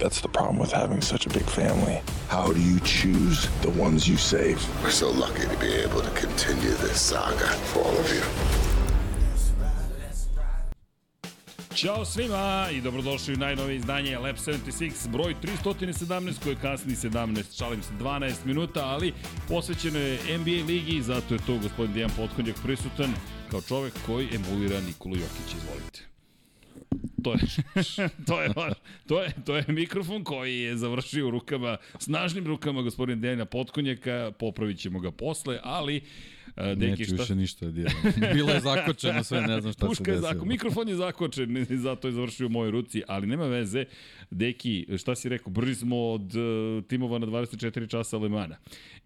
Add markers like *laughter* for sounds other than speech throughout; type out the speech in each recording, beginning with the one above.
That's the problem with having such a big family. How do you choose the ones you save? We're so lucky to be able to continue this saga for all of you. Ćao svima i dobrodošli u najnovije izdanje Lab 76, broj 317 koji je kasni 17, šalim se 12 minuta, ali posvećeno je NBA ligi, zato je to gospodin Dejan Potkonjak prisutan kao čovek koji emulira Nikolu Jokić, izvolite. To je, *laughs* to je, to je, to je mikrofon koji je završio u rukama, snažnim rukama gospodina Dejana Potkonjaka, popravit ćemo ga posle, ali Deki, Neću šta... više ništa da. *laughs* Bilo je zakočeno sve, ne znam šta Puška se desilo. Je zako... Mikrofon je zakočen *laughs* zato je završio u mojoj ruci, ali nema veze. Deki, šta si rekao, brži smo od uh, timova na 24 časa Alemana.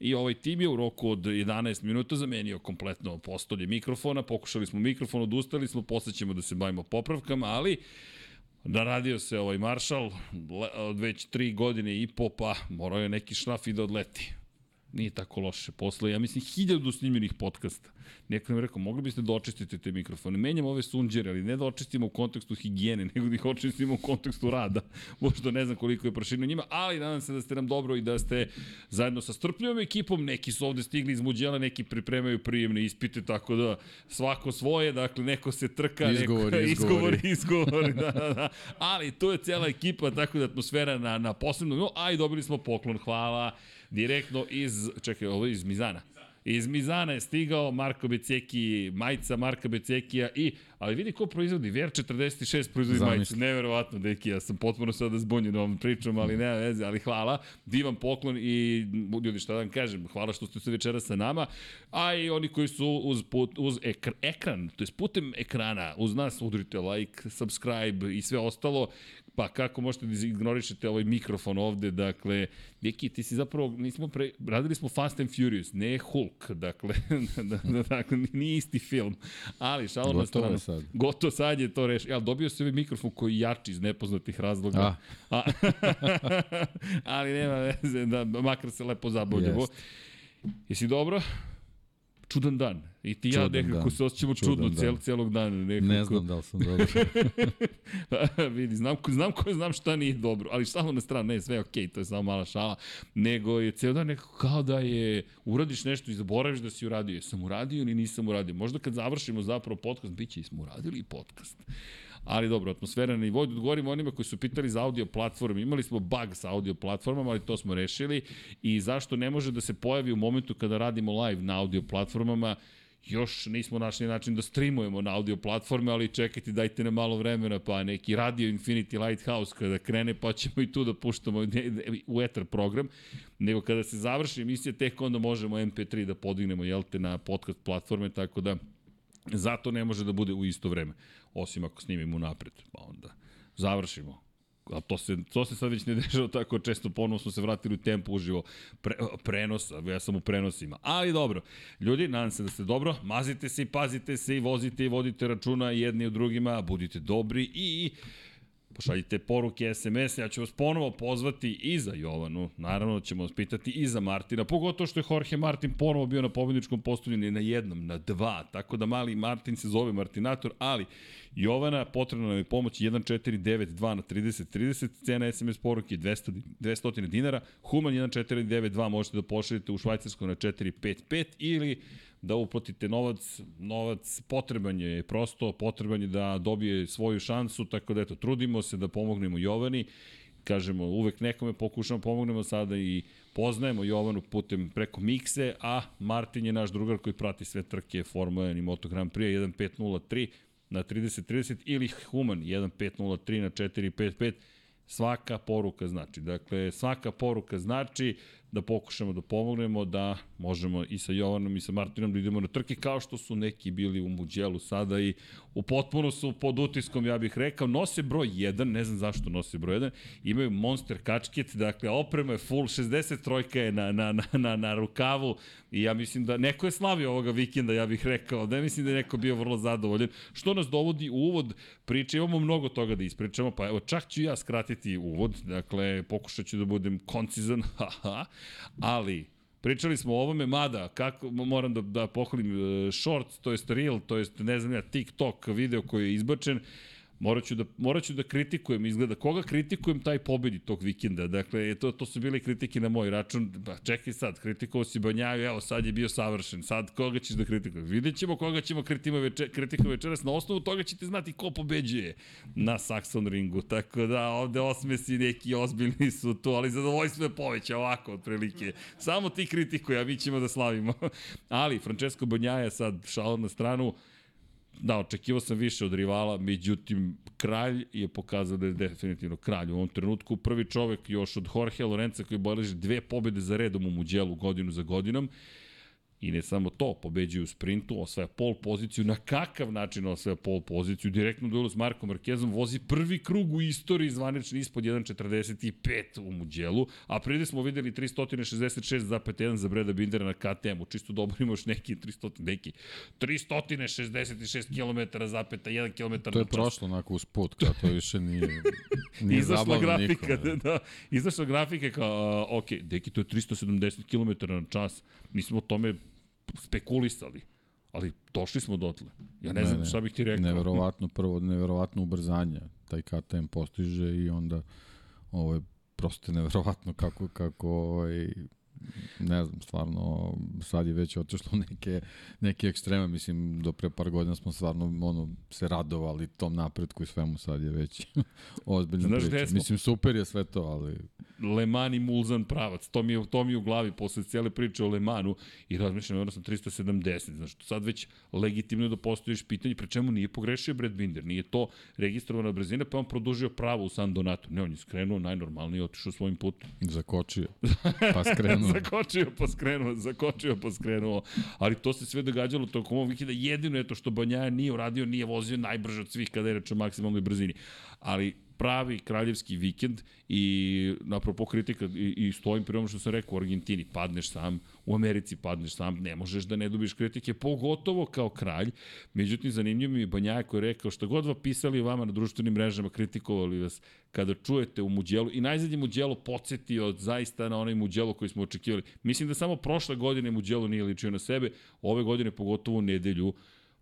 I ovaj tim je u roku od 11 minuta zamenio kompletno postolje mikrofona, pokušali smo mikrofon, odustali smo, posle ćemo da se bavimo popravkama, ali Naradio se ovaj maršal od već tri godine i po, pa morao je neki šlaf i da odleti nije tako loše. Posle, ja mislim, hiljadu snimljenih podcasta. Neko nam rekao, mogli biste da očistite te mikrofone. Menjamo ove sunđere, ali ne da očistimo u kontekstu higijene, *laughs* nego da ih očistimo u kontekstu rada. *laughs* Možda ne znam koliko je proširno njima, ali nadam se da ste nam dobro i da ste zajedno sa strpljivom ekipom. Neki su ovde stigli iz Muđela, neki pripremaju prijemne ispite, tako da svako svoje, dakle, neko se trka, izgovori, neko, izgovori, *laughs* izgovori, da, da, da. Ali to je cijela ekipa, tako da atmosfera na, na posebnom, a i dobili smo poklon, hvala direktno iz, čekaj, ovo je iz Mizana. Iz Mizana je stigao Marko Beceki, majica Marka Becekija i, ali vidi ko proizvodi, Ver 46 proizvodi Zamisli. majicu, neverovatno, deki, ja sam potpuno sada zbunjen ovom pričom, ali nema veze, ali hvala, divan poklon i ljudi šta da vam kažem, hvala što ste se večera sa nama, a i oni koji su uz, put, uz ekr, ekran, to je putem ekrana, uz nas udrite like, subscribe i sve ostalo, pa kako možete da ignorišete ovaj mikrofon ovde, dakle, Viki, ti si zapravo, nismo pre, radili smo Fast and Furious, ne Hulk, dakle, *laughs* da, da, dakle, nije isti film, ali šalo na stranu. sad. Gotovo sad je to rešio, ali dobio se ovaj mikrofon koji jači iz nepoznatih razloga. A. A, *laughs* ali nema veze, da, makar se lepo zabavljamo. Jesi dobro? Čudan dan. I ti ja nekako dan. se osjećamo čudno cel, celog dana. Nekako. Ne znam da li sam dobro. *laughs* Vidi, znam, znam ko znam šta nije dobro, ali samo na stranu, ne, sve je okej, okay, to je samo mala šala, nego je ceo dan nekako kao da je, uradiš nešto i zaboraviš da si uradio. Jesam uradio ili nisam uradio. Možda kad završimo zapravo podcast, bit će i smo uradili i podcast ali dobro, atmosfera na nivou. Da odgovorimo onima koji su pitali za audio platforme. Imali smo bug sa audio platformama, ali to smo rešili. I zašto ne može da se pojavi u momentu kada radimo live na audio platformama, još nismo našli način da streamujemo na audio platforme, ali čekajte, dajte nam malo vremena, pa neki Radio Infinity Lighthouse kada krene, pa ćemo i tu da puštamo u etar program, nego kada se završi emisija, tek onda možemo MP3 da podignemo, jel te, na podcast platforme, tako da zato ne može da bude u isto vreme osim ako snimimo napred, pa onda završimo. A to se, to se sad već ne dešava tako često, ponovno smo se vratili u tempo uživo pre, prenosa, ja sam u prenosima. Ali dobro, ljudi, nadam se da ste dobro, mazite se i pazite se i vozite i vodite računa jedni u drugima, budite dobri i pošaljite poruke, SMS, ja ću vas ponovo pozvati i za Jovanu, naravno ćemo vas pitati i za Martina, pogotovo što je Jorge Martin ponovo bio na pobedničkom postolju ne na jednom, na dva, tako da mali Martin se zove Martinator, ali Jovana, potrebna nam je pomoć 1492 na 30 30, cena SMS poruke 200, 200 dinara, Human 1492 možete da pošaljete u Švajcarsku na 455 ili da uplatite novac, novac potreban je prosto, potreban je da dobije svoju šansu, tako da eto, trudimo se da pomognemo Jovani, kažemo, uvek nekome pokušamo pomognemo sada i poznajemo Jovanu putem preko Mikse, a Martin je naš drugar koji prati sve trke Formula 1 i Moto Grand Prix 1503, na 30-30 ili Human 1.503 na 4.55 svaka poruka znači. Dakle, svaka poruka znači da pokušamo da pomognemo, da možemo i sa Jovanom i sa Martinom da idemo na trke kao što su neki bili u Muđelu sada i u potpuno su pod utiskom, ja bih rekao, nose broj 1, ne znam zašto nose broj 1, imaju Monster kačket, dakle oprema je full, 63 je na, na, na, na, na rukavu i ja mislim da neko je slavio ovoga vikenda, ja bih rekao, da mislim da je neko bio vrlo zadovoljan, što nas dovodi u uvod priče, imamo mnogo toga da ispričamo, pa evo čak ću ja skratiti uvod, dakle pokušat ću da budem koncizan, *laughs* haha, ali Pričali smo o ovome, mada, kako, moram da, da pohvalim uh, short, to jest reel, to jest, ne znam ja, TikTok video koji je izbačen, Morat ću, da, morat ću da kritikujem, izgleda, koga kritikujem, taj pobedi tog vikenda. Dakle, to, to su bile kritike na moj račun. Pa čekaj sad, kritikovao si Banjaju, evo sad je bio savršen. Sad koga ćeš da kritikuješ? Vidjet ćemo koga ćemo večer, kritika večeras. Na osnovu toga ćete znati ko pobeđuje na Saxon ringu. Tako da ovde osmesi neki ozbiljni su tu, ali zadovoljstvo je poveća ovako otprilike. Samo ti kritikuj, a mi ćemo da slavimo. *laughs* ali Francesco Banjaja sad šalom na stranu, Da, očekivao sam više od rivala, međutim, kralj je pokazao da je definitivno kralj. U ovom trenutku prvi čovek još od Jorge Lorenza koji beleži dve pobede za redom u Muđelu godinu za godinom I ne samo to, pobeđuje u sprintu, osvaja pol poziciju, na kakav način osvaja pol poziciju, direktno duelu s Markom Markezom, vozi prvi krug u istoriji zvanični ispod 1.45 u Muđelu, a pride smo videli 366,1 za Breda Bindera na KTM-u, čisto dobro imaš neki 300, neki 366 km zapeta 1 km To je prošlo onako uz put, kao to više nije, *laughs* nije izašla grafika, nikom, da, da, izašla grafika kao, ok, deki, to je 370 km na čas, mi smo o tome spekulisali, ali došli smo dotle. Ja ne, ne znam ne, šta bih ti rekao. Neverovatno, prvo, neverovatno ubrzanje taj KTM postiže i onda ovo je prosto neverovatno kako, kako ovaj, ne znam, stvarno, sad je već otišlo *laughs* neke, neke ekstreme, mislim, do pre par godina smo stvarno ono, se radovali tom napretku i svemu, sad je već *laughs* ozbiljna Znaš priča. Mislim, super je sve to, ali... Le Mans i Mulzan pravac, to mi, je, to mi je u glavi posle cijele priče o Le Mansu i razmišljam, ono sam 370, znaš, sad već legitimno da postojiš pitanje, pre čemu nije pogrešio Brad Binder, nije to registrovana brzina, pa on produžio pravo u San Donato. Ne, on je skrenuo najnormalnije, otišao svojim putem. Zakočio, pa skrenuo *laughs* zakočio pa skrenuo, zakočio pa skrenuo. Ali to se sve događalo tokom ovog vikenda. Jedino je to što Banjaja nije uradio, nije vozio najbrže od svih kada je reč o maksimalnoj brzini. Ali pravi kraljevski vikend i napropo kritika i, i stojim pri što sam rekao u Argentini, padneš sam, u Americi padneš sam, ne možeš da ne dobiš kritike, pogotovo kao kralj. Međutim, zanimljivo mi je Banjaja koji je rekao što god va pisali vama na društvenim mrežama, kritikovali vas kada čujete u Muđelu i najzadnje Muđelo podsjetio zaista na onaj Muđelo koji smo očekivali. Mislim da samo prošle godine Muđelo nije ličio na sebe, ove godine pogotovo u nedelju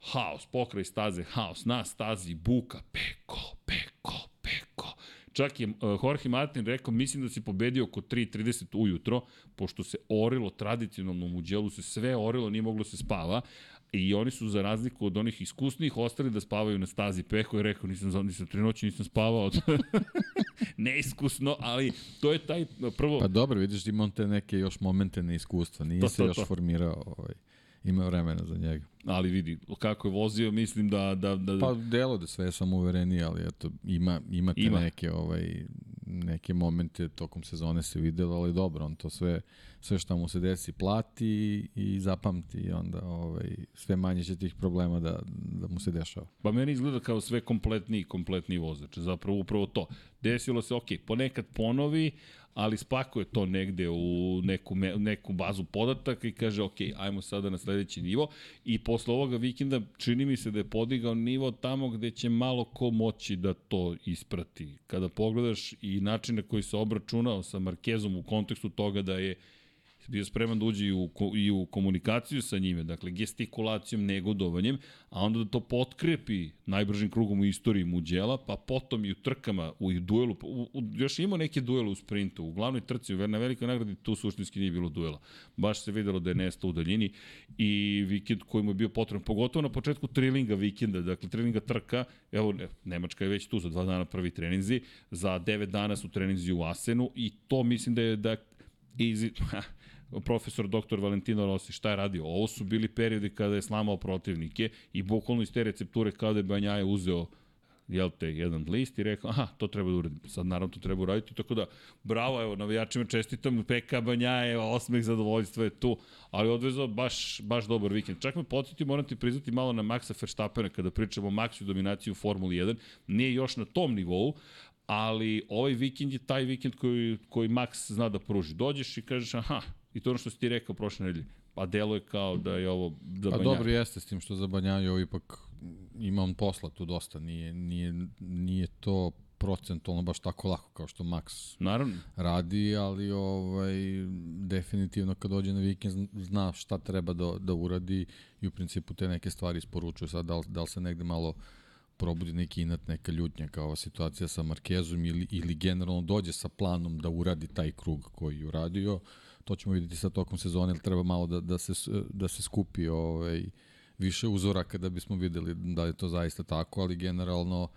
haos, pokraj staze, haos, na stazi, buka, peko, peko, peko. Čak je uh, Jorge Martin rekao, mislim da si pobedio oko 3.30 ujutro, pošto se orilo tradicionalno u Muđelu, se sve orilo, nije moglo se spava, I oni su za razliku od onih iskusnih ostali da spavaju na stazi Peko i rekao nisam nisam tri noći nisam spavao. *laughs* Neiskusno, ali to je taj prvo Pa dobro, vidiš ima on te neke još momente neiskustva, nije to, se to, još to. formirao ovaj ima vremena za njega. Ali vidi, kako je vozio, mislim da... da, da... Pa delo da sve sam uvereniji, ali eto, ima, imate ima. neke, ovaj, neke momente tokom sezone se videlo, ali dobro, on to sve, sve što mu se desi plati i zapamti i onda ovaj, sve manje će tih problema da, da mu se dešava. Pa meni izgleda kao sve kompletni kompletni vozač, zapravo upravo to. Desilo se, ok, ponekad ponovi, ali spakuje to negde u neku, neku bazu podataka i kaže, ok, ajmo sada na sledeći nivo i posle ovoga vikenda čini mi se da je podigao nivo tamo gde će malo ko moći da to isprati. Kada pogledaš i način na koji se obračunao sa Markezom u kontekstu toga da je bio spreman da uđe i u, i u komunikaciju sa njime, dakle gestikulacijom, negodovanjem, a onda da to potkrepi najbržim krugom u istoriji Muđela, pa potom i u trkama, u duelu, u, u, još imao neke duele u sprintu, u glavnoj trci, na velikoj nagradi tu suštinski nije bilo duela. Baš se videlo da je nestao u daljini i vikend koji mu je bio potreban, pogotovo na početku trilinga vikenda, dakle trilinga trka, evo Nemačka je već tu za dva dana prvi treninzi, za devet dana su treninzi u Asenu i to mislim da je da Easy, *laughs* profesor dr. Valentino Rossi šta je radio. Ovo su bili periodi kada je slamao protivnike i bukvalno iz te recepture kada je Banjaje uzeo jel te, jedan list i rekao, aha, to treba da uradim. Sad naravno to treba uraditi, tako da, bravo, evo, navijačima čestitam, Peka Banjaje, osmeh zadovoljstva je tu, ali odvezao baš, baš dobar vikend. Čak me podsjeti, moram ti priznati malo na Maxa Verstappena kada pričamo o Maxu dominaciju u Formuli 1, nije još na tom nivou, ali ovaj vikend je taj vikend koji, koji Max zna da pruži. Dođeš i kažeš, aha, i to ono što si ti rekao prošle nedelje, pa deluje kao da je ovo za Pa dobro jeste s tim što za Banjaju ovo ipak ima on posla tu dosta, nije, nije, nije to procentualno baš tako lako kao što Max Naravno. radi, ali ovaj, definitivno kad dođe na vikend zna šta treba da, da uradi i u principu te neke stvari isporučuje. Sad da li, da li se negde malo probudi neki inat, neka ljutnja kao situacija sa Markezom ili, ili generalno dođe sa planom da uradi taj krug koji je uradio, to ćemo videti sa tokom sezone, ali treba malo da, da, se, da se skupi ovaj, više uzoraka da bismo videli da je to zaista tako, ali generalno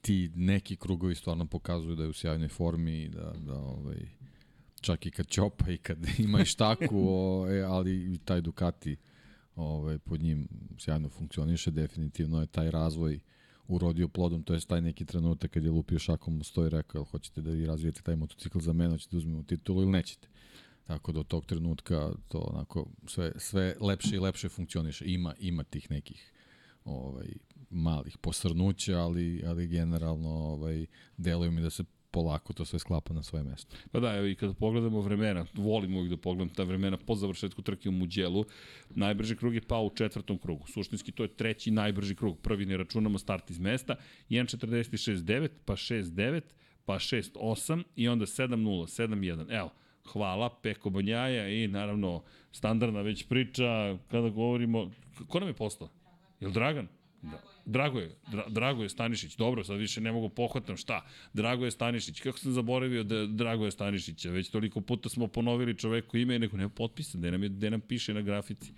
ti neki krugovi stvarno pokazuju da je u sjajnoj formi i da, da ovaj, čak i kad čopa i kad *laughs* ima i štaku, ovaj, ali i taj Ducati ovaj, pod njim sjajno funkcioniše, definitivno je taj razvoj urodio plodom, to je taj neki trenutak kad je lupio šakom u sto i rekao, hoćete da vi razvijete taj motocikl za mene, hoćete da uzmemo titulu ili nećete. Tako da od tog trenutka to onako sve, sve lepše i lepše funkcioniše. Ima, ima tih nekih ovaj, malih posrnuća, ali, ali generalno ovaj, deluje mi da se polako to sve sklapa na svoje mesto. Pa da, evo i kada pogledamo vremena, volim uvijek da pogledam ta vremena po završetku trke u Muđelu, najbrži krug je pao u četvrtom krugu. Suštinski to je treći najbrži krug. Prvi ne računamo start iz mesta, 1.46.9, pa 6.9, pa 6.8 i onda 7.0, 7.1. Evo, hvala, Peko Banjaja i naravno standardna već priča kada govorimo, ko nam je postao? Je li Dragan? Da. Drago je, Dra, Drago je Stanišić. Dobro, sad više ne mogu pohvatam šta. Drago je Stanišić. Kako sam zaboravio da Drago je Stanišića? Već toliko puta smo ponovili čoveku ime i neko nema potpisa, gde nam, je, gde nam piše na grafici.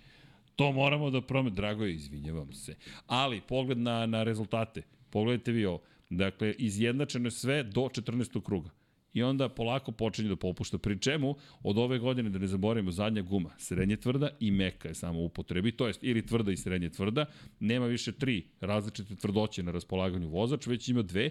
To moramo da promet. Drago je, izvinjavam se. Ali, pogled na, na rezultate. Pogledajte vi ovo. Dakle, izjednačeno je sve do 14. kruga i onda polako počinje da popušta. Pri čemu od ove godine, da ne zaboravimo, zadnja guma, srednje tvrda i meka je samo upotrebi, to jest ili tvrda i srednje tvrda, nema više tri različite tvrdoće na raspolaganju vozač, već ima dve.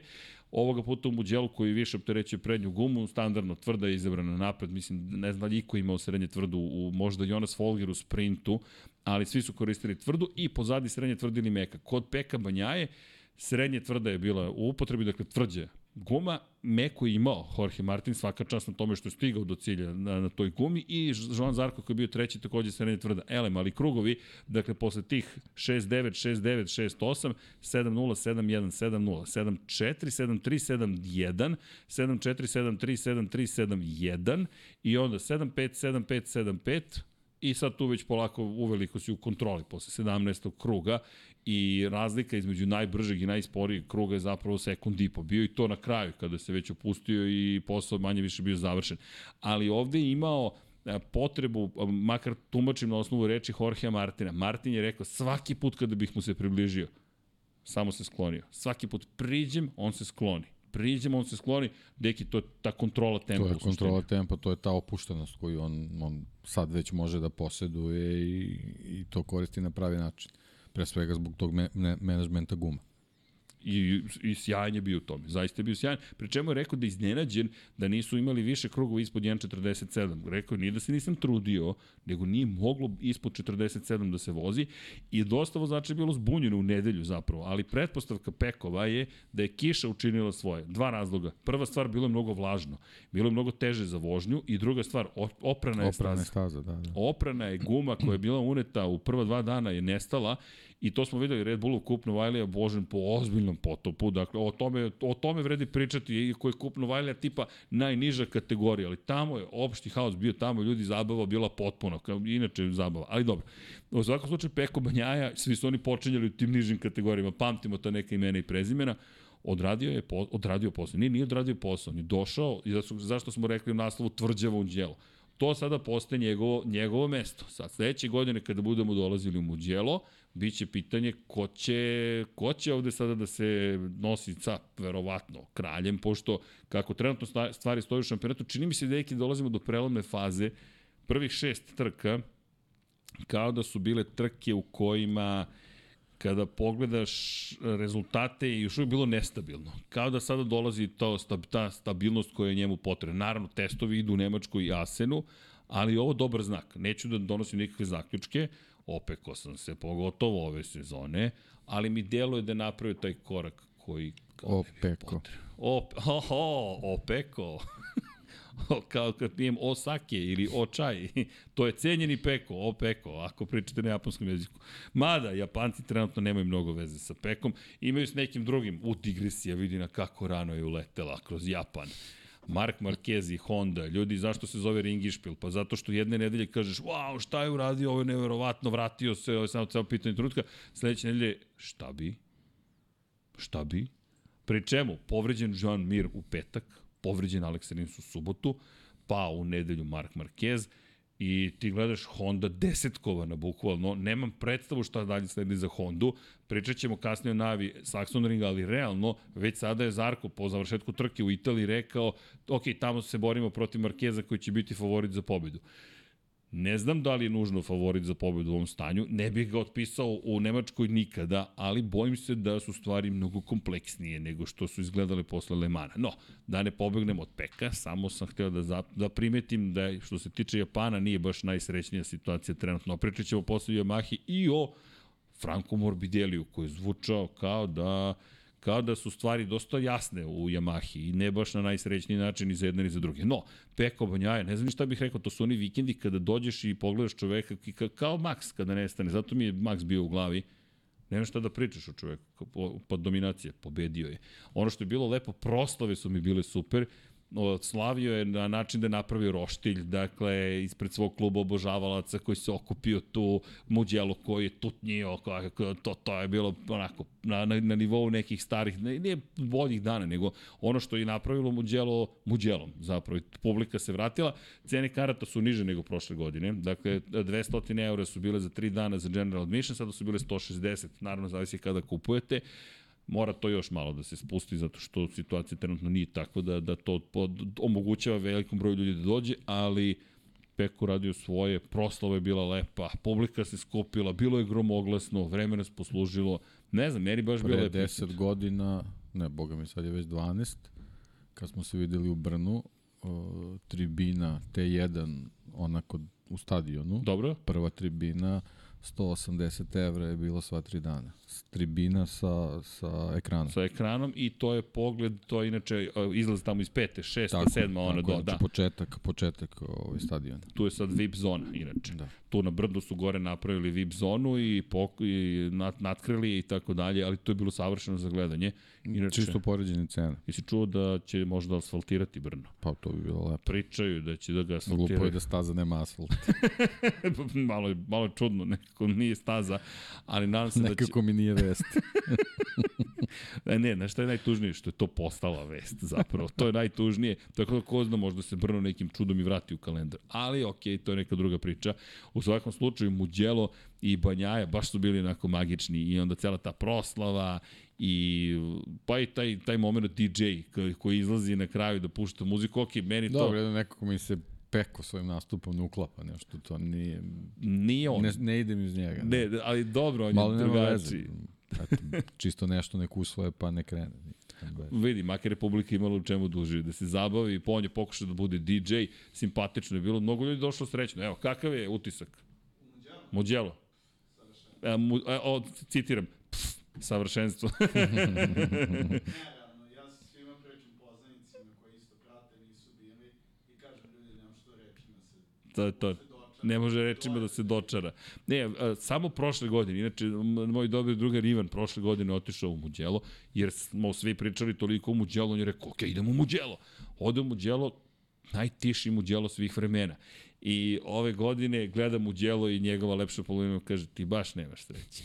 Ovoga puta u Muđelu koji više opterećuje prednju gumu, standardno tvrda je izabrana napred, mislim, ne znam da iko imao srednje tvrdu, u, možda Jonas Folger u sprintu, ali svi su koristili tvrdu i pozadi srednje tvrde ili meka. Kod Peka Banjaje, srednje tvrda je bila u upotrebi, dakle tvrđe guma Meko je imao Jorge Martin, svaka čast na tome što je stigao do cilja na, na toj gumi i Joan Zarko koji je bio treći takođe srednje tvrda elem, ali krugovi, dakle posle tih 6-9, 6-9, 6-8, 7-0, 7-1, 7-0, 7-4, 7-3, 7-1, 7-4, 7-3, 7-3, 7-1 i onda 7-5, 7-5, 7-5 i sad tu već polako uveliko si u kontroli posle 17. kruga i razlika između najbržeg i najsporijeg kruga je zapravo sekund i po. Bio i to na kraju kada se već opustio i posao manje više bio završen. Ali ovde je imao e, potrebu, makar tumačim na osnovu reči Jorgea Martina. Martin je rekao svaki put kada bih mu se približio, samo se sklonio. Svaki put priđem, on se skloni priđemo, on se skloni, deki, to je ta kontrola tempa. To je kontrola tempa, to je ta opuštenost koju on, on sad već može da poseduje i, i to koristi na pravi način pre svega zbog tog me, me, menadžmenta guma i, i sjajan je bio u tome. Zaista je bio sjajan. Pri čemu je rekao da je iznenađen da nisu imali više krugova ispod 1.47. Rekao je nije da se nisam trudio, nego nije moglo ispod 47 da se vozi i dosta vozača je bilo zbunjeno u nedelju zapravo, ali pretpostavka Pekova je da je kiša učinila svoje. Dva razloga. Prva stvar, bilo je mnogo vlažno. Bilo je mnogo teže za vožnju i druga stvar, oprana je oprana staza. Je staza da, da. Oprana je guma koja je bila uneta u prva dva dana je nestala I to smo videli Red Bullu kup Novajlija Božen po ozbiljnom potopu. Dakle, o tome, o tome vredi pričati, iako je kup Novajlija tipa najniža kategorija, ali tamo je opšti haos bio, tamo ljudi zabava bila potpuno, kao inače zabava. Ali dobro, u svakom slučaju Peko Banjaja, svi su oni počinjali u tim nižim kategorijama, pamtimo ta neka imena i prezimena, odradio je po, odradio posao. Nije, nije odradio posao, on je došao i zašto, zašto smo rekli u naslovu tvrđava u djelo. To sada postaje njegovo, njegovo mesto. Sad, sledeće godine kada budemo dolazili u Muđelo, biće pitanje ko će, ko će ovde sada da se nosi sa, verovatno, kraljem, pošto kako trenutno stvari stoji u šampionatu, čini mi se da neki dolazimo do prelomne faze prvih šest trka kao da su bile trke u kojima kada pogledaš rezultate je još uvijek bilo nestabilno. Kao da sada dolazi to, ta stabilnost koja je njemu potrebna. Naravno, testovi idu u Nemačku i Asenu, ali ovo dobar znak. Neću da donosim nikakve zaključke, opeko sam se pogotovo ove sezone, ali mi deluje da napravio taj korak koji Opeko. Op, ho, ho, opeko. *laughs* kao kad pijem o sake ili o čaj. *laughs* to je cenjeni peko, o peko, ako pričate na japanskom jeziku. Mada, Japanci trenutno nemaju mnogo veze sa pekom, imaju s nekim drugim. U digresija vidi na kako rano je uletela kroz Japan. Mark Marquez i Honda. Ljudi, zašto se zove Ringišpil? Pa zato što jedne nedelje kažeš, wow, šta je uradio, ovo je neverovatno, vratio se, ovo je samo celo pitanje trutka. Sledeće nedelje, šta bi? Šta bi? Pri čemu? Povređen Jean Mir u petak, povređen Alex Rins u subotu, pa u nedelju Mark Marquez i ti gledaš Honda desetkovana bukvalno, nemam predstavu šta dalje sledi za Hondu, pričat ćemo kasnije o najavi Saxon Ringa, ali realno, već sada je Zarko po završetku trke u Italiji rekao, ok, tamo se borimo protiv Markeza koji će biti favorit za pobedu. Ne znam da li je nužno favorit za pobedu u ovom stanju, ne bih ga otpisao u Nemačkoj nikada, ali bojim se da su stvari mnogo kompleksnije nego što su izgledale posle Lemana. No, da ne pobegnem od peka, samo sam hteo da, da primetim da što se tiče Japana nije baš najsrećnija situacija trenutno. Pričat ćemo posle Yamahi i o Franku Morbideliju koji je zvučao kao da kao da su stvari dosta jasne u Yamahi i ne baš na najsrećniji način i za jedne i za druge. No, Peko Banjaja, ne znam ni šta bih rekao, to su oni vikendi kada dođeš i pogledaš čoveka kao Max kada nestane, zato mi je Max bio u glavi, Nema šta da pričaš o čoveku, pa dominacija, pobedio je. Ono što je bilo lepo, proslave su mi bile super, slavio je na način da je napravio roštilj, dakle, ispred svog kluba obožavalaca koji se okupio tu, Muđelo koji je tutnjio, to, to je bilo onako na, na, na nivou nekih starih, ne, nije boljih dana, nego ono što je napravilo Muđelo, Muđelom zapravo. Publika se vratila, cene karata su niže nego prošle godine, dakle, 200 eura su bile za 3 dana za general admission, sada su bile 160, naravno zavisi kada kupujete mora to još malo da se spusti zato što situacija trenutno nije takva da, da to pod, omogućava velikom broju ljudi da dođe, ali Peko radio svoje, proslava je bila lepa, publika se skupila, bilo je gromoglasno, vreme nas poslužilo, ne znam, meni baš Pre bilo lepo. 10 godina, ne, boga mi sad je već 12, kad smo se videli u Brnu, o, tribina T1, onako u stadionu. Dobro. Prva tribina, 180 evra je bilo sva tri dana. Tribina sa, sa ekranom. Sa ekranom i to je pogled, to je inače izlaz tamo iz pete, šesta, tako, sedma, ona do, znači da. početak, početak ovaj stadiona. Tu je sad VIP zona, inače. Da. Tu na brdu su gore napravili VIP zonu i, pok, i nat, natkrili i tako dalje, ali to je bilo savršeno za gledanje. Inače, Čisto poređenje cena. I si čuo da će možda asfaltirati Brno? Pa to bi bilo lepo. Pričaju da će da ga asfaltiraju. Glupo je da staza nema asfalt. *laughs* malo, je, malo je čudno, nekako nije staza, ali nadam se nekako da će... Nekako mi nije vest. ne, *laughs* ne, znaš šta je najtužnije? Što je to postala vest zapravo. To je najtužnije. Tako da ko zna, možda se Brno nekim čudom i vrati u kalendar. Ali okej, okay, to je neka druga priča. U svakom slučaju, Muđelo i Banjaja baš su bili onako magični i onda cela ta proslava i pa i taj, taj moment DJ koji izlazi na kraju da pušta muziku, ok, meni Dobro, to... Dobro, nekako mi se Peko svojim nastupom ne uklapa nešto, to nije... Nije on. Ne, ne idem iz njega. Ne, ne ali dobro, on Malo je drugačiji. Eto, čisto nešto nek usvoje pa ne krene. Vidi, makar Republika imala u čemu duži, da se zabavi, pa on je pokušao da bude DJ, simpatično je bilo, mnogo ljudi došlo srećno. Evo, kakav je utisak? Muđelo. E, mu, e, o, citiram, pff, savršenstvo. *laughs* to to. Ne može rečima da se dočara. Ne, samo prošle godine, inače, moj dobri drugar Ivan prošle godine otišao u Muđelo, jer smo svi pričali toliko o Muđelo, on je rekao, ok, idemo u Muđelo. Ode u Muđelo, najtiši Muđelo svih vremena. I ove godine gledam u djelo i njegova lepša polovina kaže ti baš nemaš sreće.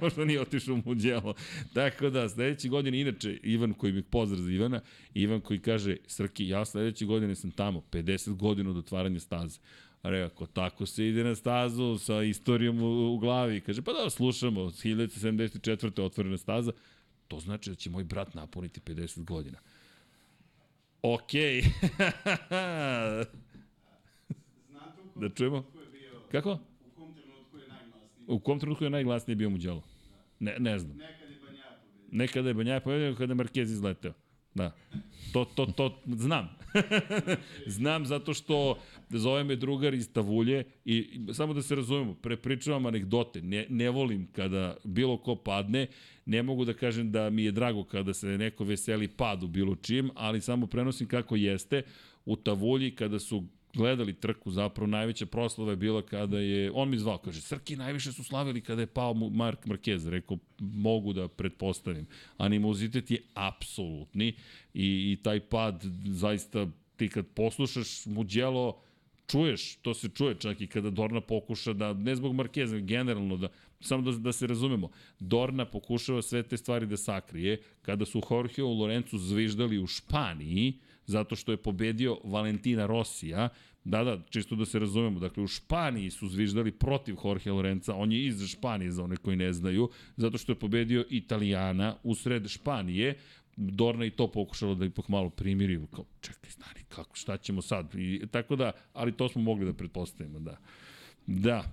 Možda *laughs* nije otišao u djelo. Tako da, sledeće godine, inače, Ivan koji mi pozdrav za Ivana, Ivan koji kaže, Srki, ja sledeće godine sam tamo, 50 godina od otvaranja staze. Rekao, tako se ide na stazu sa istorijom u, u glavi. Kaže, pa da, slušamo, 1074. otvorena staza. To znači da će moj brat napuniti 50 godina. Okej. Okay. *laughs* Da čujemo? Kako? U kom trenutku je najglasniji bio Muđelo? Ne, ne znam. Nekada je Banjaja pobedio, kada je Marquez izleteo. Da. To, to, to, znam. *laughs* znam zato što zove me drugar iz Tavulje i samo da se razumemo, prepričavam anegdote. Ne, ne volim kada bilo ko padne, ne mogu da kažem da mi je drago kada se neko veseli padu bilo čim, ali samo prenosim kako jeste. U Tavulji kada su gledali trku, zapravo najveća proslava je bila kada je, on mi zvao, kaže, Srki najviše su slavili kada je pao Mark Marquez, rekao, mogu da pretpostavim. Animozitet je apsolutni i, i taj pad zaista ti kad poslušaš Muđelo, čuješ, to se čuje čak i kada Dorna pokuša da, ne zbog Markeza, generalno da, samo da, da se razumemo, Dorna pokušava sve te stvari da sakrije, kada su Jorge u Lorencu zviždali u Španiji, zato što je pobedio Valentina Rosija, Da, da, čisto da se razumemo. Dakle, u Španiji su zviždali protiv Jorge Lorenza, on je iz Španije, za one koji ne znaju, zato što je pobedio Italijana u sred Španije, Dorna i to pokušala da ipak malo primiri, kao, čekaj, stani, kako, šta ćemo sad? I, tako da, ali to smo mogli da pretpostavimo, da. Da,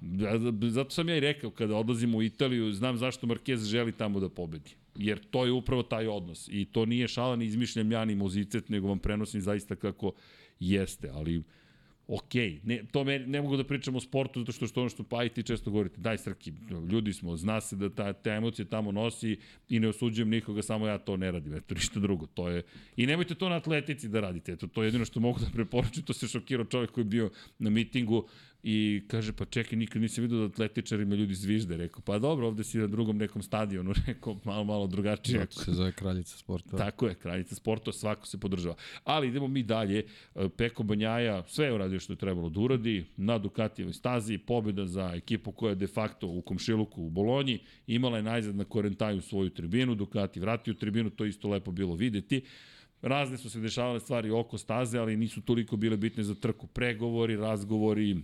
zato sam ja i rekao, kada odlazimo u Italiju, znam zašto Marquez želi tamo da pobedi. Jer to je upravo taj odnos. I to nije šala, ni izmišljam ja, ni muzicet, nego vam prenosim zaista kako jeste. Ali ok, ne, to me, ne mogu da pričam o sportu zato što što ono što pa i ti često govorite, daj Srki, ljudi smo, zna se da ta, te emocije tamo nosi i ne osuđujem nikoga, samo ja to ne radim, eto, ništa drugo, to je, i nemojte to na atletici da radite, eto, to je jedino što mogu da preporučim, to se šokirao čovjek koji je bio na mitingu, i kaže, pa čekaj, nikad nisam vidio da atletičarima ljudi zvižde. Rekao, pa dobro, ovde si na drugom nekom stadionu, *laughs* rekao, malo, malo drugačije. Zato se zove kraljica sporta. Tako je, kraljica sporta, svako se podržava. Ali idemo mi dalje, Peko Banjaja sve je uradio što je trebalo da uradi, na Ducatijevoj stazi, pobjeda za ekipu koja je de facto u komšiluku u Bolonji, imala je najzad na Korentaju svoju tribinu, Ducati vratio tribinu, to isto lepo bilo videti. Razne su se dešavale stvari oko staze, ali nisu toliko bile bitne za trku. Pregovori, razgovori,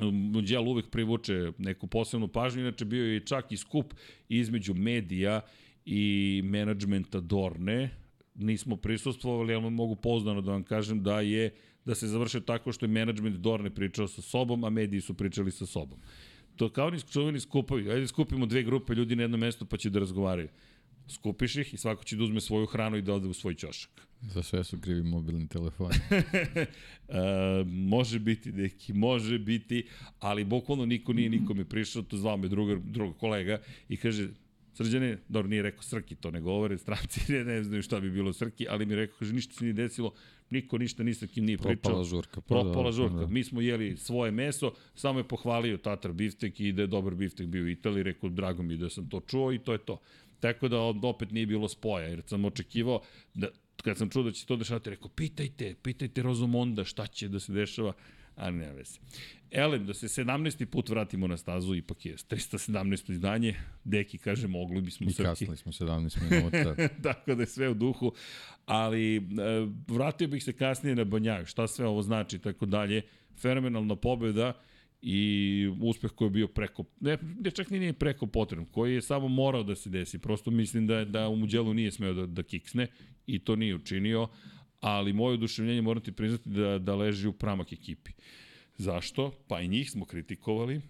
Muđel uvek privuče neku posebnu pažnju, inače bio je čak i skup između medija i menadžmenta Dorne, nismo prisustvovali, ali mogu poznano da vam kažem da je da se završio tako što je menadžment Dorne pričao sa sobom, a mediji su pričali sa sobom. To kao ni čuveni skupovi. Ajde skupimo dve grupe ljudi na jedno mesto pa će da razgovaraju. Skupiš ih i svako će da uzme svoju hranu i da ode u svoj ćošak. Za sve su krivi mobilni telefoni. uh, *laughs* može biti, neki, može biti, ali bukvalno niko nije nikome prišao, to zvao me druga, druga kolega i kaže, Srđane, dobro, nije rekao Srki, to ne govore, stranci ne, *laughs* ne znaju šta bi bilo Srki, ali mi rekao, kaže, ništa se nije desilo, niko ništa ni sa kim nije pričao. Propala žurka. Pa Propala da, žurka. Da. Mi smo jeli svoje meso, samo je pohvalio Tatar biftek i da je dobar biftek bio u Italiji, rekao, drago mi da sam to čuo i to je to. Tako da opet nije bilo spoja, jer sam očekivao da kad sam čuo da će to dešavati, rekao, pitajte, pitajte Rozomonda šta će da se dešava, a ne veze. Elem, da se 17. put vratimo na stazu, ipak je 317. izdanje, Deki kaže, mogli bismo I srki. I kasnili smo 17 *laughs* minuta. Tako da je sve u duhu, ali e, vratio bih se kasnije na Banjaju, šta sve ovo znači, tako dalje. Fenomenalna pobjeda, i uspeh koji je bio preko, ne, ne čak nije preko potrebno, koji je samo morao da se desi. Prosto mislim da, da u Muđelu nije smeo da, da kiksne i to nije učinio, ali moje oduševljenje moram ti priznati da, da leži u pramak ekipi. Zašto? Pa i njih smo kritikovali,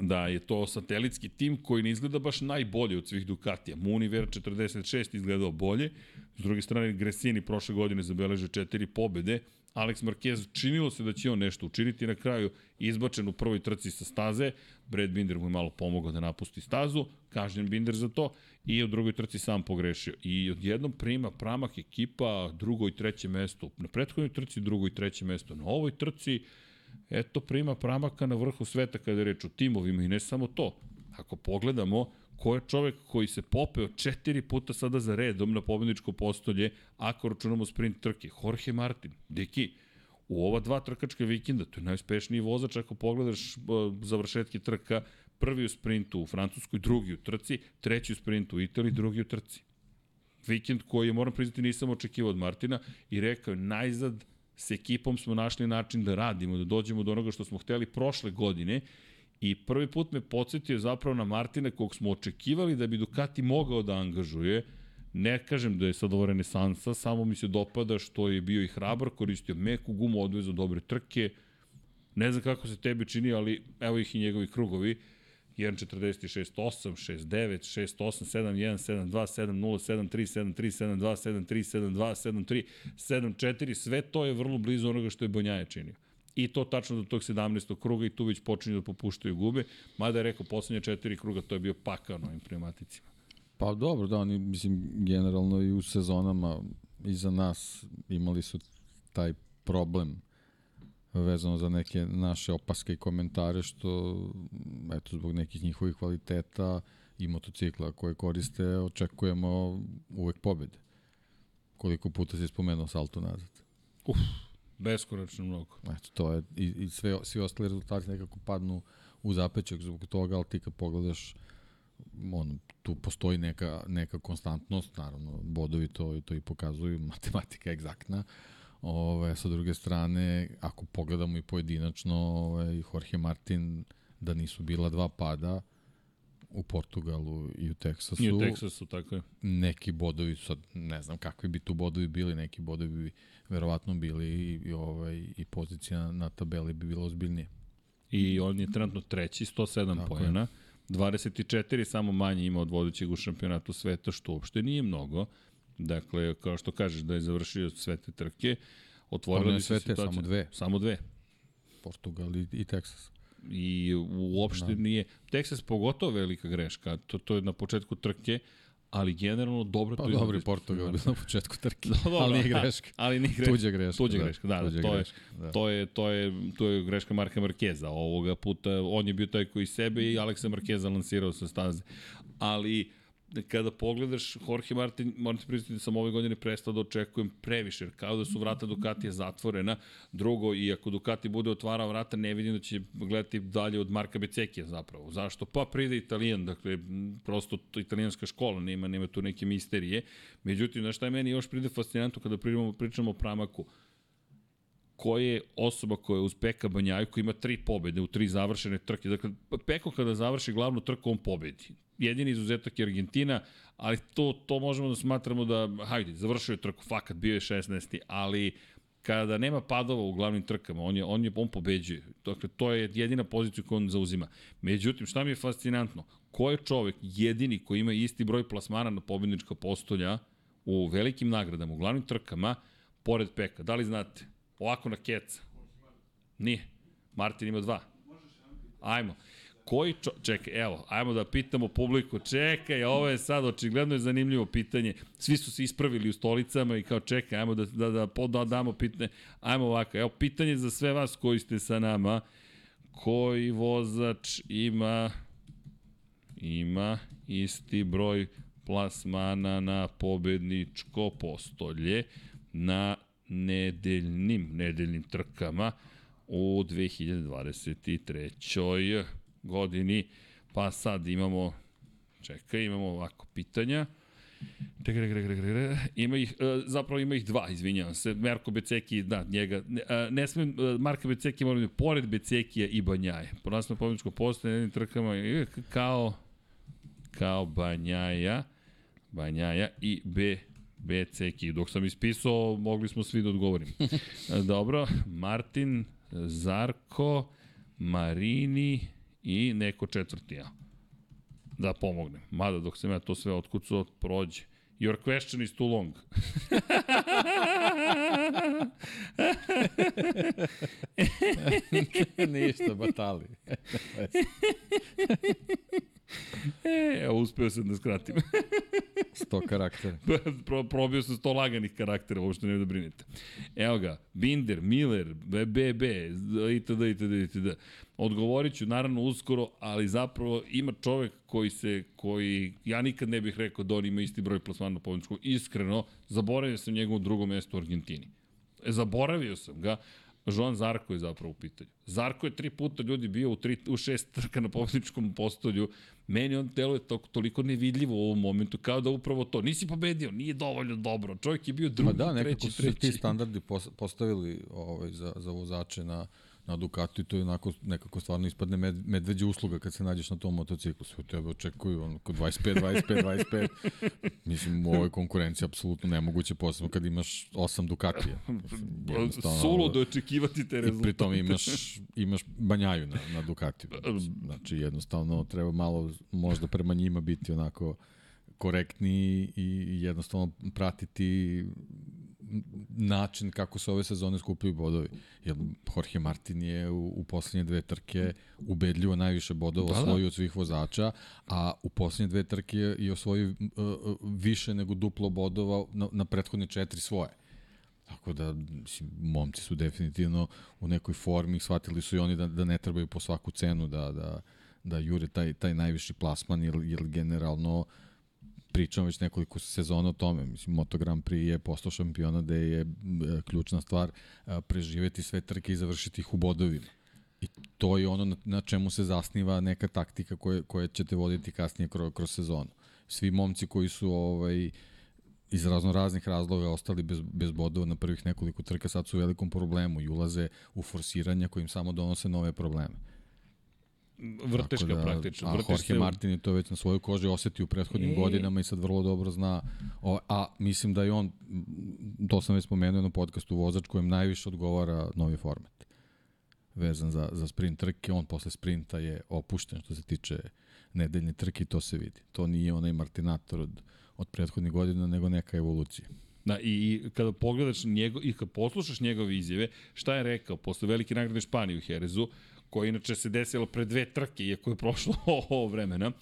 da je to satelitski tim koji ne izgleda baš najbolje od svih Ducatija. Muniver 46 izgledao bolje, s druge strane Gresini prošle godine zabeleže četiri pobede, Alex Marquez činilo se da će on nešto učiniti na kraju izbačen u prvoj trci sa staze, Brad Binder mu je malo pomogao da napusti stazu, kažnjen Binder za to i u drugoj trci sam pogrešio. I odjednom prima pramak ekipa drugo i treće mesto. Na prethodnoj trci drugo i treće mesto. Na ovoj trci eto prima pramaka na vrhu sveta kada je reč o timovima i ne samo to. Ako pogledamo, ko je čovek koji se popeo četiri puta sada za redom na pobedničko postolje, ako računamo sprint trke. Jorge Martin, Deki, u ova dva trkačka vikenda, to je najuspešniji vozač ako pogledaš završetke trka, prvi u sprintu u Francuskoj, drugi u trci, treći u sprintu u Italiji, drugi u trci. Vikend koji je, moram priznati, nisam očekivao od Martina i rekao, najzad s ekipom smo našli način da radimo, da dođemo do onoga što smo hteli prošle godine I prvi put me podsjetio zapravo na Martina kog smo očekivali da bi Ducati mogao da angažuje. Ne kažem da je sad ovo renesansa, samo mi se dopada što je bio i hrabar, koristio meku gumu, odvezao dobre trke. Ne znam kako se tebi čini, ali evo ih i njegovi krugovi. 1.46, 8, 6, 9, 6, 8, 7, 1, 7, 2, 7, 0, 7, 3, 7, 3, 7, 2, 7, 3, 7, 2, 7, 3, 7, 4, sve to je vrlo blizu onoga što je Bonjaje činio. I to tačno do tog 17. kruga i tu već počinju da popuštaju gube. Mada je rekao, poslednje četiri kruga to je bio pakao na ovim pneumaticima. Pa dobro, da, oni, mislim, generalno i u sezonama iza nas imali su taj problem vezano za neke naše opaske i komentare što eto zbog nekih njihovih kvaliteta i motocikla koje koriste očekujemo uvek pobede. Koliko puta si spomenuo salto nazad? Uf, beskonačno mnogo. Eto, to je, i, i sve, svi ostali rezultati nekako padnu u zapećak zbog toga, ali ti kad pogledaš on, tu postoji neka, neka konstantnost, naravno, bodovi to, to i pokazuju, *laughs* matematika je egzaktna, Ove, sa druge strane, ako pogledamo i pojedinačno, ove, Jorge Martin, da nisu bila dva pada u Portugalu i u Teksasu. I u Teksasu, tako je. Neki bodovi, sad ne znam kakvi bi tu bodovi bili, neki bodovi bi verovatno bili i, i, ovaj, i pozicija na tabeli bi bila ozbiljnije. I on je trenutno treći, 107 tako pojena. Je. 24 samo manje ima od vodećeg u šampionatu sveta, što uopšte nije mnogo. Dakle, kao što kažeš da je završio sve te trke, otvorila bi se situacija. Samo dve. Samo dve. Portugal i, i Teksas. I uopšte da. nije... Teksas pogotovo velika greška. To, to je na početku trke, ali generalno dobro pa, to je. Pa dobro, Portugal je na početku *laughs* trke, dobro, ali nije greška. ali nije greška. Tuđa greška. Tuđa da, greška, da, tuđa to, greška, je, da. to je to je to je greška Marka Markeza. Ovoga puta on je bio taj koji sebe i Aleksa Markeza lansirao sa staze. Ali kada pogledaš Jorge Martin, moram ti priznati da sam ove godine prestao da očekujem previše, jer kao da su vrata Ducatija zatvorena. Drugo, i ako Ducati bude otvarao vrata, ne vidim da će gledati dalje od Marka Becekija zapravo. Zašto? Pa pride Italijan, dakle, prosto italijanska škola, nema, nema tu neke misterije. Međutim, znaš šta je meni još pride fascinantno kada pričamo, pričamo o Pramaku? Ko je osoba koja je uz Peka Banjajko ima tri pobede u tri završene trke. Dakle, Peko kada završi glavnu trku, on pobedi jedini izuzetak je Argentina, ali to, to možemo da smatramo da, hajde, završio je trku, fakat, bio je 16. Ali kada nema padova u glavnim trkama, on je on je on pobeđuje. Dakle to je jedina pozicija koju on zauzima. Međutim, šta mi je fascinantno? Ko je čovek jedini koji ima isti broj plasmana na pobednička postolja u velikim nagradama, u glavnim trkama, pored Peka? Da li znate? Ovako na keca. Nije. Martin ima dva. Ajmo. Koji čo... Čekaj, evo, ajmo da pitamo publiku. Čekaj, ovo je sad očigledno je zanimljivo pitanje. Svi su se ispravili u stolicama i kao čekaj, ajmo da, da, da, da, da damo pitanje. Ajmo ovako, evo, pitanje za sve vas koji ste sa nama. Koji vozač ima ima isti broj plasmana na pobedničko postolje na nedeljnim, nedeljnim trkama u 2023 godini, pa sad imamo, čekaj, imamo ovako pitanja. Ima ih, e, zapravo ima ih dva, izvinjavam se. Marko Beceki, da, njega. Ne, e, ne smem, e, Marko Beceki moram da pored Becekija i Banjaje. Po nas na pobjedičko postoje jednim trkama kao kao Banjaja, Banjaja i B Beceki. Dok sam ispisao, mogli smo svi da odgovorim. *laughs* Dobro, Martin, Zarko, Marini, i neko četvrti ja. Da pomognem. Mada dok sam ja to sve otkucao, prođe. Your question is too long. *laughs* Ništa, batali. *laughs* e, uspeo sam da skratim. *laughs* sto karaktera. *laughs* Pro, probio sam sto laganih karaktera, uopšte ne da brinete. Evo ga, Binder, Miller, BB, itd., itd., itd. Odgovorit ću naravno uskoro, ali zapravo ima čovek koji se, koji, ja nikad ne bih rekao da on ima isti broj plasmana na pobjedičku. Iskreno, zaboravio sam njegovo drugo mesto u Argentini. E, zaboravio sam ga, Joan Zarko je zapravo u pitanju. Zarko je tri puta ljudi bio u, tri, u šest trka na pobedničkom postolju. Meni on deluje to, toliko nevidljivo u ovom momentu, kao da upravo to. Nisi pobedio, nije dovoljno dobro. Čovjek je bio drugi, da, treći, treći. su ti standardi postavili ovaj, za, za vozače na, na Ducati, to je onako nekako stvarno ispadne med, medveđa usluga kad se nađeš na tom motociklu. Sve tebe očekuju, onako 25, 25, 25. Mislim, u ovoj konkurenciji apsolutno nemoguće, posebno kad imaš 8 Ducatija. Solo *laughs* da očekivati te rezultate. I pritom imaš, imaš banjaju na, na Ducatiju. *laughs* Znači, jednostavno treba malo možda prema njima biti onako korektni i jednostavno pratiti način kako se ove sezone skupljaju bodovi. Jer Jorge Martin je u, u poslednje dve trke ubedljivo najviše bodova da, osvojio da. od svih vozača, a u poslednje dve trke je osvojio uh, više nego duplo bodova na, na prethodne četiri svoje. Tako da, mislim, momci su definitivno u nekoj formi, shvatili su i oni da, da ne trebaju po svaku cenu da, da, da jure taj, taj najviši plasman, jer, jer generalno uh, pričamo već nekoliko sezona o tome. Mislim, Moto Grand Prix je postao šampiona da je e, ključna stvar e, preživeti sve trke i završiti ih u bodovima. I to je ono na, na čemu se zasniva neka taktika koje, koje ćete voditi kasnije kroz, kroz sezonu. Svi momci koji su ovaj, iz razno raznih razloga ostali bez, bez bodova na prvih nekoliko trka sad su u velikom problemu i ulaze u forsiranja kojim samo donose nove probleme vrteška da, praktično. A Jorge Martin je to već na svojoj koži osetio u prethodnim e... godinama i sad vrlo dobro zna. O, a mislim da je on, to sam već spomenuo na podcastu, vozač kojem najviše odgovara novi format vezan za, za sprint trke. On posle sprinta je opušten što se tiče nedeljne trke i to se vidi. To nije onaj Martinator od, od prethodnih godina, nego neka evolucija. Da, i, i kada pogledaš njego, i kada poslušaš njegove izjave, šta je rekao posle velike nagrade Španije u Herezu, koja inače se desilo pre dve trke, iako je prošlo *laughs* ovo vremena,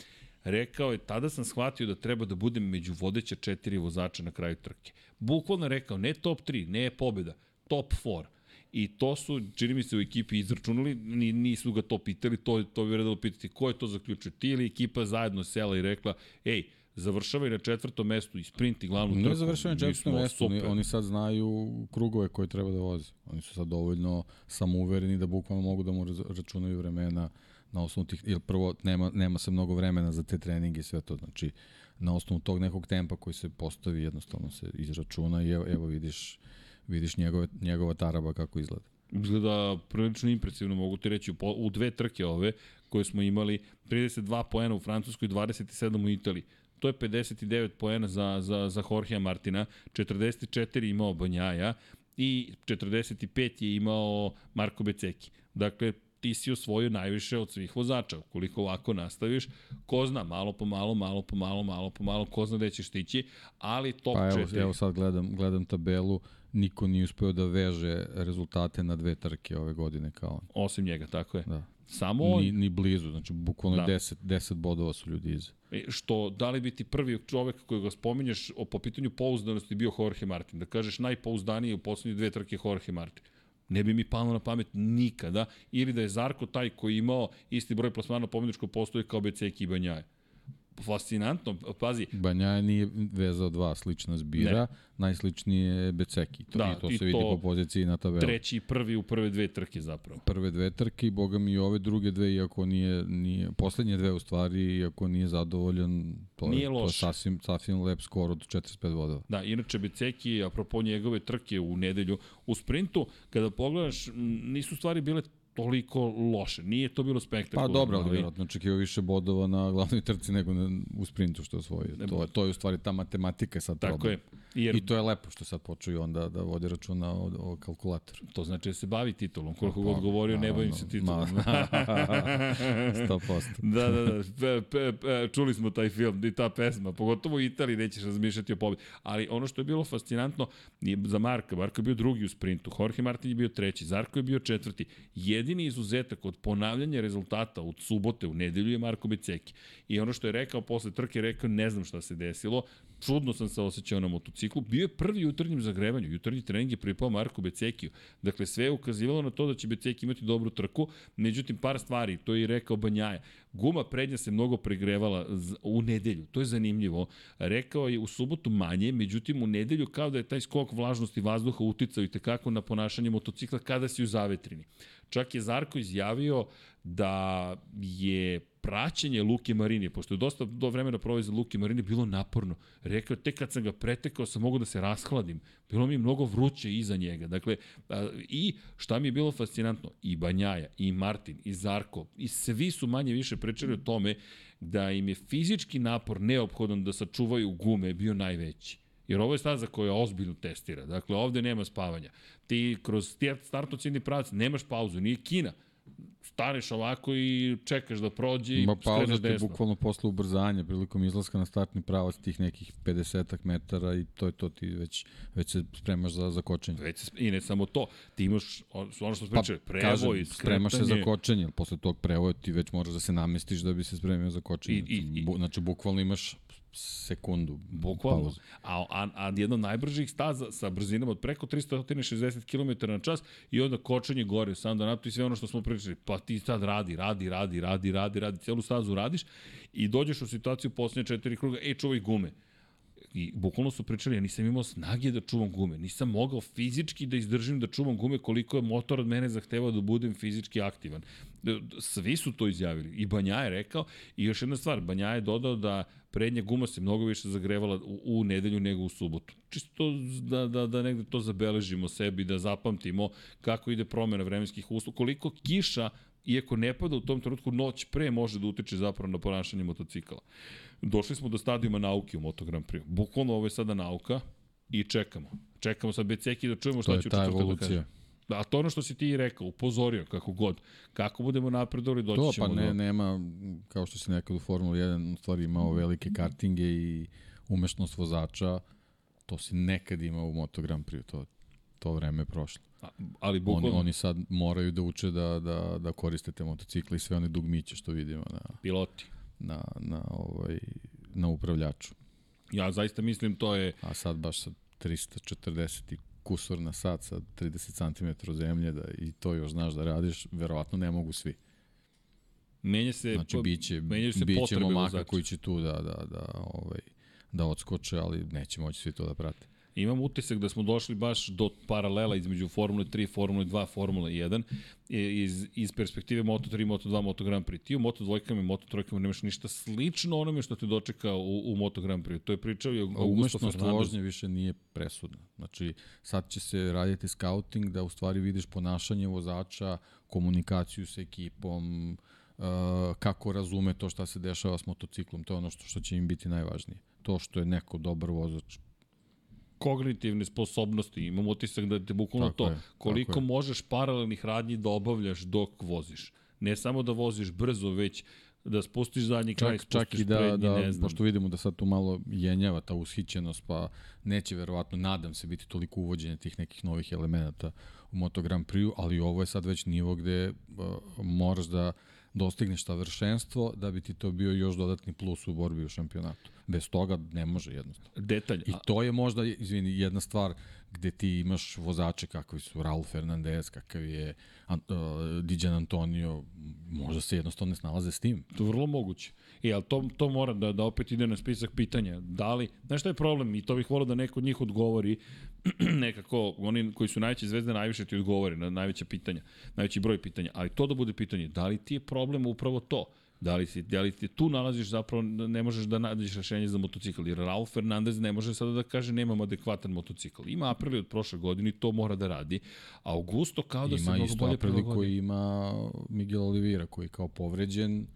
rekao je, tada sam shvatio da treba da budem među vodeća četiri vozača na kraju trke. Bukvalno rekao, ne top 3, ne pobjeda, top 4. I to su, čini mi se, u ekipi izračunali, nisu ga to pitali, to, to bi vredalo pitati ko je to zaključio, ti ili ekipa zajedno sela i rekla, ej, završavaju na četvrtom mestu i sprint i glavnu trku. Ne završavaju na četvrtom mestu, oni, oni sad znaju krugove koje treba da voze. Oni su sad dovoljno samouvereni da bukvalno mogu da mu računaju vremena na osnovu tih, jer prvo nema, nema se mnogo vremena za te treninge i sve to, znači na osnovu tog nekog tempa koji se postavi jednostavno se izračuna i evo, evo vidiš, vidiš njegove, njegova taraba kako izgleda. Izgleda prilično impresivno, mogu ti reći, u, u dve trke ove koje smo imali, 32 poena u Francuskoj, 27 u Italiji. To je 59 poena za, za, za Jorgea Martina, 44 imao Banjaja i 45 je imao Marko Beceki. Dakle, ti si osvojio najviše od svih vozača. Ukoliko ovako nastaviš, ko zna, malo po malo, malo po malo, malo po malo, ko zna gde ćeš stići, ali top pa 4... Evo, evo sad gledam, gledam tabelu, niko nije uspeo da veže rezultate na dve trke ove godine kao on. Osim njega, tako je. Da. Samo on... Ni, ni blizu, znači bukvalno da. 10, 10 bodova su ljudi iza. E, što, da li bi ti prvi čovek koji ga spominješ o, po pitanju pouzdanosti bio Jorge Martin, da kažeš najpouzdaniji u poslednje dve trke Jorge Martin. Ne bi mi palo na pamet nikada, ili da je Zarko taj koji imao isti broj plasmana pobjedičko postoje kao Beceki i Banjaje fascinantno, pazi. Banja nije vezao dva slična zbira, ne. najsličniji je Beceki. To, da, I to se vidi po poziciji na tabelu. Treći i prvi u prve dve trke zapravo. Prve dve trke i boga mi i ove druge dve, iako nije, nije poslednje dve u stvari, iako nije zadovoljan, to nije je, loš. to je sasvim, sasvim lep skor od 45 vodova. Da, inače Beceki, apropo njegove trke u nedelju u sprintu, kada pogledaš, nisu stvari bile toliko loše. Nije to bilo spektakularno. Pa dobro, ali vjerojatno očekio više bodova na glavnoj trci nego na, u sprintu što je osvojio. To, to je u stvari ta matematika sad Tako problem. je. Jer... I to je lepo što sad počuju onda da vode računa o, o kalkulatoru. To znači da se bavi titulom. Koliko pa, god govorio, ne bavim se titulom. 100%. *laughs* *laughs* da, da, da. Pe, pe, pe, čuli smo taj film i ta pesma. Pogotovo u Italiji nećeš razmišljati o pobedi. Ali ono što je bilo fascinantno je za Marka. Marko je bio drugi u sprintu. Jorge Martin je bio treći. Zarko je bio četvrti. Jedini izuzetak od ponavljanja rezultata od subote u nedelju je Marko Beceki. I ono što je rekao posle trke, rekao ne znam šta se desilo čudno sam se osjećao na motociklu. Bio je prvi jutarnjem zagrevanju. Jutarnji trening je pripao Marku Becekiju. Dakle, sve je ukazivalo na to da će Beceki imati dobru trku. Međutim, par stvari, to je i rekao Banjaja. Guma prednja se mnogo pregrevala u nedelju. To je zanimljivo. Rekao je u subotu manje, međutim u nedelju kao da je taj skok vlažnosti vazduha uticao i tekako na ponašanje motocikla kada si u zavetrini. Čak je Zarko izjavio da je praćenje Luke Marini, pošto je dosta do vremena proveo za Luke Marini, bilo naporno. Rekao, tek kad sam ga pretekao, sam mogu da se rashladim. Bilo mi mnogo vruće iza njega. Dakle, a, i šta mi je bilo fascinantno, i Banjaja, i Martin, i Zarko, i svi su manje više pričali o tome da im je fizički napor neophodan da sačuvaju gume bio najveći. Jer ovo je staza koja ozbiljno testira. Dakle, ovde nema spavanja. Ti kroz startocijedni pravac nemaš pauzu, nije Kina staneš ovako i čekaš da prođe i Ma pauza skreneš desno. bukvalno posle ubrzanja prilikom izlaska na startni pravac tih nekih 50 metara i to je to ti već već se spremaš za za kočenje. Već i ne samo to, ti imaš ono što smo pričali, pa, prevoj, kažem, spremaš se za kočenje, posle tog prevoja ti već moraš da se namestiš da bi se spremio za kočenje. I, i, i, Bu, znači bukvalno imaš sekundu Bukvalno. A, a, a jedna od najbržih staza sa brzinom od preko 360 km na čas i onda kočenje gore, sam da nato i sve ono što smo pričali. Pa ti sad radi, radi, radi, radi, radi, radi, celu stazu radiš i dođeš u situaciju poslednje četiri kruga, e, čuvaj gume. I bukvalno su pričali, ja nisam imao snage da čuvam gume, nisam mogao fizički da izdržim da čuvam gume koliko je motor od mene zahtevao da budem fizički aktivan. Svi su to izjavili. I Banja je rekao, i još jedna stvar, Banja je dodao da prednja guma se mnogo više zagrevala u, u nedelju nego u subotu. Čisto da, da, da negde to zabeležimo sebi, da zapamtimo kako ide promena vremenskih uslova, koliko kiša iako ne pada u tom trenutku, noć pre može da utiče zapravo na ponašanje motocikala. Došli smo do stadijuma nauke u Moto Grand Prix. Bukvalno ovo je sada nauka i čekamo. Čekamo sad Beceki da čujemo šta će u četvrtak da kaže. Da, a to ono što si ti rekao, upozorio kako god. Kako budemo napredovali, doći to, ćemo pa ne, do... nema, kao što si nekad u Formuli 1 u stvari imao velike kartinge i umešnost vozača, to si nekad imao u Moto Grand Prix, to, to vreme je prošlo. A, ali bukvalno... Oni, oni sad moraju da uče da, da, da koriste te motocikle i sve one dugmiće što vidimo na, Piloti. Na, na, ovaj, na upravljaču. Ja zaista mislim to je... A sad baš sa 340 i kusur na sat sa 30 cm zemlje da i to još znaš da radiš, verovatno ne mogu svi. Menja se, znači, biće, menjaju se biće momaka koji će tu da, da, da, ovaj, da odskoče, ali neće moći svi to da prate. Imam utisak da smo došli baš do paralela između Formule 3, Formule 2, Formule 1 iz, iz perspektive Moto3, Moto2, Moto Grand Prix. Ti u Moto dvojkama i Moto trojkama nemaš ništa slično onome što te dočeka u, u Moto Grand Prix. To je pričao i Augusto Fernandez. vožnje više nije presudna. Znači, sad će se raditi scouting da u stvari vidiš ponašanje vozača, komunikaciju sa ekipom, uh, kako razume to šta se dešava s motociklom. To je ono što, što će im biti najvažnije. To što je neko dobar vozač kognitivne sposobnosti. Imam utisak da te bukvalno to, je, koliko možeš paralelnih radnji da obavljaš dok voziš. Ne samo da voziš brzo, već da spustiš zadnji kraj, čak, spustiš čak i da, prednji, da, ne znam. pošto vidimo da sad tu malo jenjava ta ushićenost, pa neće verovatno, nadam se, biti toliko uvođenja tih nekih novih elemenata u Moto Grand Prix, ali ovo je sad već nivo gde uh, moraš da dostigneš savršenstvo da bi ti to bio još dodatni plus u borbi u šampionatu. Bez toga ne može jednostavno. Detalj. I to je možda, izvini, jedna stvar gde ti imaš vozače kakvi su Raul Fernandez, kakav je uh, Dijan Antonio, možda se jednostavno ne snalaze s tim. To je vrlo moguće. I, ali to, to mora da, da opet ide na spisak pitanja. Da li, znaš šta je problem? I to bih volio da neko od njih odgovori, *clears throat* nekako, oni koji su najveće zvezde najviše ti odgovore na najveća pitanja, najveći broj pitanja. Ali to da bude pitanje, da li ti je problem upravo to? Da li, si, da li ti tu nalaziš zapravo, ne možeš da nađeš rešenje za motocikl, jer Raul Fernandez ne može sada da kaže nemam adekvatan motocikl. Ima Aprili od prošle godine i to mora da radi. A Augusto kao da ima se mnogo bolje Aprili koji ima Miguel Oliveira koji kao povređen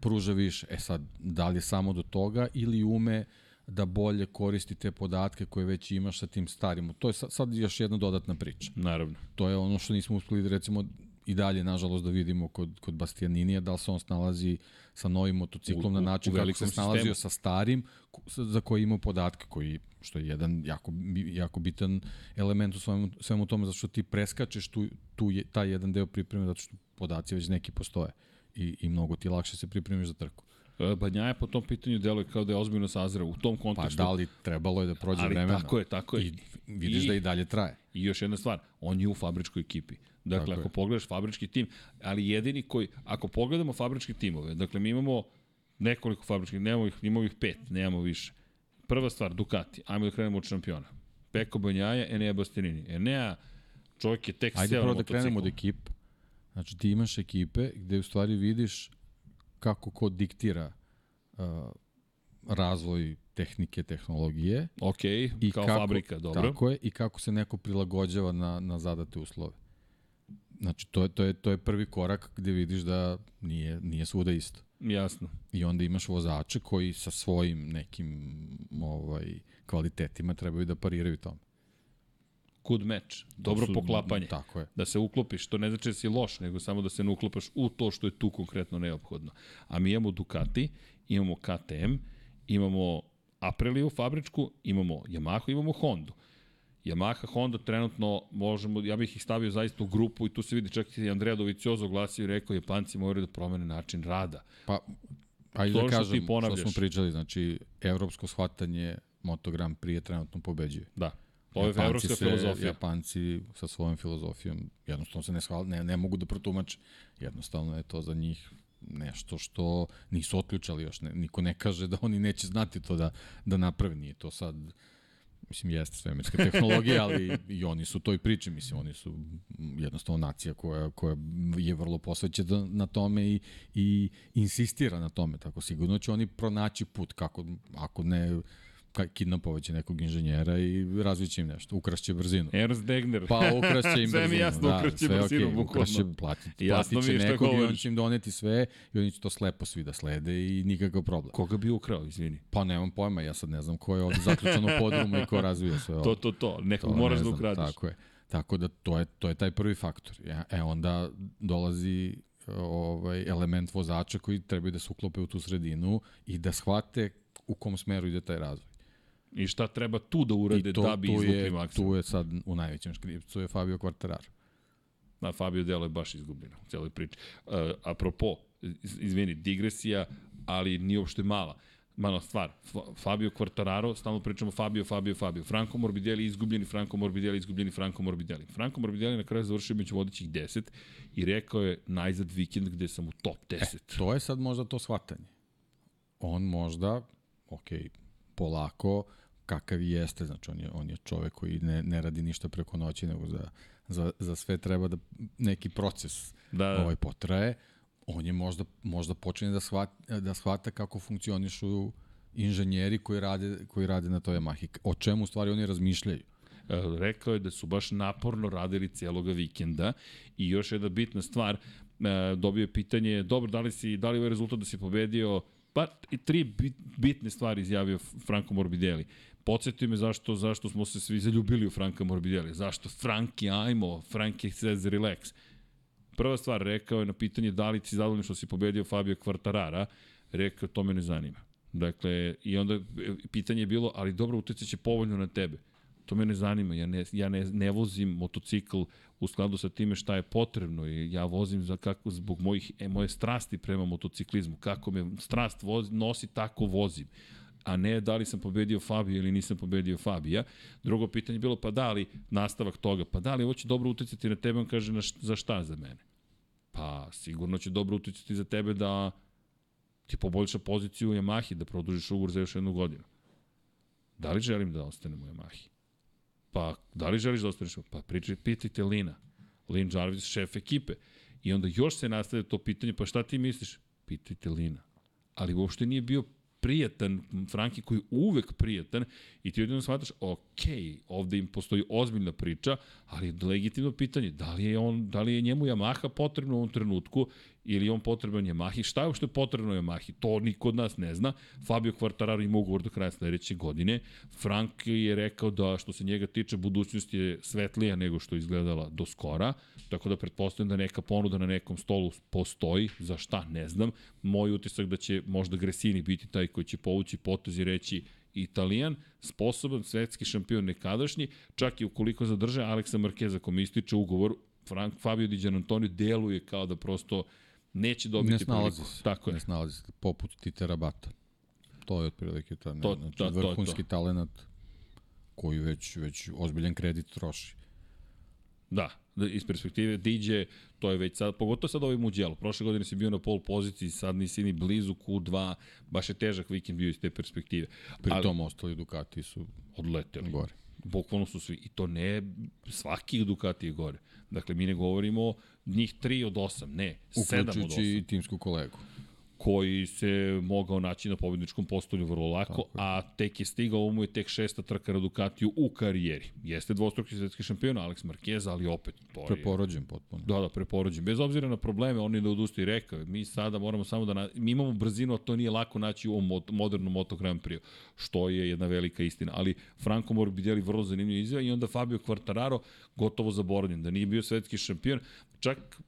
pruža više. E sad, da li je samo do toga ili ume da bolje koristi te podatke koje već imaš sa tim starim. To je sad još jedna dodatna priča. Naravno. To je ono što nismo uspeli da recimo i dalje, nažalost, da vidimo kod, kod Bastianinija, da li se on snalazi sa novim motociklom u, na način kako se snalazio sistemu. sa starim, za koji ima podatke, koji, što je jedan jako, jako bitan element u svemu, svemu tome, zato što ti preskačeš tu, tu je, taj jedan deo pripreme, zato što podaci već neki postoje i, i mnogo ti lakše se pripremiš za trku. Banja je po tom pitanju deluje kao da je ozbiljno sazreo u tom kontekstu. Pa da li trebalo je da prođe ali vremena. tako je, tako je. I vidiš I, da i dalje traje. I još jedna stvar, on je u fabričkoj ekipi. Dakle, tako ako je. pogledaš fabrički tim, ali jedini koji, ako pogledamo fabričke timove, dakle mi imamo nekoliko fabričkih, nemamo ih, imamo ih pet, nemamo više. Prva stvar, Ducati, ajmo da krenemo od šampiona. Peko Banjaja, Enea Bastianini. Enea, čovjek je tek Ajde prvo da krenemo od ekipa. Znači ti imaš ekipe gde u stvari vidiš kako ko diktira uh, razvoj tehnike, tehnologije. Ok, i kao kako, fabrika, dobro. Tako je, i kako se neko prilagođava na, na zadate uslove. Znači, to je, to, je, to je prvi korak gde vidiš da nije, nije svuda isto. Jasno. I onda imaš vozače koji sa svojim nekim ovaj, kvalitetima trebaju da pariraju tome. Good match, dobro su, poklapanje. Tako je. Da se uklopiš, to ne znači da si loš, nego samo da se ne uklopaš u to što je tu konkretno neophodno. A mi imamo Ducati, imamo KTM, imamo Apriliju fabričku, imamo Yamahu, imamo Hondu. Yamaha, Honda trenutno možemo, ja bih ih stavio zaista u grupu i tu se vidi čak i Andrea Doviciozo oglasio i rekao Japanci moraju da promene način rada. Pa, ajde da što kažem što ponavljaš. smo pričali, znači, evropsko shvatanje Motogram prije trenutno pobeđuje. Da. To je evropska se, filozofija. Japanci sa svojom filozofijom jednostavno se ne, shval, ne, ne mogu da protumače. Jednostavno je to za njih nešto što nisu otključali još. Ne, niko ne kaže da oni neće znati to da, da naprave. Nije to sad mislim, jeste svemirska tehnologija, ali i oni su toj priči, mislim, oni su jednostavno nacija koja, koja je vrlo posvećena na tome i, i insistira na tome, tako sigurno će oni pronaći put, kako, ako ne kidnapovaće nekog inženjera i razviće im nešto, ukrašće brzinu. Ernst Degner. Pa ukrašće im *laughs* sve brzinu. mi jasno, da, ukrašće sve brzinu, okay, bukvalno. Ukrašće, platit, Jasno platit će nekog i on će im doneti sve i oni će to slepo svi da slede i nikakav problem. Koga bi ukrao, izvini? Pa nemam pojma, ja sad ne znam ko je ovde zaključan u podrumu i ko razvija sve ovo. To, to, to. Nekog moraš ne da znam, ukradeš. Tako je. Tako da to je, to je taj prvi faktor. Ja, e onda dolazi ovaj element vozača koji trebaju da se uklope u tu sredinu i da shvate u kom smeru ide taj razvoj. I šta treba tu da urade to, da bi izvukli maksimum. Tu je sad u najvećem škripcu je Fabio Quartararo. Na Fabio Delo je baš izgubljeno u celoj priči. Uh, apropo, iz- izvini, digresija, ali nije uopšte mala. Mala stvar. Fa- Fabio Quartararo, stalno pričamo Fabio, Fabio, Fabio. Franco Morbidelli izgubljeni, Franco Morbidelli izgubljeni, Franco Morbidelli. Franco Morbidelli na kraju završio među vodećih 10 i rekao je najzad vikend gde sam u top 10. E, to je sad možda to shvatanje. On možda, ok, polako, kakav i jeste, znači on je, on je čovek koji ne, ne radi ništa preko noći, nego za, za, za sve treba da neki proces Da, da. ovaj potraje, on je možda, možda počinje da shvata, da shvata kako funkcionišu inženjeri koji rade, koji rade na toj Yamahi. O čemu u stvari oni razmišljaju. E, rekao je da su baš naporno radili cijeloga vikenda i još jedna bitna stvar, e, dobio je pitanje, dobro, da li, si, da li ovaj rezultat da si pobedio, pa i tri bit, bitne stvari izjavio Franco Morbidelli. Podsjetio me zašto, zašto smo se svi zaljubili u Franka Morbidelli. Zašto Franki, ajmo, Franki says relax. Prva stvar, rekao je na pitanje da li si zadovoljan što si pobedio Fabio Quartarara, rekao to me ne zanima. Dakle, i onda e, pitanje je bilo, ali dobro, utjecat će povoljno na tebe. To me ne zanima, ja ne, ja ne, ne vozim motocikl u skladu sa time šta je potrebno i ja vozim za kako, zbog mojih, e, moje strasti prema motociklizmu, kako me strast vozi, nosi, tako vozim a ne da li sam pobedio Fabio ili nisam pobedio Fabija. Drugo pitanje je bilo, pa da li nastavak toga, pa da li ovo će dobro uticati na tebe, on kaže, na, za šta za mene? Pa sigurno će dobro uticati za tebe da ti poboljša poziciju u Yamahi, da produžiš ugovor za još jednu godinu. Da li želim da ostanem u Yamahi? Pa, da li želiš da ostaneš? Pa, pričaj, pitajte Lina. Lin Jarvis, šef ekipe. I onda još se nastavlja to pitanje, pa šta ti misliš? Pitajte Lina. Ali uopšte nije bio prijatan, Franki koji je uvek prijatan i ti odjedno shvataš, ok, ovde im postoji ozbiljna priča, ali je legitimno pitanje, da li je, on, da li je njemu Yamaha potrebno u ovom trenutku ili on potreban Yamahi, šta je uopšte potrebno Yamahi, to niko od nas ne zna. Fabio Quartararo ima ugovor do kraja sledeće godine. Frank je rekao da što se njega tiče budućnost je svetlija nego što je izgledala do skora, tako da pretpostavljam da neka ponuda na nekom stolu postoji, za šta ne znam. Moj utisak da će možda Gresini biti taj koji će povući potez i reći Italijan, sposoban, svetski šampion nekadašnji, čak i ukoliko zadrže Aleksa Markeza kome ističe ugovor, Frank Fabio Di Gianantonio deluje kao da prosto neće dobiti Ne snalazi priliku. se. Tako je. Ne snalazi se. Poput Tite Rabata. To je otprilike ta, ne, To- znači, da, to vrhunski to. talenat koji već, već ozbiljan kredit troši. Da, da, iz perspektive DJ, to je već sad, pogotovo sad ovaj Mugello. Prošle godine si bio na pol poziciji, sad nisi ni blizu Q2, baš je težak vikend bio iz te perspektive. Pri Ali- tom ostali Ducati su odleteli. gore. Bukvalno su svi, i to ne svaki Ducati je gore. Dakle, mi ne govorimo njih 3 od 8, ne, 7 od Uključujući 8. i timsku kolegu. Koji se mogao naći na pobedničkom postolju vrlo lako, a tek je stigao, ovo mu je tek šesta trka na Ducatiju u karijeri. Jeste dvostruki svetski šampion Alex Marquez, ali opet to je... Preporođen potpuno. Da, da, preporođen. Bez obzira na probleme, on je da odustaje rekao, mi sada moramo samo da... Na... Mi imamo brzinu, a to nije lako naći u ovom modernom Moto Grand Prix, što je jedna velika istina. Ali Franco Morbidelli vrlo zanimljiv izjava i onda Fabio Quartararo gotovo zaboravljen, da nije bio svetski šampion. Čak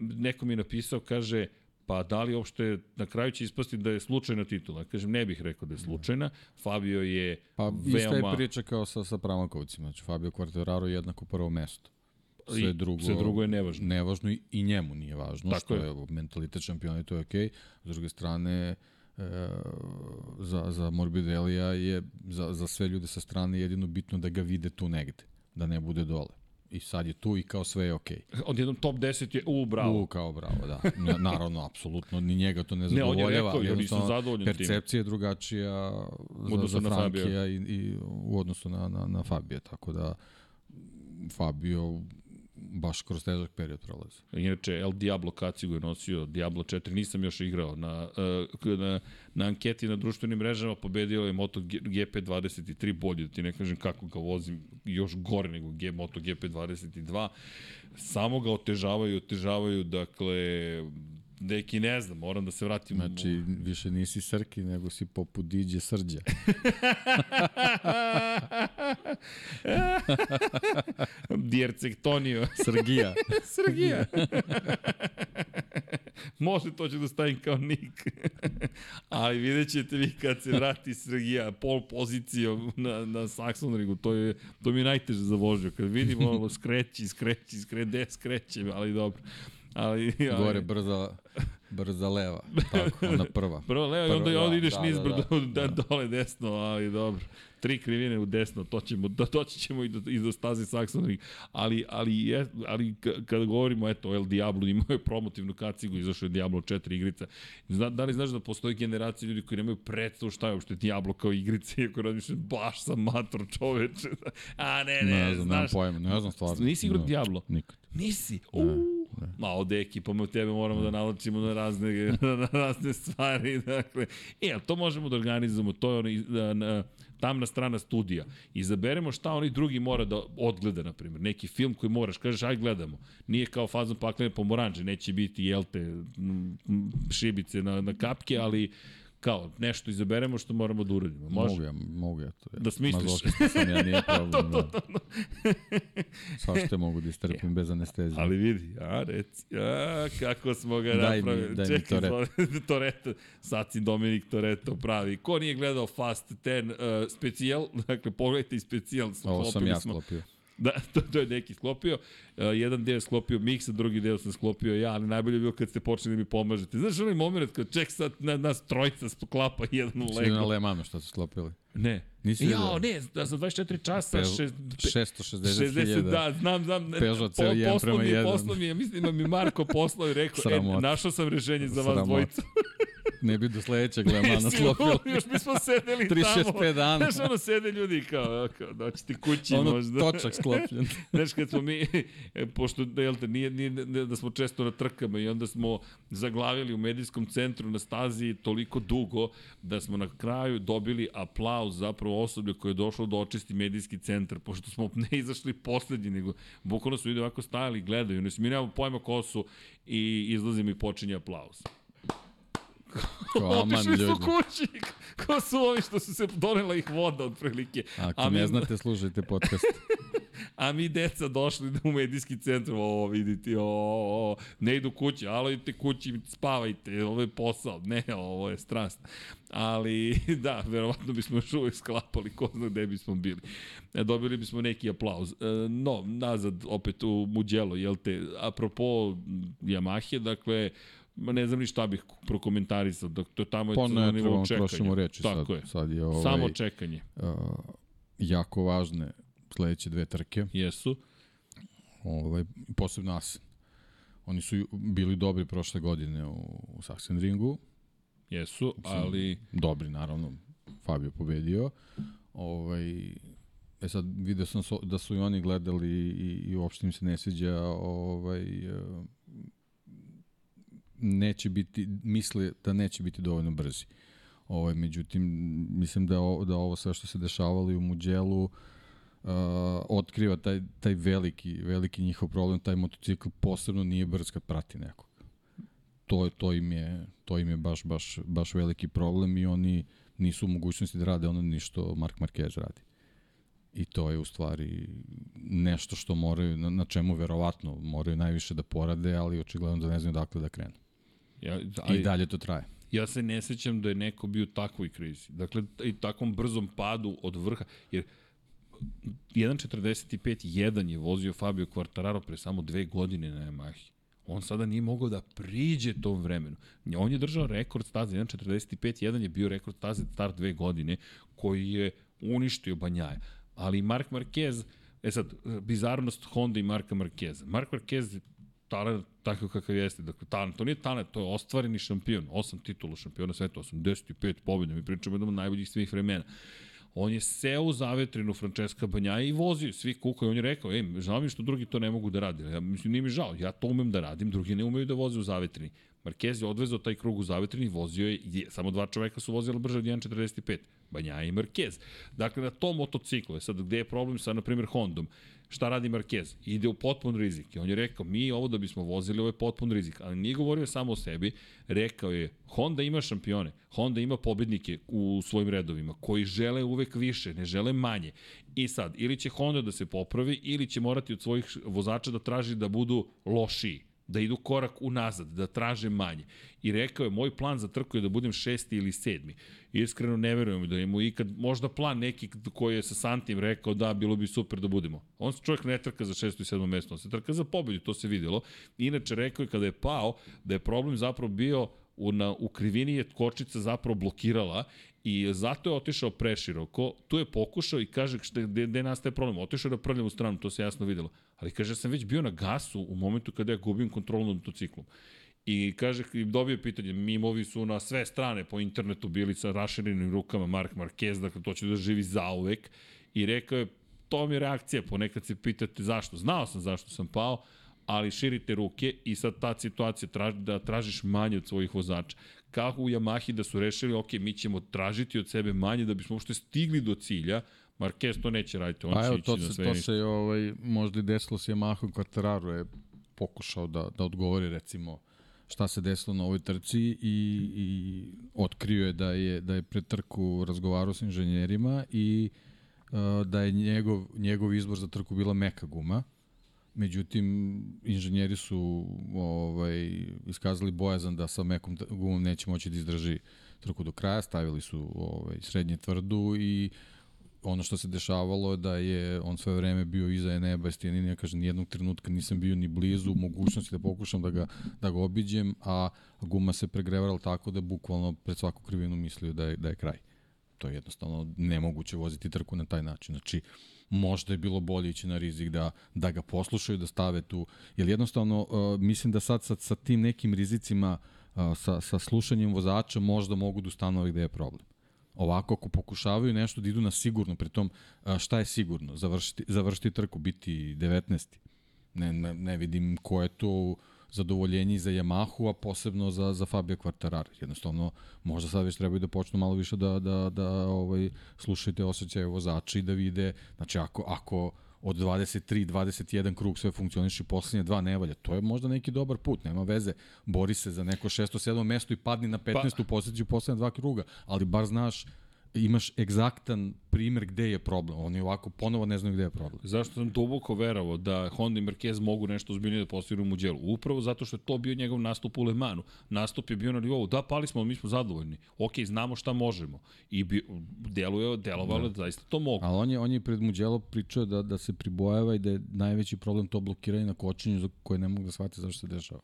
neko mi je napisao, kaže, pa da li uopšte na kraju će ispasti da je slučajna titula? Kažem, ne bih rekao da je slučajna. Fabio je pa, veoma... Pa ista je priča kao sa, sa Pramakovcima. Znači, Fabio Quartararo je jednako prvo mesto. Sve drugo, sve drugo je nevažno. Nevažno i, i njemu nije važno, Tako što je, je mentalitet šampiona i to je okej. Okay. S druge strane, e, za, za Morbidelija je za, za sve ljude sa strane jedino bitno da ga vide tu negde, da ne bude dole i sad je tu i kao sve je okej. Okay. Odjednom top 10 je u bravo. U kao bravo, da. Naravno, apsolutno, ni njega to ne zadovoljava. Ne, on je rekao, nisam zadovoljan Percepcija je drugačija za, za Frankija i, i u odnosu na, na, na Fabija, tako da Fabio baš kroz težak period prolazi. Inače, El Diablo kacigu je nosio, Diablo 4 nisam još igrao. Na, uh, na, na anketi na društvenim mrežama pobedio je Moto GP23 bolje, da ti ne kažem kako ga vozim, još gore nego G, Moto GP22. Samo ga otežavaju, otežavaju, dakle, neki ne znam, moram da se vratim. Znači, više nisi Srki, nego si poput Diđe Srđa. *laughs* Djercektonio. Srgija. *laughs* Srgija. *laughs* Može, to ću da stavim kao nik. Ali vidjet ćete vi kad se vrati Srgija pol pozicijom na, na Saxon Ringu, to, je, to mi je najteže za vožnju. Kad vidim ovo skreći, skreći, skreći, skreće, ali dobro. Ali, ali... Gore brza, brza leva, *laughs* tako, ona prva. Prva leva i onda, onda ideš da, niz brdo, da, da, da, *laughs* dole desno, ali dobro. Tri krivine u desno, to ćemo, da, doći ćemo i do, i do stazi Saxon Ring. Ali, ali, je, ali kada govorimo, eto, El Diablo imao je promotivnu kacigu, izašao je Diablo 4 igrica. Zna, da li znaš da postoji generacija ljudi koji nemaju predstavu šta je uopšte Diablo kao igrica, iako razmišljam, baš sam mator čoveče. *laughs* A ne, ne, ne znam, znaš. Ne znam, ne znam stvarno. Nisi igrao Diablo? Nikad. Nisi? Uuu. Ma, od ekipa, pa tebe moramo da nalačimo na razne, *laughs* na razne stvari. Dakle, e, to možemo da organizujemo, to je ono, na, na, tamna strana studija. Izaberemo šta oni drugi mora da odgleda, na primjer. Neki film koji moraš, kažeš, aj gledamo. Nije kao fazom paklene pomoranđe, neće biti, jel te, šibice na, na kapke, ali kao nešto izaberemo što moramo da uradimo. Može? Mogu ja, mogu ja to. Da smisliš. Mazohista sam ja, nije *laughs* problem. to, to, to, to. *laughs* Svašte mogu da istrpim bez anestezije. Ali vidi, a reci, a kako smo ga daj napravili. Mi, daj Čekaj, mi Toretto. *laughs* Toretto, Saci Dominik Toretto pravi. Ko nije gledao Fast 10 uh, specijal, dakle pogledajte i specijal. Ovo sam ja sklopio. *laughs* Da, to, to je neki sklopio. Uh, jedan deo sklopio Miksa, drugi deo sam sklopio ja, ali najbolje je bilo kad ste počeli da mi pomažete. Znaš onaj moment kad ček sad na, nas trojica sklapa jedan u Lego. Svi na Lemanu što su sklopili. Ne. Nisi ja, ne, da, za 24 časa... Pe, šest, 660 Da, znam, znam. Peugeot ceo 1 prema 1. Poslao mi je, mislim da mi Marko poslao i rekao, e, našao sam rešenje za vas dvojicu. *laughs* ne bi do sledećeg Lemana sklopili. Još bismo sedeli *laughs* 3, tamo. 3-6-5 dana. Znaš, ono sede ljudi kao, kao doći ti kući ono možda. Ono točak sklopljen. *laughs* Znaš, kad smo mi, e, pošto, da, jel te, nije, nije, da smo često na trkama i onda smo zaglavili u medijskom centru na stazi toliko dugo da smo na kraju dobili aplauz zapravo osoblje koje je došlo da očisti medijski centar, pošto smo ne izašli poslednji, nego bukvalno su ljudi ovako stajali i gledaju. Znači, mi nemamo pojma ko su i izlazimo i počinje aplauz. *laughs* Otišli su kući. Ko su ovi što su se donela ih voda otprilike. Ako A ne mi... znate, slušajte podcast. *laughs* A mi deca došli u medijski centar, o, vidite, o, o, ne idu kući, alo idite kući, spavajte, ovo je posao, ne, ovo je strast. Ali, *laughs* da, verovatno bismo još uvijek sklapali, ko zna gde bismo bili. E, dobili bismo neki aplauz. E, no, nazad opet u Muđelo, jel te, apropo Yamahe, dakle, ma ne znam ni šta bih prokomentarisao, da to tamo je pa na nivou čekanja. reči Tako sad, je. sad je ovaj, Samo čekanje. Uh, jako važne sledeće dve trke. Jesu. Ovaj, posebno Asen. Oni su bili dobri prošle godine u, u Sachsenringu. Jesu, ali... Dobri, naravno. Fabio pobedio. Ovaj, e sad, video sam so, da su i oni gledali i, i uopšte im se ne sviđa ovaj, neće biti, misle da neće biti dovoljno brzi. Ovaj, međutim, mislim da, ovo, da ovo sve što se dešavalo i u Muđelu uh, otkriva taj, taj veliki, veliki njihov problem, taj motocikl posebno nije brz kad prati nekog. To, to, im je, to im je baš, baš, baš veliki problem i oni nisu u mogućnosti da rade ono ništo Mark Marquez radi. I to je u stvari nešto što moraju, na, na čemu verovatno moraju najviše da porade, ali očigledno da ne znaju dakle da krenu. Ja, ali, I dalje to traje. Ja se ne sećam da je neko bio u takvoj krizi. Dakle, i takvom brzom padu od vrha. Jer 1.45.1 je vozio Fabio Quartararo pre samo dve godine na Yamahi. On sada nije mogao da priđe tom vremenu. On je držao rekord staze, 1.45.1 je bio rekord staze star dve godine, koji je uništio Banjaja. Ali Mark Marquez, e sad, bizarnost Honda i Marka Marqueza. Mark Marquez talent takav kakav jeste. Dakle, talent, to nije talent, to je ostvareni šampion. Osam titula šampiona sveta, 85 pobjeda. Mi pričamo jednom od najboljih svih vremena. On je seo u zavetrinu Francesca Banjaja i vozio, svi kukaju. On je rekao, ej, žao mi što drugi to ne mogu da rade. Ja, mislim, nije mi žao, ja to umem da radim, drugi ne umeju da voze u zavetrini. Marquez je odvezao taj krug u zavetrini i vozio je, je samo dva čoveka su vozili brže od 1.45. Banjaja i Marquez. Dakle, na tom motociklu je sad gde je problem sa, na primjer, Hondom. Šta radi Marquez? Ide u potpun rizik. I on je rekao, mi ovo da bismo vozili, ovo je potpun rizik. Ali nije govorio samo o sebi, rekao je, Honda ima šampione, Honda ima pobednike u svojim redovima, koji žele uvek više, ne žele manje. I sad, ili će Honda da se popravi, ili će morati od svojih vozača da traži da budu lošiji da idu korak unazad, da traže manje. I rekao je, moj plan za trku je da budem šesti ili sedmi. Iskreno ne verujem da je mu ikad, možda plan neki koji je sa Santim rekao da bilo bi super da budemo. On se čovjek ne trka za šesto i sedmo mesto, on se trka za pobedu, to se videlo. Inače rekao je kada je pao da je problem zapravo bio u, na, u krivini je kočica zapravo blokirala i zato je otišao preširoko, tu je pokušao i kaže šta, gde, gde nastaje problem, otišao da prljam u stranu, to se jasno videlo, ali kaže sam već bio na gasu u momentu kada ja gubim kontrolu nad motociklom. I kaže, i dobio pitanje, mimovi su na sve strane po internetu bili sa raširenim rukama Mark Marquez, dakle to će da živi zauvek. I rekao je, to mi je reakcija, ponekad se pitate zašto. Znao sam zašto sam pao, ali širite ruke i sad ta situacija traži, da tražiš manje od svojih vozača. Kako u Yamahi da su rešili, ok, mi ćemo tražiti od sebe manje da bismo uopšte stigli do cilja, Marquez to neće raditi, on pa će evo, ići to na se, sve to se ovaj, možda i desilo s Yamahom Quartararo je pokušao da, da odgovori recimo šta se desilo na ovoj trci i, i otkrio je da je, da je pre trku razgovarao s inženjerima i uh, da je njegov, njegov izbor za trku bila meka guma. Međutim, inženjeri su ovaj, iskazali bojazan da sa mekom gumom neće moći da izdrži trku do kraja, stavili su ovaj, srednje tvrdu i ono što se dešavalo je da je on sve vreme bio iza Eneba Stijanina, ja kažem, nijednog trenutka nisam bio ni blizu mogućnosti da pokušam da ga, da ga obiđem, a guma se pregrevala tako da bukvalno pred svaku krivinu mislio da je, da je kraj. To je jednostavno nemoguće voziti trku na taj način. Znači, možda je bilo bolje ići na rizik da, da ga poslušaju, da stave tu. Jer jednostavno, uh, mislim da sad sa, sa tim nekim rizicima, uh, sa, sa slušanjem vozača, možda mogu da ustanove gde je problem. Ovako, ako pokušavaju nešto da idu na sigurno, pritom šta je sigurno? Završiti, završiti trku, biti 19. Ne, ne, ne vidim ko je to zadovoljenje za Yamahu, a posebno za, za Fabio Quartararo. Jednostavno, možda sad već trebaju da počnu malo više da, da, da ovaj, slušajte osjećaje vozača i da vide, znači ako, ako od 23, 21 krug sve funkcioniše poslednje dva nevalja. To je možda neki dobar put, nema veze. Bori se za neko 6. 7. mesto i padni na 15. Pa, posjeću poslednje dva kruga, ali bar znaš imaš egzaktan primer gde je problem. Oni ovako ponovo ne znaju gde je problem. Zašto sam duboko verovao da Honda i Marquez mogu nešto ozbiljnije da postignu u Muđelu? Upravo zato što je to bio njegov nastup u Le Manu. Nastup je bio na nivou, da, pali smo, mi smo zadovoljni. Ok, znamo šta možemo. I bi, deluje, delovalo da. da zaista to mogu. Ali on je, on je pred Muđelo pričao da, da se pribojava i da je najveći problem to blokiranje na kočenju za koje ne mogu da shvate zašto se dešava.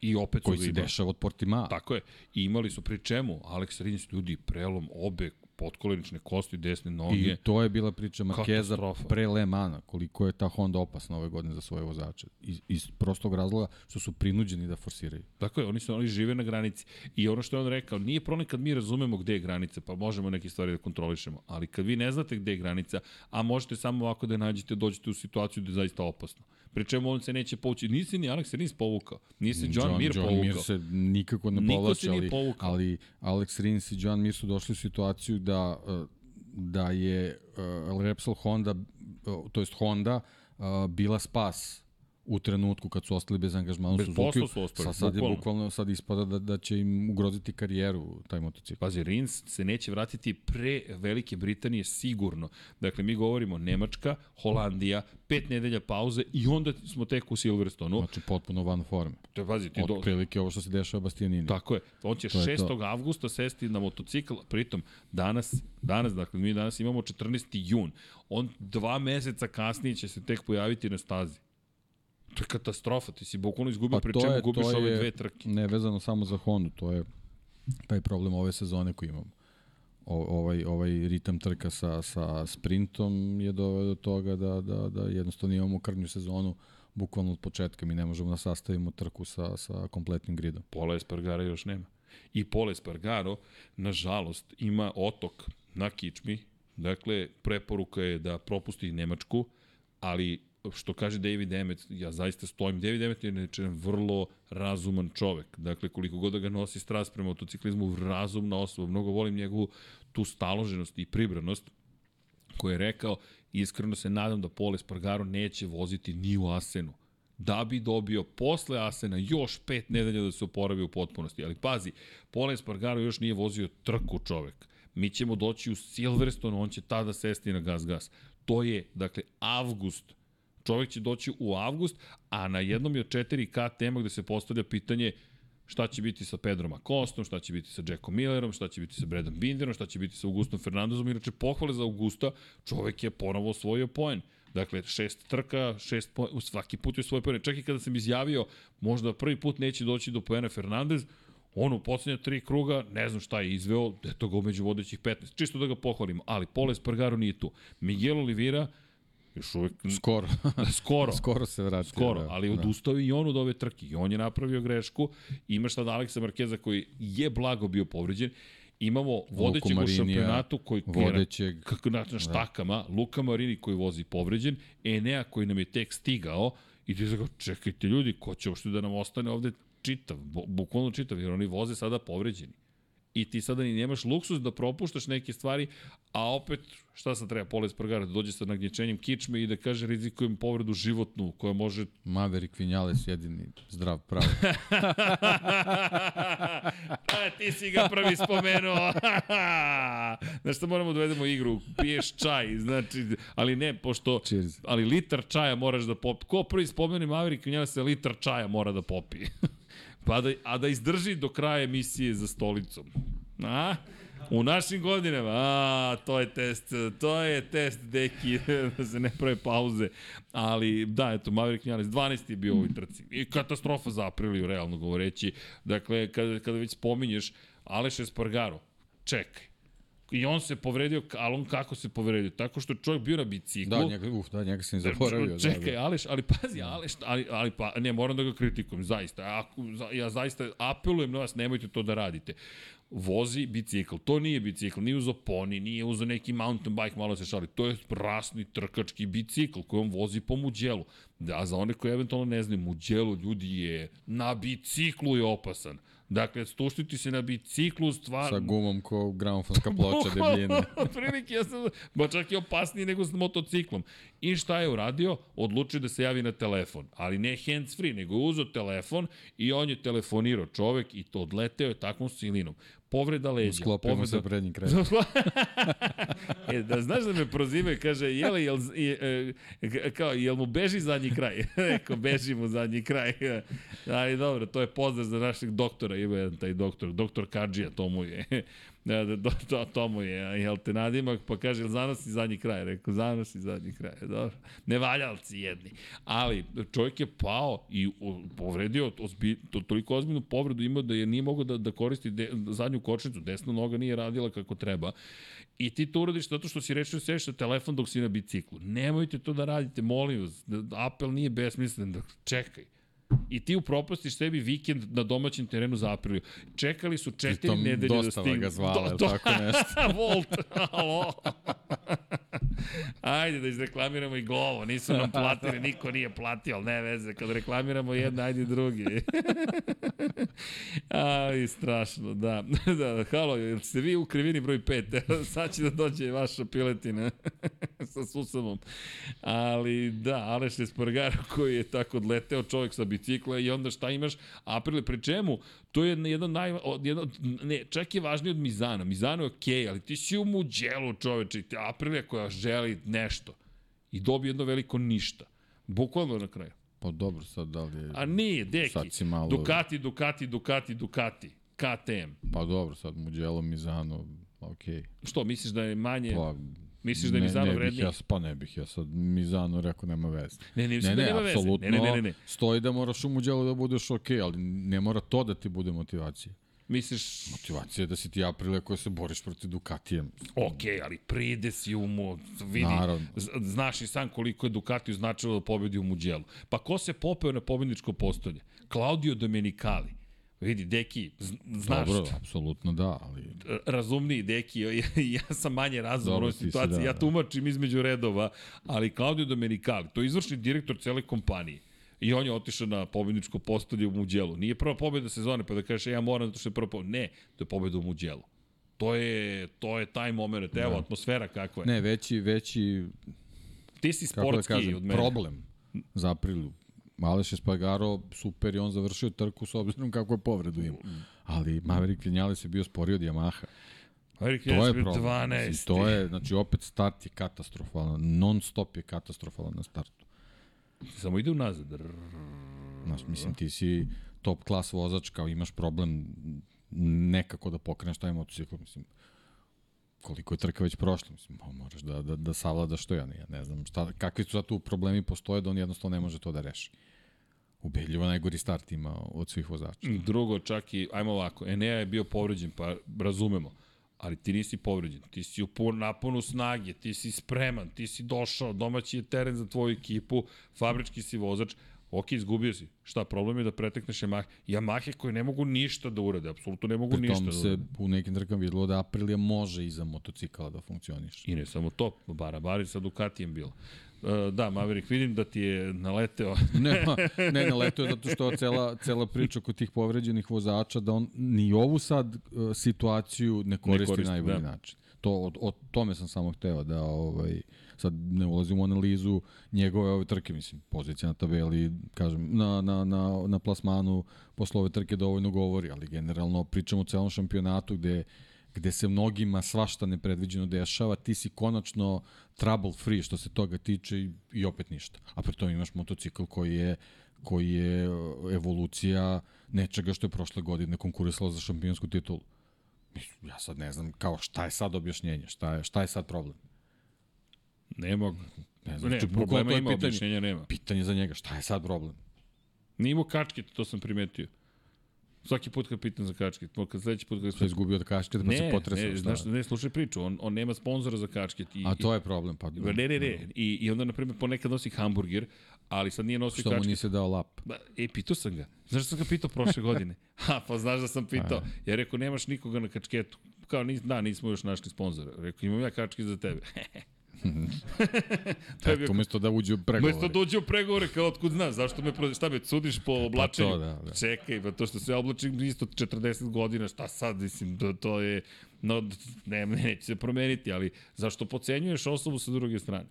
I opet koji se dešava od Portima. Tako je. I imali su pri čemu Alex Rins ljudi prelom obe potkolenične kosti desne noge. I to je bila priča Markeza pre Le Mana, koliko je ta Honda opasna ove godine za svoje vozače. Iz, iz prostog razloga što su prinuđeni da forsiraju. Tako je, oni su oni žive na granici. I ono što je on rekao, nije problem kad mi razumemo gde je granica, pa možemo neke stvari da kontrolišemo, ali kad vi ne znate gde je granica, a možete samo ovako da je nađete, dođete u situaciju da je zaista opasno. Pri čemu on se neće povući. Nisi ni Alex Rins povukao, nisi John, John Mir John povukao. Mir se nikako ne povlači, ali, povukao. ali Alex Rins i John Mir su došli u situaciju da, uh, da je uh, Repsol Honda, uh, to jest Honda, bila spas u trenutku kad su ostali bez angažmana Bez Suzuki. su ostali, Sad, sad je bukvalno. sad ispada da, da će im ugroziti karijeru taj motocikl. Pazi, Rins se neće vratiti pre Velike Britanije sigurno. Dakle, mi govorimo Nemačka, Holandija, pet nedelja pauze i onda smo tek u Silverstonu. Znači potpuno van forme. To je, pazi, ti do... Ovo što se dešava Bastianini. Tako je. On će To je 6. to. avgusta sesti na motocikl, pritom danas, danas, dakle, mi danas imamo 14. jun. On dva meseca kasnije će se tek pojaviti na stazi. To je katastrofa, ti si bukvalno izgubio, Pa pri čemu je- gubiš to ove je dve trke. Nevezano samo za Hondu, to je taj problem ove sezone koji imamo. O, ovaj, ovaj ritam trka sa, sa sprintom je doveo do toga da, da, da jednostavno imamo krnju sezonu bukvalno od početka. Mi ne možemo da sastavimo trku sa, sa kompletnim gridom. Pola Espargara još nema. I Pola Espargaro, nažalost, ima otok na kičmi, dakle, preporuka je da propusti Nemačku, ali što kaže David Emmet, ja zaista stojim. David Emmet je neče vrlo razuman čovek. Dakle, koliko god da ga nosi strast prema motociklizmu, razumna osoba. Mnogo volim njegovu tu staloženost i pribranost koji je rekao, iskreno se nadam da Pole Spargaro neće voziti ni u Asenu da bi dobio posle Asena još pet nedelja da se oporavi u potpunosti. Ali pazi, Pole Spargaro još nije vozio trku čovek. Mi ćemo doći u Silverstone, on će tada sesti na gas-gas. To je, dakle, avgust. Čovek će doći u avgust, a na jednom je od 4K tema gde se postavlja pitanje šta će biti sa Pedrom Akostom, šta će biti sa Jackom Millerom, šta će biti sa Bredom Binderom, šta će biti sa Augustom Fernandezom. Inače, pohvale za Augusta, čovek je ponovo osvojio poen. Dakle, šest trka, šest poen, svaki put je svoje poene. Čak i kada sam izjavio, možda prvi put neće doći do poena Fernandez, on u poslednje tri kruga, ne znam šta je izveo, eto ga umeđu vodećih 15. Čisto da ga pohvalimo, ali Pole Spargaro nije tu. Miguel Oliveira, još uvek... Skoro. *laughs* skoro. skoro se vratio. Skoro, da, ali da. odustao i on od ove trke. I on je napravio grešku. Imaš sad Aleksa Markeza koji je blago bio povređen. Imamo vodećeg u šampionatu koji vodećeg, je na, na štakama, Luka Marini koji vozi povređen, Enea koji nam je tek stigao i ti zaka, čekajte ljudi, ko će uopšte da nam ostane ovde čitav, bu- bukvalno čitav, jer oni voze sada povređeni. I ti sada ni nemaš luksus da propuštaš neke stvari, a opet, šta sad treba Poles Spargara da dođe sa nagnječenjem kičme i da kaže rizikujem povredu životnu koja može Maverick Vinales jedini zdrav pravi. *laughs* *laughs* A, ti si ga prvi spomenuo. *laughs* Znaš što moramo da uvedemo igru? Piješ čaj, znači, ali ne, pošto, Cheers. ali litar čaja moraš da popi. Ko prvi spomene Maverick se litar čaja mora da popije. Pa da, a da izdrži do kraja emisije za stolicom. A? U našim godinama, a, to je test, to je test, deki, *laughs* da se ne prave pauze. Ali, da, eto, Maverick Njales, 12. je bio u ovoj trci. I katastrofa za Apriliju, realno govoreći. Dakle, kada, kada već spominješ Aleš Espargaro, čekaj. I on se povredio, ali on kako se povredio? Tako što je čovjek bio na biciklu. da, njega, uf, da, njega sam i zaboravio. Čekaj, da, da. Aleš, ali pazi, Aleš, ali, ali pa, ne, moram da ga kritikujem, zaista. Ako, za, ja zaista apelujem na vas, nemojte to da radite. Vozi bicikl, to nije bicikl, nije uzo poni, nije uzo neki mountain bike, malo se šali, to je rasni trkački bicikl koji on vozi po muđelu. Da, za one koji eventualno ne znaju, muđelu ljudi je, na biciklu je opasan. Dakle, stuštiti se na biciklu stvar... Sa gumom ko gramofonska *laughs* ploča debljine. *laughs* Otprilike, ja sam, ba čak i opasniji nego s motociklom. I šta je uradio? Odlučio da se javi na telefon. Ali ne hands free, nego je uzeo telefon i on je telefonirao čovek i to odleteo je takvom silinom. Povreda leđa. Sklopimo povreda... se prednji kraj. *laughs* e, da znaš da me prozivaju, kaže, jel, jel, jel, jel, kao, jel mu beži zadnji kraj? *laughs* Rekao, beži mu zadnji kraj. *laughs* Ali dobro, to je pozdrav za našeg doktora, ima jedan taj doktor, doktor Kadžija, to mu je. Da, da, do, to, to mu je, jel te nadimak, pa kaže, jel zanosi zadnji kraj? Rekao, zanosi zadnji kraj, dobro. Nevaljalci jedni. Ali, čovjek je pao i povredio ozbi, to, toliko ozbiljnu povredu imao da je nije mogao da, da koristi de, zadnju kočnicu, desna noga nije radila kako treba. I ti to uradiš zato što si rečio da sediš na telefon dok si na biciklu. Nemojte to da radite, molim vas. Apel nije besmislen. Da, čekaj. I ti upropastiš sebi vikend na domaćem terenu za apriliju. Čekali su četiri Pritom nedelje da stignu. ga zvala, ili tako nešto. *laughs* Volt, alo. *laughs* Ajde da izreklamiramo i Glovo, nisu nam platili, niko nije platio, ali ne veze, kad reklamiramo jedno, ajde drugi. *laughs* Ali strašno, da. da. Halo, jel ste vi u krivini broj 5? Sad će da dođe vaša piletina sa susamom. Ali da, Aleš Espargaro koji je tako odleteo čovjek sa bicikla i onda šta imaš? Aprile, pri čemu? To je jedan naj... Jedno, ne, čak je važnije od Mizana. Mizano je okej, okay, ali ti si u muđelu čoveče. Aprile koja želi nešto i dobije jedno veliko ništa. Bukvalno na kraju. Pa dobro, sad da li je... A nije, deki. Malo... Ducati, Ducati, Ducati, Ducati. KTM. Pa dobro, sad Mugello, Mizano, okej. Okay. Što, misliš da je manje... Pa, Misliš da je Mizano vredniji? Ja, pa ne bih ja sad Mizano rekao nema veze. Ne, ne, ne, ne, da nema veze. Apsolutno ne, ne, ne, ne. stoji da moraš u Mugello da budeš okay, ali ne mora to da ti bude motivacija. Misliš... Motivacija je da si ti Aprile koja se boriš protiv Ducatija. Ok, ali pride si u mu, vidi, Naravno. znaš i sam koliko je Ducatiju značilo da pobedi u Mugello. Pa ko se popeo na pobedničko postolje? Claudio Domenicali. Vidi, Deki, znaš... Dobro, apsolutno da, ali... Razumniji Deki, ja, sam manje razumno u situaciji, da, ja tumačim između redova, ali Claudio Domenicali, to je izvršni direktor cele kompanije. I on je otišao na pobedničko postolje u Muđelu. Nije prva pobeda sezone, pa da kažeš ja moram zato što je prva pobeda. Ne, to je pobeda u Muđelu. To je, to je taj moment, evo, da. atmosfera kakva je. Ne, veći, veći... Ti si da sportski da kažem, od mene. Problem za aprilu. Aleš Espargaro, super i on završio trku s obzirom kako je povredu ima. Ali Maverick Vinales je bio sporiji od Yamaha. Maverick Vinales je bio 12. Mislim, to je, znači opet start je katastrofalan, non stop je katastrofalan na startu. Samo ide unazad. Znaš, mislim, ti si top klas vozač, kao imaš problem nekako da pokreneš taj motocikl, mislim, koliko je trka već prošla, mislim, moraš da, da, da savladaš to, ja ne, ja ne znam šta, kakvi su sad tu problemi postoje da on jednostavno ne može to da reši. Ubedljivo najgori start ima od svih vozača. Drugo, čak i, ajmo ovako, Enea je bio povređen, pa razumemo ali ti nisi povređen, ti si u pun, naponu snage, ti si spreman, ti si došao, domaći je teren za tvoju ekipu, fabrički si vozač, ok, izgubio si. Šta, problem je da pretekneš Yamaha. Yamahe koje ne mogu ništa da urade, apsolutno ne mogu ništa da urade. se u nekim trkama videlo da Aprilia može iza motocikala da funkcioniš. I ne samo to, Barabari sa Ducatijem bilo. Uh, da, Maverick, vidim da ti je naleteo. *laughs* ne, ne, naleteo zato što cela, *laughs* cela priča kod tih povređenih vozača, da on ni ovu sad uh, situaciju ne koristi, ne koristi najbolji da. način. To, o, o tome sam samo hteo da ovaj, sad ne ulazim u analizu njegove ove trke, mislim, pozicija na tabeli, kažem, na, na, na, na plasmanu posle ove trke dovoljno govori, ali generalno pričamo o celom šampionatu gde gde se mnogima svašta nepredviđeno dešava, ti si konačno trouble free što se toga tiče i, i opet ništa. A pri tom imaš motocikl koji je koji je evolucija nečega što je prošle godine konkurisalo za šampionsku titulu. Ja sad ne znam kao šta je sad objašnjenje, šta je, šta je sad problem? Ne mogu. Ne znam, ne, problema ima, pitanje, objašnjenja nema. Pitanje za njega, šta je sad problem? Nije imao kačket, to sam primetio. Svaki put kad pitam za kačket, kad sledeći put kad se izgubio od kačketa pa se potresao. Ne, znaš, ne, slušaj priču, on, on nema sponzora za kačket. I, A to je problem, pa. Ne, ne, ne, I, i onda, na primjer, ponekad nosi hamburger, ali sad nije nosio kačket. Što mu nisi dao lap? Ba, e, pitao sam ga. Znaš da sam ga pitao prošle godine? *laughs* ha, pa znaš da sam pitao. Ja rekao, nemaš nikoga na kačketu. Kao, nis, da, nismo još našli sponzora. Rekao, imam ja kačket za tebe. *laughs* *laughs* to je bio... umesto da uđe u pregovore. Umesto da uđe u pregovore, kao otkud znaš, zašto me, šta me cudiš po oblačenju? Pa to, da, da. Čekaj, pa to što se oblačim isto 40 godina, šta sad, mislim, to, to je, no, ne, neće se promeniti, ali zašto pocenjuješ osobu sa druge strane?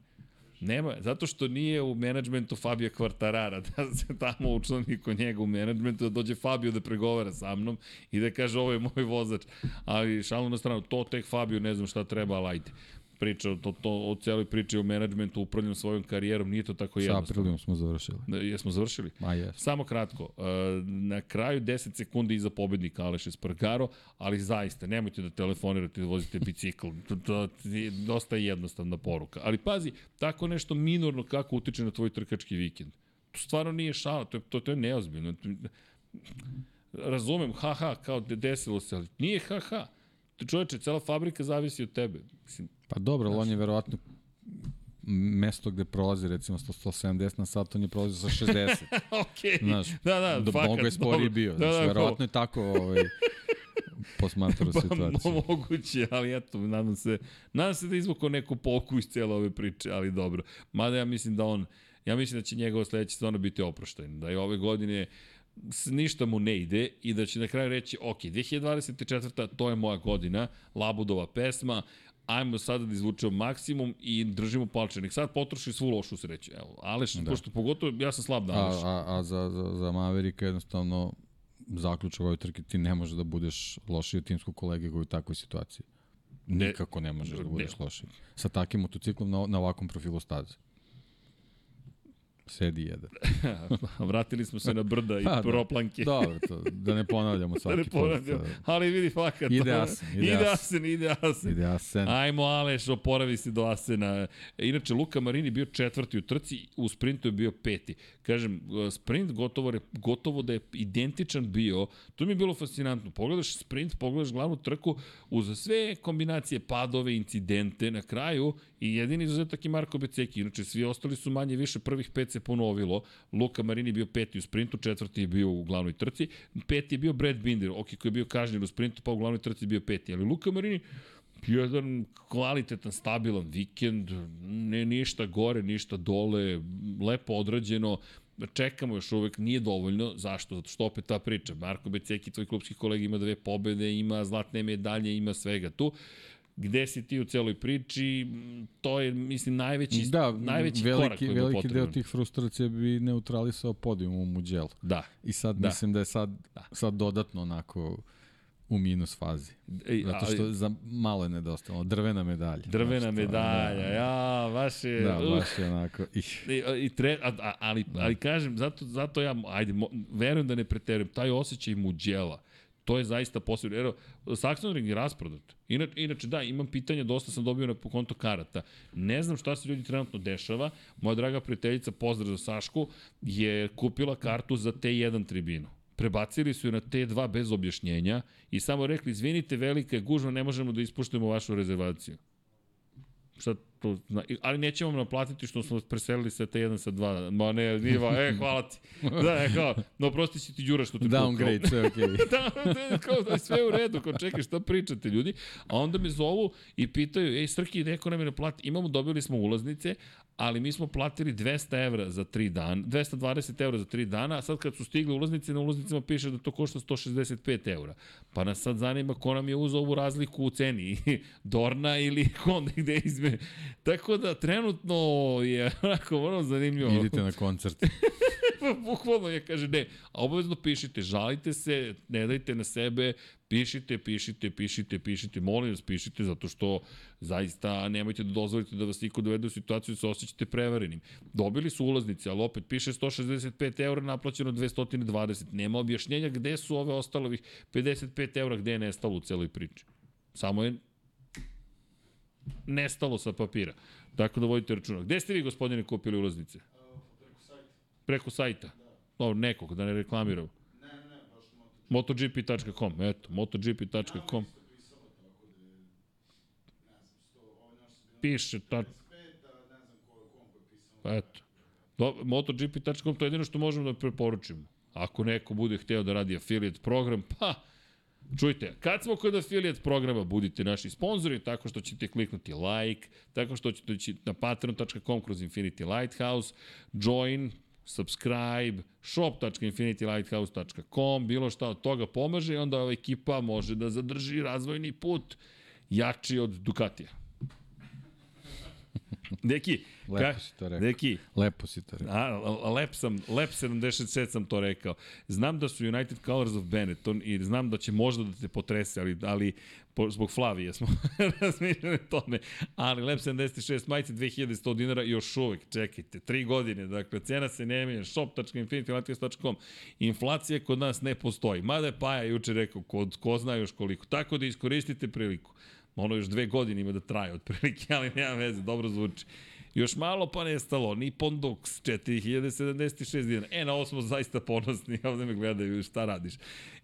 Nema, zato što nije u menadžmentu Fabio Kvartarara, *laughs* da se tamo učlani kod njega u menadžmentu, da dođe Fabio da pregovara sa mnom i da kaže ovo je moj vozač. Ali šalno na stranu, to tek Fabio ne znam šta treba, ali ajde priča to, to, o celoj priči o menadžmentu, upravljanju svojom karijerom, nije to tako jednostavno. Sa aprilijom smo završili. Da, jesmo završili? Ma jes. Samo kratko, e, na kraju 10 sekundi iza pobednika Aleš Espargaro, ali zaista, nemojte da telefonirate da vozite bicikl, to, to je dosta jednostavna poruka. Ali pazi, tako nešto minorno kako utiče na tvoj trkački vikend. To stvarno nije šala, to je, to, to je neozbiljno. Razumem, haha, kao desilo se, ali nije haha. Čoveče, cela fabrika zavisi od tebe. Mislim, Pa dobro, ali on je verovatno mesto gde prolazi recimo 170 na sat, on je prolazi sa 60. *laughs* ok. Znaš, da, da, da fakat, mnogo je sporiji bio. Da, znači, da, verovatno je tako ovaj, *laughs* posmatrao Pa, situaciju. moguće, ali eto, nadam se, nadam se da izvukao neku pouku iz cijele ove priče, ali dobro. Mada ja mislim da on, ja mislim da će njegova sledeća sezona biti oproštajna, da je ove godine s- ništa mu ne ide i da će na kraju reći, ok, 2024. to je moja godina, Labudova pesma, ajmo sada da izvučemo maksimum i držimo palče. Nek sad potroši svu lošu sreću. Evo, Aleš, da. pošto pogotovo, ja sam slab na A, Aleš. a, a za, za, za Maverika jednostavno zaključak ove trke, ti ne možeš da budeš lošiji od timskog kolege koji u takvoj situaciji. Ne. Nikako ne možeš da Ne. budeš lošiji. Sa takim motociklom na, na ovakvom profilu staze. Sedi jedan. *laughs* Vratili smo se na brda i Pa, da. proplanke. Dobro, to, da ne ponavljamo *laughs* da svaki ne put. ponavljam. Ali vidi fakat. Ide Asen, *laughs* ide ide Asen. Asen, ide Asen. Ide Asen. Ajmo Aleš, oporavi se do Asena. Inače, Luka Marini bio četvrti u trci, u sprintu je bio peti. Kažem, sprint gotovo, re- gotovo da je identičan bio. To mi je bilo fascinantno. Pogledaš sprint, pogledaš glavnu trku, uz sve kombinacije padove, incidente na kraju i jedini izuzetak je Marko Beceki. Inače, svi ostali su manje više prvih pet se ponovilo. Luka Marini bio peti u sprintu, četvrti je bio u glavnoj trci. Peti je bio Brad Binder, ok, koji je bio kažnjen u sprintu, pa u glavnoj trci je bio peti. Ali Luka Marini, jedan kvalitetan, stabilan vikend, ne ništa gore, ništa dole, lepo odrađeno, čekamo još uvek, nije dovoljno. Zašto? Zato što opet ta priča. Marko Beceki, tvoj klubski kolega, ima dve pobede, ima zlatne medalje, ima svega tu. Gde si ti u celoj priči, to je, mislim, najveći, Da, najveći veliki, korak koji je veliki potreban. deo tih frustracija bi neutralisao podijum u Muđelu. Da. I sad Da. mislim da je sad, sad dodatno onako u minus fazi. Ej, Zato što za malo je nedostalo. Drvena medalja. Drvena Znači, medalja, ja, baš je... Da, uh. baš je onako... Ih. I, i tre, a, a, ali, da. ali kažem, zato, zato ja, ajde, mo, verujem da ne preterujem, taj osjećaj muđela, to je zaista posebno. Evo, Saxon Ring je rasprodat. Inače, inače, da, imam pitanja, dosta sam dobio na konto karata. Ne znam šta se ljudi trenutno dešava. Moja draga prijateljica, pozdrav za Sašku, je kupila kartu za T1 tribinu. Prebacili su je na T2 bez objašnjenja i samo rekli, izvinite, velika je gužva, ne možemo da ispuštemo vašu rezervaciju. Šta to zna, ali nećemo vam naplatiti što smo vas preselili sa T1 sa 2. Ma ne, diva, e, hvala ti. Da, e, kao, no prosti si ti Đura što te Downgrade, sve okej. *laughs* da, da, kao da sve u redu, kao čekaj šta pričate ljudi, a onda me zovu i pitaju, ej Srki, neko nam je naplati, imamo, dobili smo ulaznice, ali mi smo platili 200 evra za 3 dana, 220 evra za 3 dana, a sad kad su stigle ulaznice, na ulaznicama piše da to košta 165 evra. Pa nas sad zanima ko nam je uzao ovu razliku u ceni, *laughs* Dorna ili Honda gde izme. Tako da trenutno je *laughs* onako vrlo zanimljivo. Idite na koncert. *laughs* Bukvalno je kaže ne, a obavezno pišite, žalite se, ne dajte na sebe, pišite, pišite, pišite, pišite, molim vas pišite, zato što zaista nemojte da dozvolite da vas niko dovede u situaciju da se osjećate prevarenim. Dobili su ulaznice, ali opet piše 165 eura, naplaćeno 220. Nema objašnjenja gde su ove ostale ovih 55 eura, gde je nestalo u celoj priči. Samo je nestalo sa papira. Tako da vodite računa. Gde ste vi, gospodine, kupili ulaznice? Preko sajta? Dobro, nekog, da ne reklamiramo. MotoGP.com, eto, MotoGP.com. Piše, ta... Pa eto. Do, MotoGP.com to je jedino što možemo da preporučimo. Ako neko bude hteo da radi affiliate program, pa, Čujte, kad smo kod affiliate programa, budite naši sponzori tako što ćete kliknuti like, tako što ćete ići na patreon.com kroz Infinity Lighthouse, join, subscribe, shop.infinitylighthouse.com, bilo šta od toga pomaže i onda ova ekipa može da zadrži razvojni put jači od Ducatija. Deki, Lepo ka, si to rekao. Deki, Lepo si to rekao. A, lep sam, lep 76 sam to rekao. Znam da su United Colors of Benetton i znam da će možda da te potrese, ali, ali po, zbog Flavije smo *laughs* razmišljali o tome. Ali lep 76 majice 2100 dinara još uvek, čekajte, 3 godine, dakle, cena se ne menja, shop.infinitylighthouse.com. Inflacija kod nas ne postoji. Mada je Paja juče rekao, kod, ko zna još koliko. Tako da iskoristite priliku. Ono još dve godine ima da traje otprilike, *laughs* ali nema veze, dobro zvuči. Još malo pa nestalo, Nippon Dux, 4076 dinara. E, na ovo smo zaista ponosni, *laughs* ovde me gledaju šta radiš.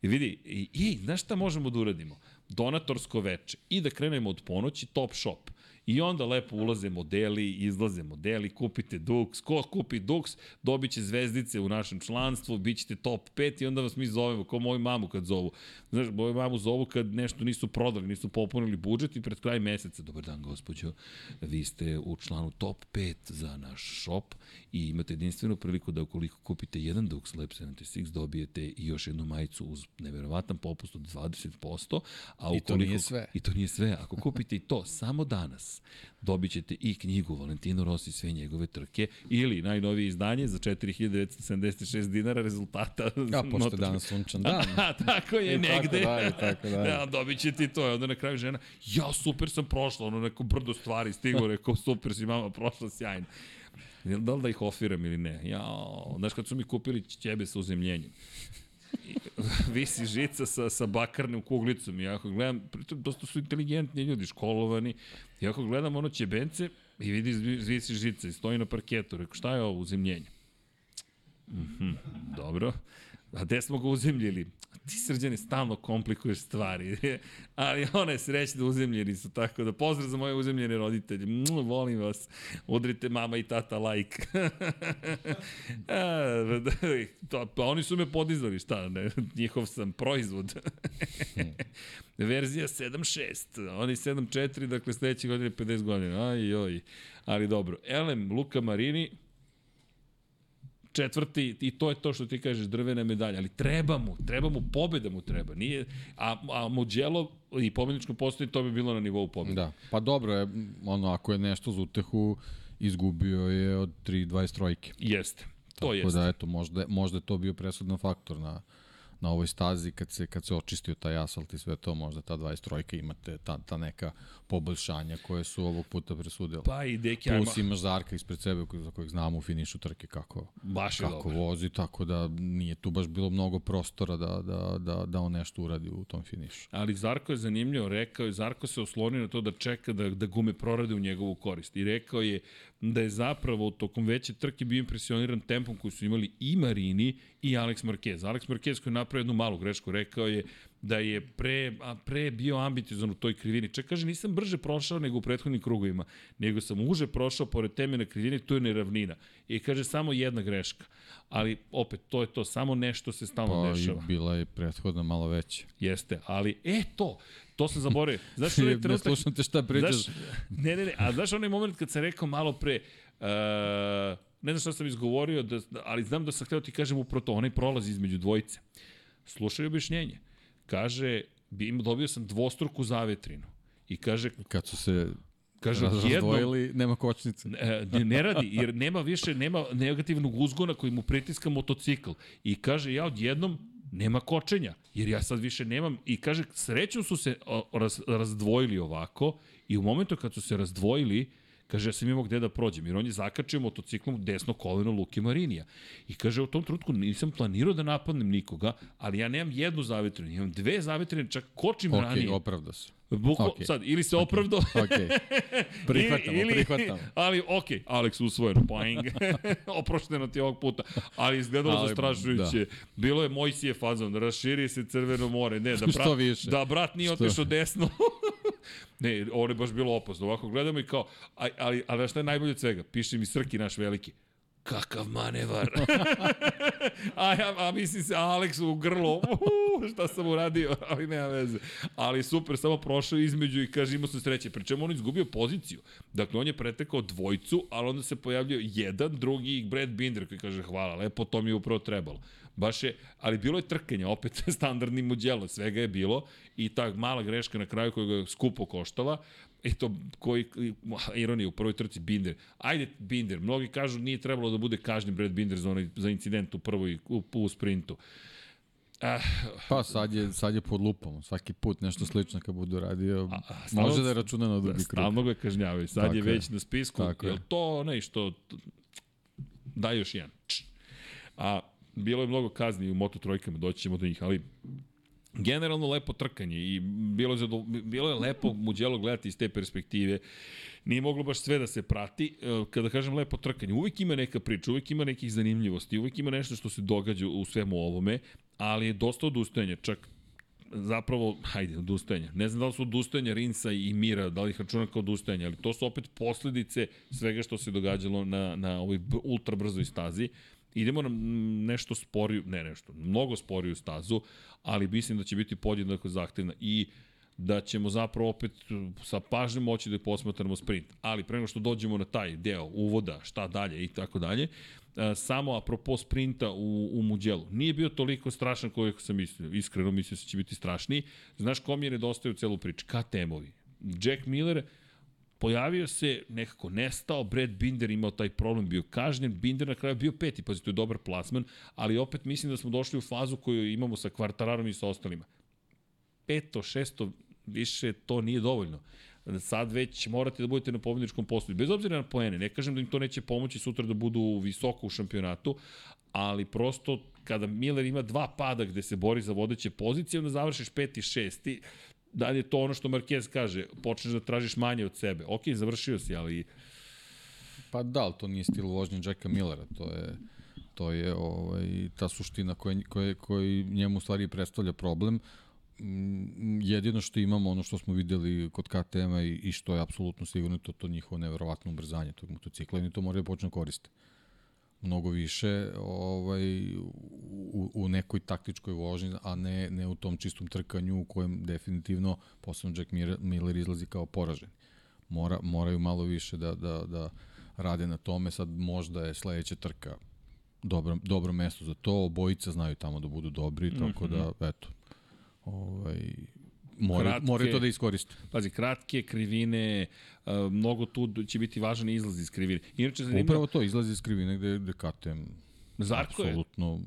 I vidi, i, i znaš šta možemo da uradimo? Donatorsko veče i da krenemo od ponoći Top Shop. I onda lepo ulaze modeli, izlaze modeli, kupite Dux, ko kupi Dux, dobit će zvezdice u našem članstvu, bit ćete top 5 i onda vas mi zovemo, kao moju mamu kad zovu. Znaš, moju mamu zovu kad nešto nisu prodali, nisu popunili budžet i pred kraj meseca, dobar dan gospođo, vi ste u članu top 5 za naš shop i imate jedinstvenu priliku da ukoliko kupite jedan Dux Lab 76 dobijete i još jednu majicu uz neverovatan popust od 20%, a ukoliko, I to nije sve. I to nije sve. Ako kupite i to samo danas, dobit ćete i knjigu Valentino Rossi sve njegove trke ili najnovije izdanje za 4976 dinara rezultata. Ja, pošto je *laughs* danas sunčan dan. A, *laughs* tako je, I negde. Tako dalje, tako dalje. *laughs* Ja, dobit ćete i to. I onda na kraju žena, ja, super sam prošla, ono neko brdo stvari stiglo, *laughs* rekao, super si mama prošla, sjajno. Da li da ih ofiram ili ne? Ja, znaš kad su mi kupili ćebe sa uzemljenjem *laughs* visi žica sa, sa bakarnim kuglicom i ako gledam, pritom dosta su inteligentni ljudi, školovani, i ako gledam ono ćebence i vidi visi žica i stoji na parketu, rekao šta je ovo uzemljenje? Mm -hmm, dobro. A gde smo ga uzemljili? Ti srđani stalno komplikuješ stvari. *laughs* Ali ona je srećna uzemljeni su, tako da pozdrav za moje uzemljene roditelje. Mnu, volim vas. Udrite mama i tata like. *laughs* A, to, pa oni su me podizali, šta, ne, njihov sam proizvod. *laughs* Verzija 7.6, oni 7.4, dakle sledeće godine 50 godina. Aj, joj. Ali dobro. Elem, Luka Marini, četvrti i to je to što ti kažeš drvena medalja, ali treba mu, treba mu pobeda mu treba. Nije a a Mugello i pobedničko postoji to bi bilo na nivou pobede. Da. Pa dobro je ono ako je nešto za utehu izgubio je od 3 trojke. Jeste. To Tako jeste. da eto možda možda je to bio presudan faktor na na ovoj stazi kad se kad se očistio taj asfalt i sve to možda ta 23 imate ta ta neka poboljšanja koje su ovog puta presudile. Pa i deki Plus imaš Zarka ispred sebe za kojeg znamo u finišu trke kako baš kako dobro. vozi tako da nije tu baš bilo mnogo prostora da da da da on nešto uradi u tom finišu. Ali Zarko je zanimljivo, rekao je, Zarko se oslonio na to da čeka da, da gume prorade u njegovu korist. I rekao je da je zapravo tokom veće trke bio impresioniran tempom koji su imali i Marini i Alex Marquez. Alex Marquez koji je napravio jednu malu grešku, rekao je da je pre, a pre bio ambiciozan u toj krivini. Čak kaže, nisam brže prošao nego u prethodnim krugovima, nego sam uže prošao pored teme na krivini, tu je neravnina. I kaže, samo jedna greška. Ali, opet, to je to, samo nešto se stalno pa, dešava. Pa bila je prethodna malo veća. Jeste, ali, e, to, to sam zaboravio. *laughs* Znaš, onaj trenutak... ne slušam te šta pričaš. Znaš, ne, ne, ne, a znaš onaj moment kad sam rekao malo pre, uh, ne znam šta sam izgovorio, da, ali znam da sam hteo ti kažem upravo to, onaj prolaz između dvojice. Slušaj objašnjenje. Kaže, dobio sam dvostruku zavetrinu. I kaže... Kad su se kaže razdvojili, jedno, nema kočnice. Ne, ne radi, jer nema više, nema negativnog uzgona koji mu pritiska motocikl. I kaže, ja odjednom nema kočenja, jer ja sad više nemam, i kaže, srećom su se raz, razdvojili ovako, i u momentu kad su se razdvojili, Kaže, ja sam imao gde da prođem, jer on je zakačio motociklom desno koleno Luki Marinija. I kaže, u tom trenutku nisam planirao da napadnem nikoga, ali ja nemam jednu zavetrinu, imam dve zavetrine, čak kočim okay, ranije. Ok, opravda se. Buklo, okay. sad, ili se opravdao. ok, *laughs* prihvatamo, ili, prihvatamo. *laughs* Ali, ok, Alex usvojeno, poing. *laughs* Oprošteno ti ovog puta. Ali izgledalo ali, zastrašujuće. Da. Bilo je Mojsije fazon, raširi se Crveno more. Ne, da brat, da brat nije otišao desno. Ne, ovo je baš bilo opasno. Ovako gledamo i kao, ali, ali, ali šta je najbolje od svega? Piše mi Srki naš veliki kakav manevar. *laughs* a, ja, a mislim se Alex u grlo, šta sam uradio, *laughs* ali nema veze. Ali super, samo prošao između i kaže imao sam sreće. Pričemu on izgubio poziciju. Dakle, on je pretekao dvojcu, ali onda se pojavljao jedan, drugi i Brad Binder koji kaže hvala, lepo, to mi je upravo trebalo. Baš je, ali bilo je trkanje, opet *laughs* standardnim mođelo, svega je bilo i ta mala greška na kraju koja ga skupo koštala, i to koji, ironija u prvoj trci Binder. Ajde Binder, mnogi kažu nije trebalo da bude kažnjen Brad Binder za, onaj, za incident u prvoj, u, u sprintu. Ah, pa sad je, sad je pod lupom, svaki put nešto slično kad budu radio, a, a, stalno, može da je računa na drugi krug. Stalno ga kažnjavaju, sad Tako je već je. na spisku, Tako je to onaj što daj još jedan. A bilo je mnogo kazni u Moto trojkama, doći ćemo do njih, ali generalno lepo trkanje i bilo je, zadol... bilo je lepo Muđelo gledati iz te perspektive. Nije moglo baš sve da se prati. Kada kažem lepo trkanje, uvijek ima neka priča, uvijek ima nekih zanimljivosti, uvijek ima nešto što se događa u svemu ovome, ali je dosta odustajanja. Čak zapravo, hajde, odustajanja. Ne znam da li su odustajanja Rinsa i Mira, da li ih računam kao odustajanja, ali to su opet posledice svega što se događalo na, na ovoj ultra brzoj stazi. Idemo na nešto sporiju, ne nešto, mnogo sporiju stazu, ali mislim da će biti podjednako zahtevna i da ćemo zapravo opet sa pažnjom moći da posmatramo sprint. Ali pre nego što dođemo na taj deo uvoda, šta dalje i tako dalje, samo apropo sprinta u, u Muđelu. Nije bio toliko strašan koliko sam mislio. Iskreno mislio da će biti strašniji. Znaš kom je nedostaje u celu priču? KTM-ovi. Jack Miller pojavio se, nekako nestao, Brad Binder imao taj problem, bio kažnjen, Binder na kraju bio peti, pazi, to je dobar plasman, ali opet mislim da smo došli u fazu koju imamo sa Kvartararom i sa ostalima. Peto, šesto, više to nije dovoljno sad već morate da budete na pobedničkom postoju. Bez obzira na poene, ne kažem da im to neće pomoći sutra da budu visoko u šampionatu, ali prosto kada Miller ima dva pada gde se bori za vodeće pozicije, onda završiš peti, šesti, da je to ono što Marquez kaže, počneš da tražiš manje od sebe. Ok, završio si, ali... Pa da, ali to nije stil vožnje Jacka Millera, to je to je ovaj, ta suština koja, koja, koja njemu u stvari predstavlja problem. Mm, jedino što imamo, ono što smo videli kod KTM-a i, i što je apsolutno sigurno, to to njihovo neverovatno ubrzanje tog motocikla i to moraju da počnu da koriste mnogo više ovaj, u, u nekoj taktičkoj vožnji, a ne, ne u tom čistom trkanju u kojem definitivno posebno Jack Miller izlazi kao poražen. Mora, moraju malo više da, da, da rade na tome, sad možda je sledeća trka dobro, dobro mesto za to, obojica znaju tamo da budu dobri, tako da, mhm. eto, ovaj, Kratke, more to da iskoriste. Pazi, kratke krivine, mnogo tu će biti važan izlaz iz krivine. Inače, zanimljivo... Upravo to, izlaz iz krivine gde, gde KTM Zarko apsolutno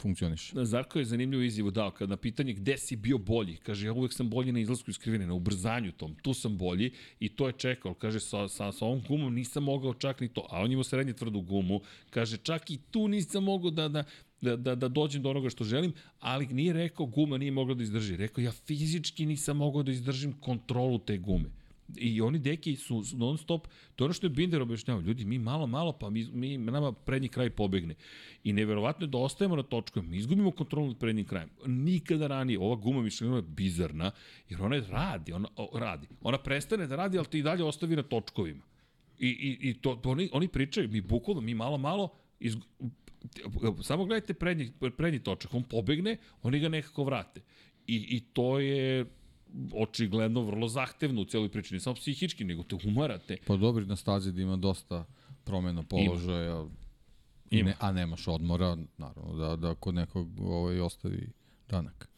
funkcioniš. Zarko je zanimljivu izjavu dao, kad na pitanje gde si bio bolji, kaže ja uvek sam bolji na izlasku iz krivine, na ubrzanju tom, tu sam bolji i to je čekao, kaže sa, sa, sa ovom gumom nisam mogao čak ni to, a on ima srednje tvrdu gumu, kaže čak i tu nisam mogao da, da, da, da, da dođem do onoga što želim, ali nije rekao guma nije mogla da izdrži. Rekao ja fizički nisam mogao da izdržim kontrolu te gume. I oni deki su non stop, to je ono što je Binder objašnjavao, ljudi, mi malo, malo, pa mi, mi nama prednji kraj pobegne. I neverovatno je da ostajemo na točku, mi izgubimo kontrolu nad prednjim krajem. Nikada ranije, ova guma Michelin je bizarna, jer ona radi, ona o, radi. Ona prestane da radi, ali ti i dalje ostavi na točkovima. I, i, i to, to oni, oni pričaju, mi bukvalno, mi malo, malo, iz, samo gledajte prednji, prednji točak, on pobegne, oni ga nekako vrate. I, i to je očigledno vrlo zahtevno u cijeloj priči, ne samo psihički, nego te umarate. Pa dobri na stazi da ima dosta promena položaja, ima. Ne, a nemaš odmora, naravno, da, da kod nekog ovaj, ostavi danak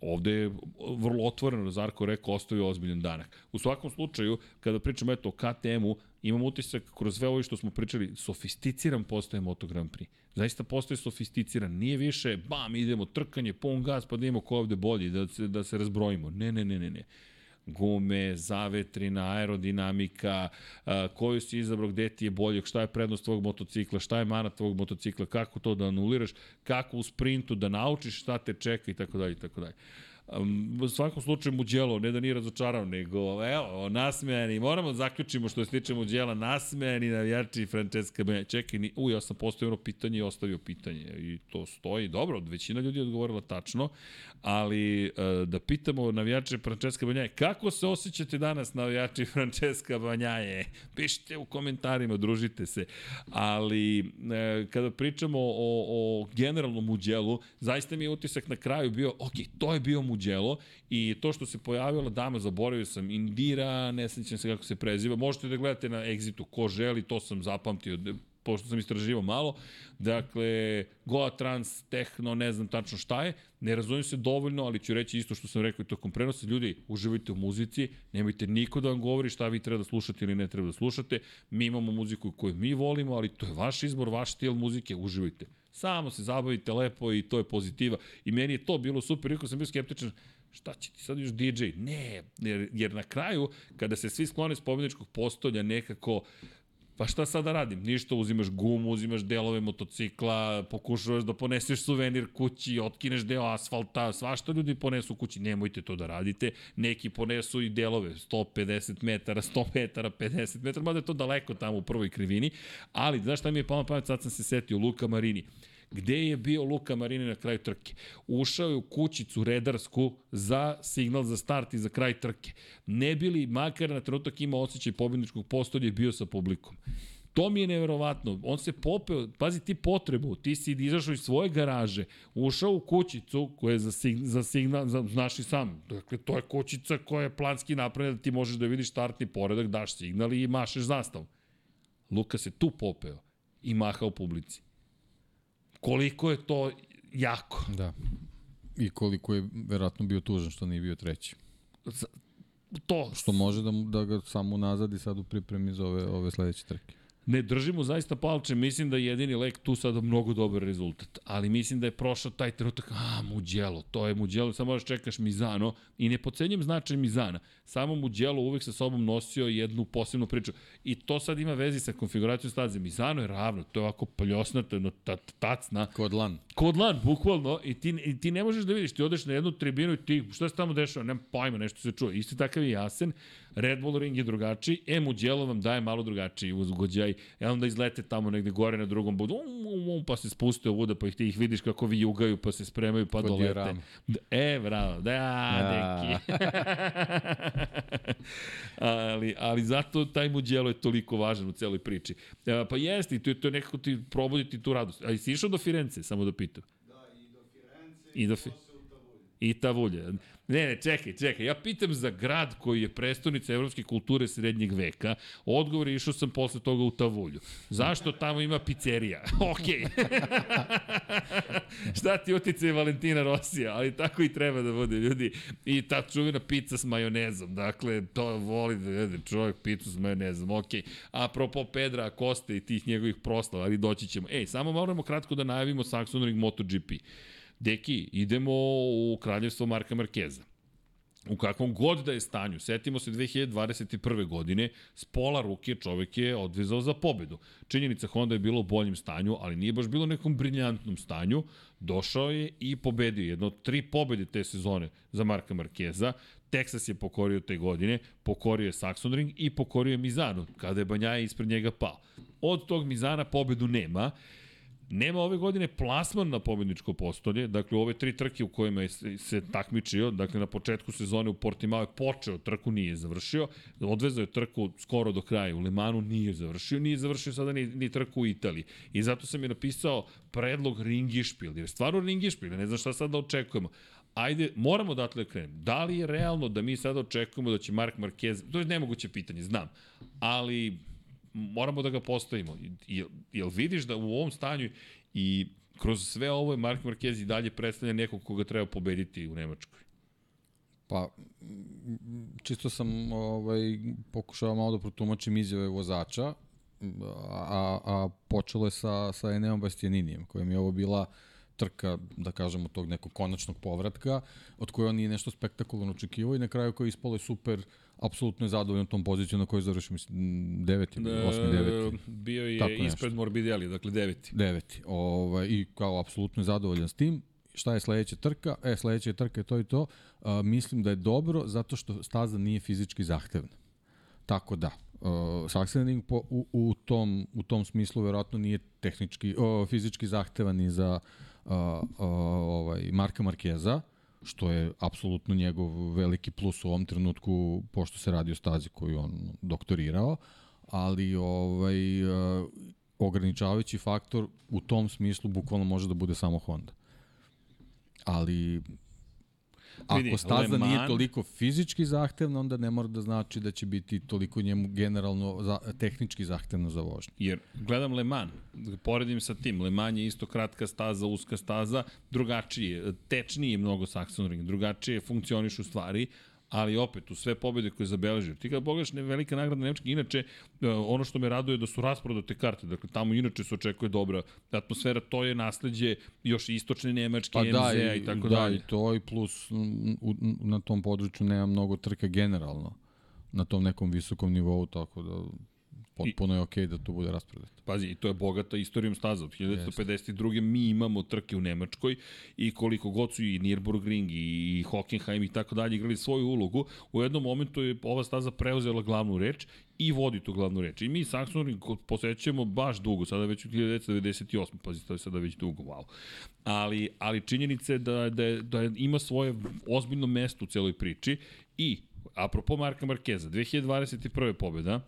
ovde je vrlo otvoreno, Zarko rekao, ostavio ozbiljan danak. U svakom slučaju, kada pričamo eto o KTM-u, imam utisak kroz sve ovo što smo pričali, sofisticiran postaje Moto Grand Prix. Zaista postaje sofisticiran. Nije više, bam, idemo, trkanje, pun gas, pa da imamo ko ovde bolji, da se, da se razbrojimo. Ne, ne, ne, ne, ne gume, zavetrina, aerodinamika, koju si izabrao, gde ti je bolje, šta je prednost tvog motocikla, šta je mana tvog motocikla, kako to da anuliraš, kako u sprintu da naučiš šta te čeka i tako dalje i tako dalje. U svakom slučaju Muđelo, ne da nije razočarao, nego evo, nasmejani, moramo da zaključimo što se tiče Muđela, nasmejani navijači Francesca Benja. Čekaj, ni, u, ja sam postavio pitanje i ostavio pitanje i to stoji. Dobro, većina ljudi je odgovorila tačno, ali e, da pitamo navijače Francesca Banjaje, kako se osjećate danas navijači *laughs* Francesca Banjaje? Pišite u komentarima, družite se. Ali e, kada pričamo o, o generalnom Muđelu, zaista mi je utisak na kraju bio, ok, to je bio Muđelo i to što se pojavila dama, zaboravio sam, Indira, ne sećam se kako se preziva, možete da gledate na Exitu, ko želi, to sam zapamtio, pošto sam istraživao malo, dakle, Goa Trans, Techno, ne znam tačno šta je, ne razumijem se dovoljno, ali ću reći isto što sam rekao i tokom prenosa, ljudi, uživajte u muzici, nemojte niko da vam govori šta vi treba da slušate ili ne treba da slušate, mi imamo muziku koju mi volimo, ali to je vaš izbor, vaš stil muzike, uživajte. Samo se zabavite lepo i to je pozitiva. I meni je to bilo super, iako sam bio skeptičan, šta će ti sad još DJ? Ne, jer, jer na kraju, kada se svi sklone s pobjedničkog postolja, nekako Pa šta da radim? Ništa, uzimaš gumu, uzimaš delove motocikla, pokušavaš da poneseš suvenir kući, otkineš deo asfalta, svašta ljudi ponesu kući, nemojte to da radite. Neki ponesu i delove, 150 metara, 100 metara, 50 metara, mada je to daleko tamo u prvoj krivini, ali znaš šta mi je palo pamet, sad sam se setio, Luka Marini Gde je bio Luka Marini na kraju trke? Ušao je u kućicu redarsku za signal za start i za kraj trke. Ne bili makar na trenutak ima osjećaj pobjedničkog postolja i bio sa publikom. To mi je neverovatno. On se popeo, pazi ti potrebu, ti si izašao iz svoje garaže, ušao u kućicu koja je za, sig, za signal, za, znaš i sam, dakle to je kućica koja je planski napravljena da ti možeš da vidiš startni poredak, daš signal i mašeš zastavom. Luka se tu popeo i mahao publici. Koliko je to jako. Da. I koliko je verovatno bio tužan što nije bio treći. To. Što može da, da ga samo nazadi sad u pripremi za ove, ove sledeće trke. Ne držimo zaista palče, mislim da je jedini lek tu sada mnogo dobar rezultat, ali mislim da je prošao taj trenutak, a, Muđelo, to je Muđelo, samo možeš čekaš Mizano i ne pocenjam značaj Mizana, samo Muđelo uvek sa sobom nosio jednu posebnu priču i to sad ima vezi sa konfiguracijom staze. Mizano je ravno, to je ovako pljosnato, jedno tacna. Kod lan. Kod lan, bukvalno, i ti, i ti ne možeš da vidiš, ti odeš na jednu tribinu i ti, šta se tamo dešava, nema pojma, nešto se čuje. Isto takav je jasen, Red Bull ring je drugačiji, e, Muđelo vam daje malo drugačiji uzgođaj, e onda izlete tamo negde gore na drugom budu, um, um, um, pa se spuste u voda, pa ih ti ih vidiš kako vi jugaju, pa se spremaju, pa Kod dolete. Diorama. E, bravo, da, ja. neki. *laughs* ali, ali zato taj Muđelo je toliko važan u celoj priči. E, pa jeste, i to, to je nekako ti probuditi tu radost. A si išao do Firence, samo da pitam? Da, i do Firence, i do Fi... I Tavulje. Ne, ne, čekaj, čekaj. Ja pitam za grad koji je prestonica evropske kulture srednjeg veka. Odgovor je išao sam posle toga u Tavulju. Zašto tamo ima pizzerija? *laughs* Okej. *laughs* Šta ti utice Valentina Rosija? Ali tako i treba da bude, ljudi. I ta čuvena pizza s majonezom. Dakle, to voli da jede čovjek pizzu s majonezom. Okej. Apropo Pedra Koste i tih njegovih proslava, ali doći ćemo. Ej, samo moramo kratko da najavimo Saxon Ring MotoGP. Deki, idemo u kraljevstvo Marka Markeza. U kakvom god da je stanju, setimo se 2021. godine, s pola ruke čovek je odvezao za pobedu. Činjenica Honda je bilo u boljem stanju, ali nije baš bilo u nekom briljantnom stanju. Došao je i pobedio jedno od tri pobede te sezone za Marka Markeza. Texas je pokorio te godine, pokorio je Saxon Ring i pokorio je Mizanu, kada je Banjaja ispred njega pao. Od tog Mizana pobedu nema Nema ove godine plasman na pobedničko postolje, dakle ove tri trke u kojima je se, takmičio, dakle na početku sezone u Portimao je počeo trku, nije završio, odvezao je trku skoro do kraja, u Lemanu nije završio, nije završio sada ni, ni trku u Italiji. I zato sam je napisao predlog Ringišpil, jer stvarno Ringišpil, ne znam šta sad da očekujemo. Ajde, moramo da krenem. Da li je realno da mi sada očekujemo da će Mark Marquez, to je nemoguće pitanje, znam, ali moramo da ga postavimo. Jel, jel vidiš da u ovom stanju i kroz sve ovo je Mark Marquez i dalje predstavlja nekog koga treba pobediti u Nemačkoj? Pa, čisto sam ovaj, pokušao malo da protumačim izjave vozača, a, a počelo je sa, sa Eneom Bastianinijem, kojem je ovo bila trka, da kažemo, tog nekog konačnog povratka, od koje on nije nešto spektakularno očekivao i na kraju koji ispalo je super, apsolutno je zadovoljan tom poziciju na kojoj završio, mislim, deveti, e, osmi, deveti. Bio je Tako ispred nešto. Morbidelli, dakle deveti. Deveti, ovaj, i kao apsolutno je zadovoljan s tim. Šta je sledeća trka? E, sledeća trka je to i to. A, mislim da je dobro zato što staza nije fizički zahtevna. Tako da, uh, Sachsenring po, u, u, tom, u tom smislu verovatno nije tehnički, uh, fizički zahtevan ni za uh, uh, ovaj, Marka Markeza, što je apsolutno njegov veliki plus u ovom trenutku, pošto se radi o stazi koju on doktorirao, ali ovaj, uh, ograničavajući faktor u tom smislu bukvalno može da bude samo Honda. Ali Ako staza Leman... nije toliko fizički zahtevna, onda ne mora da znači da će biti toliko njemu generalno za, tehnički zahtevno za vožnju. Jer gledam Le Mans, poredim sa tim, Le Mans je isto kratka staza, uska staza, drugačije, tečniji je mnogo Saxon Ring, drugačije funkcionišu stvari, ali opet u sve pobjede koje je zabeležio. Ti kad pogledaš ne, velika nagrada Nemačke, inače e, ono što me raduje je da su rasprodate karte, dakle tamo inače se očekuje dobra atmosfera, to je nasledđe još istočne Nemačke, pa da, i, i tako da, dalje. Da, i to i plus u, na tom području nema mnogo trka generalno na tom nekom visokom nivou, tako da potpuno je okej okay da to bude raspredato. Pazi, i to je bogata istorijom staza. Od 1952. mi imamo trke u Nemačkoj i koliko god su i Nürburgring i Hockenheim i tako dalje igrali svoju ulogu, u jednom momentu je ova staza preuzela glavnu reč i vodi tu glavnu reč. I mi Saxon posećujemo baš dugo, sada već u 1998. Pazi, to je sada već dugo, wow. Ali, ali činjenica je da, da, da ima svoje ozbiljno mesto u celoj priči i apropo Marka Markeza, 2021. pobjeda,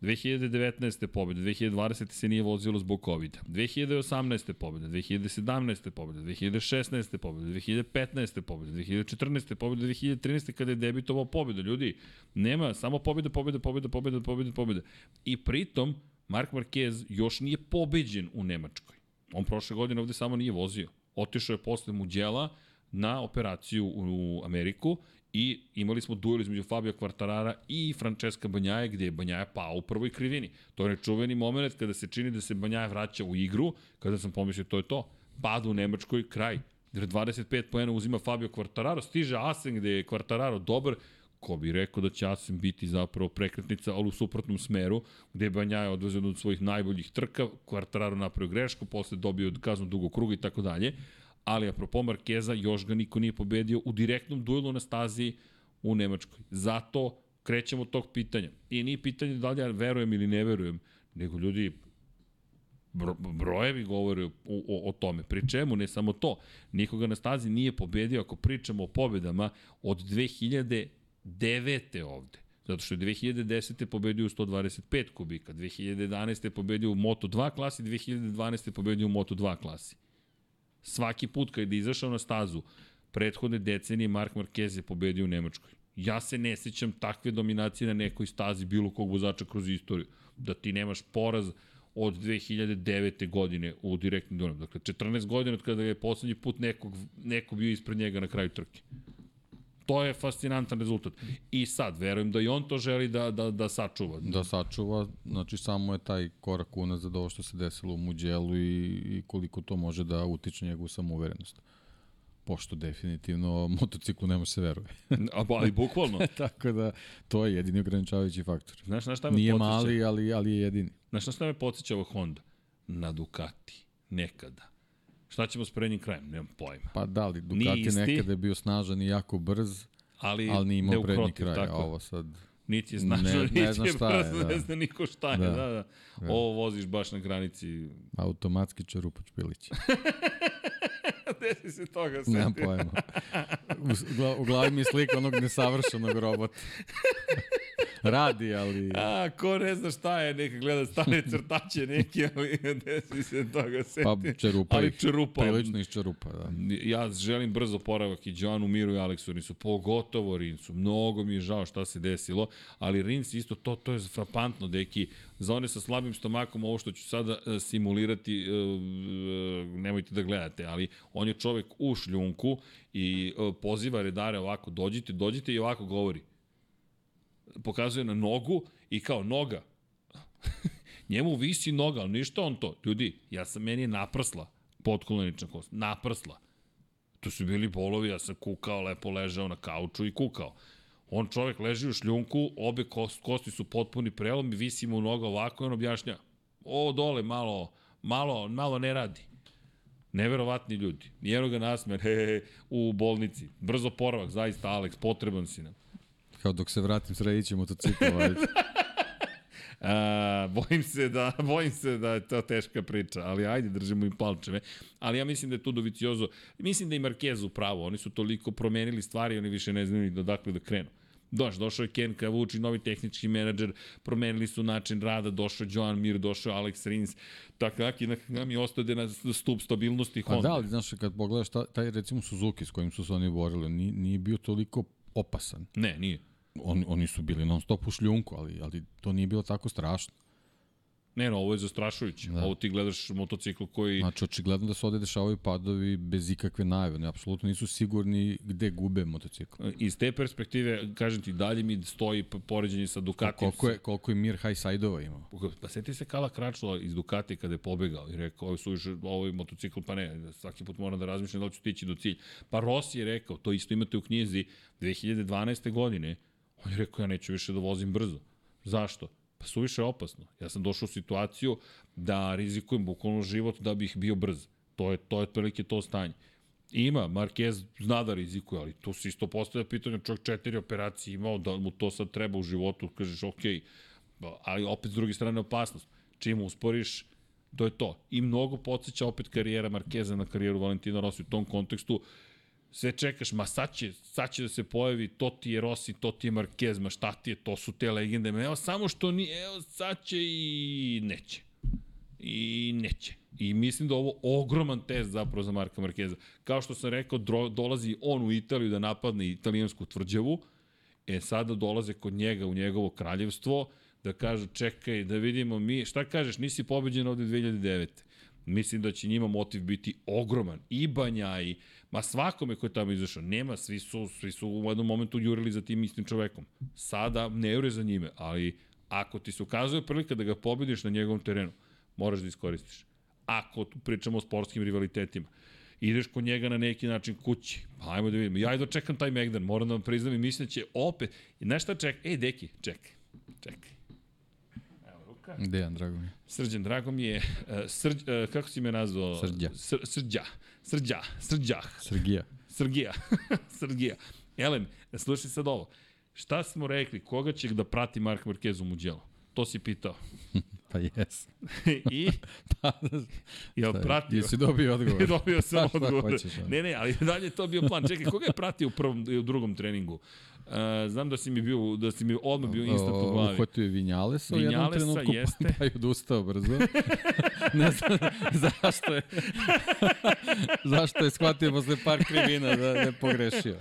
2019. pobjede, 2020. se nije vozilo zbog COVID-a, 2018. pobjede, 2017. pobjede, 2016. pobjede, 2015. pobjede, 2014. pobjede, 2013. kada je debitovao pobjeda. Ljudi, nema samo pobjeda, pobjeda, pobjeda, pobjeda, pobjeda, pobjeda. I pritom, Mark Marquez još nije pobeđen u Nemačkoj. On prošle godine ovde samo nije vozio. Otišao je posle Muđela na operaciju u Ameriku i imali smo duel između Fabio Quartarara i Francesca Banjaje gde je Banjaja pao u prvoj krivini. To je nečuveni moment kada se čini da se Banjaja vraća u igru, kada sam pomislio to je to. Pada u Nemačkoj, kraj. Jer 25 poena uzima Fabio Quartararo, stiže Asen gde je Quartararo dobar, ko bi rekao da će Asen biti zapravo prekretnica, ali u suprotnom smeru, gde je Banjaja odvezio od svojih najboljih trka, Quartararo napravio grešku, posle dobio kaznu dugog kruga i tako dalje ali apropo Markeza, još ga niko nije pobedio u direktnom duelu na stazi u Nemačkoj. Zato krećemo od tog pitanja. I nije pitanje da li ja verujem ili ne verujem, nego ljudi bro, brojevi govore o, o, o tome. Pri čemu, ne samo to, nikoga na stazi nije pobedio, ako pričamo o pobedama, od 2009. ovde. Zato što je 2010. pobedio u 125 kubika, 2011. pobedio u Moto2 klasi, 2012. pobedio u Moto2 klasi. Svaki put kada je izašao na stazu, prethodne decenije Mark Marquez je pobedio u Nemačkoj. Ja se ne sećam takve dominacije na nekoj stazi bilo kog vozača kroz istoriju. Da ti nemaš poraz od 2009. godine u direktnim duelima. Dakle, 14 godina od kada je poslednji put nekog, neko bio ispred njega na kraju trke. To je fascinantan rezultat. I sad, verujem da i on to želi da, da, da sačuva. Da sačuva, znači samo je taj korak unazad ovo što se desilo u Muđelu i, i koliko to može da utiče njegovu samouverenost pošto definitivno motociklu ne može se veruje. A, ali bukvalno. *laughs* Tako da, to je jedini ograničavajući faktor. Znaš na šta me Nije podsjeća? mali, ali, ali je jedini. Znaš na šta me podsjeća ovo Honda? Na Ducati. Nekada. Šta ćemo s prednjim krajem? Nemam pojma. Pa da li, Ducati nekada je bio snažan i jako brz, ali, ali nije imao prednji kraj. Tako. A ovo sad... Niti je snažan, ne, niti ne je brz, je, da. ne zna niko šta je. Da. Da, da. da. Ovo voziš baš na granici. Automatski čerupač pilić. *laughs* Gde si se toga setio? Nemam pojma. U, u glavi mi je slika onog nesavršenog robota. *laughs* *laughs* Radi, ali... A, ko ne zna šta je, neka gleda stane *laughs* crtače neki, ali gde si se toga setio? Pa čerupa ali čerupa. Prilično iz čerupa, da. Ja želim brzo poravak i Joanu Miru i Aleksu Rinsu, pogotovo Rinsu. Mnogo mi je žao šta se desilo, ali Rins isto to, to je frapantno, deki. Za one sa slabim stomakom, ovo što ću sada e, simulirati, e, e, nemojte da gledate, ali on je čovek u šljunku i poziva redare ovako, dođite, dođite i ovako govori pokazuje na nogu i kao noga. *laughs* Njemu visi noga, ali ništa on to. Ljudi, ja sam, meni je naprsla podkolenična kost. Naprsla. To su bili bolovi, ja sam kukao, lepo ležao na kauču i kukao. On čovek leži u šljunku, obe kost, kosti su potpuni prelom, visi mu noga ovako i on objašnja. O, dole, malo, malo, malo ne radi. Neverovatni ljudi. Nijedno ga nasmer, *laughs* he, he, u bolnici. Brzo poravak, zaista, Alex, potreban si nam. Kao dok se vratim sredit ću motocikl, valjda. *laughs* A, bojim se da bojim se da je to teška priča, ali ajde držimo im palčeve. Ali ja mislim da je tu Doviciozo, mislim da i Marquez u pravu, oni su toliko promenili stvari, oni više ne znaju ni dokle da krenu. Doš, došao je Ken Kavuči, novi tehnički menadžer, promenili su način rada, došao je Joan Mir, došao je Alex Rins, nam je ostade na stup stabilnosti Honda. Pa da, ali znaš, kad pogledaš taj, taj recimo Suzuki s kojim su se oni borili, nije, nije bio toliko opasan. Ne, nije. On, oni su bili non stop u šljunku, ali, ali to nije bilo tako strašno. Ne, no, ovo je zastrašujuće. Da. Ovo ti gledaš motocikl koji... Znači, očigledno da se ovde dešavaju padovi bez ikakve najave. Ne, apsolutno nisu sigurni gde gube motocikl. Iz te perspektive, kažem ti, dalje mi stoji poređenje sa Ducati. Koliko je, koliko je Mir Hajsajdova imao? Pa seti se Kala Kračula iz Ducati kada je pobegao i rekao, ovo su ovaj motocikl, pa ne, svaki put moram da razmišljam da li ću stići do cilja. Pa Rossi je rekao, to isto imate u knjizi 2012. godine, On je rekao, ja neću više da vozim brzo. Zašto? Pa suviše opasno. Ja sam došao u situaciju da rizikujem bukvalno život da bih bio brz. To je, to je otprilike to stanje. Ima, Marquez zna da rizikuje, ali tu se isto postavlja pitanje, čovjek četiri operacije imao, da mu to sad treba u životu, kažeš ok, ali opet s druge strane opasnost. Čim usporiš, to je to. I mnogo podsjeća opet karijera Markeza na karijeru Valentina Rossi u tom kontekstu. Sve čekaš, ma sad će, sad će da se pojavi, to ti je Rossi, to ti je Marquez, ma šta ti je, to su te legende. Ma evo samo što ni, evo sad će i neće. I neće. I mislim da ovo ogroman test zapravo za Marka Markeza. Kao što sam rekao, dro, dolazi on u Italiju da napadne italijansku tvrđavu, e sada dolaze kod njega u njegovo kraljevstvo, da kažu čekaj, da vidimo mi, šta kažeš, nisi pobeđen ovde 2009. Mislim da će njima motiv biti ogroman. I Banja i ma svakome ko je tamo izašao. Nema, svi su, svi su u jednom momentu jurili za tim istim čovekom. Sada ne jure za njime, ali ako ti se ukazuje prilika da ga pobediš na njegovom terenu, moraš da iskoristiš. Ako pričamo o sportskim rivalitetima ideš kod njega na neki način kući. Pa ajmo da vidimo. Ja i čekam taj Megdan, moram da vam priznam i mislim da će opet... Znaš šta čekaj? Ej, deki, čekaj, čekaj. Dejan, drago mi je. Srđan, drago mi je. Uh, srđ, uh, kako si me nazvao? Srđa. Sr, srđa. Srđa. Srđah. Srgija. Srgija. *laughs* Srgija. Elem, slušaj sad ovo. Šta smo rekli? Koga će da prati Mark Marquez u Mugello? To si pitao. *laughs* pa jes. *laughs* I? pa, *laughs* Jel pratio? Jesi dobio odgovor? *laughs* dobio sam pa, odgovor. Hoćeš, ne, ne, ali dalje to bio plan. Čekaj, koga je pratio u prvom i u drugom treningu? Uh, znam da si mi bio, da si mi odmah bio instant u glavi. Uhvatio je Vinjalesa u jednom trenutku, jeste. pa je odustao brzo. ne znam zašto je, zašto je shvatio posle par krivina da ne pogrešio.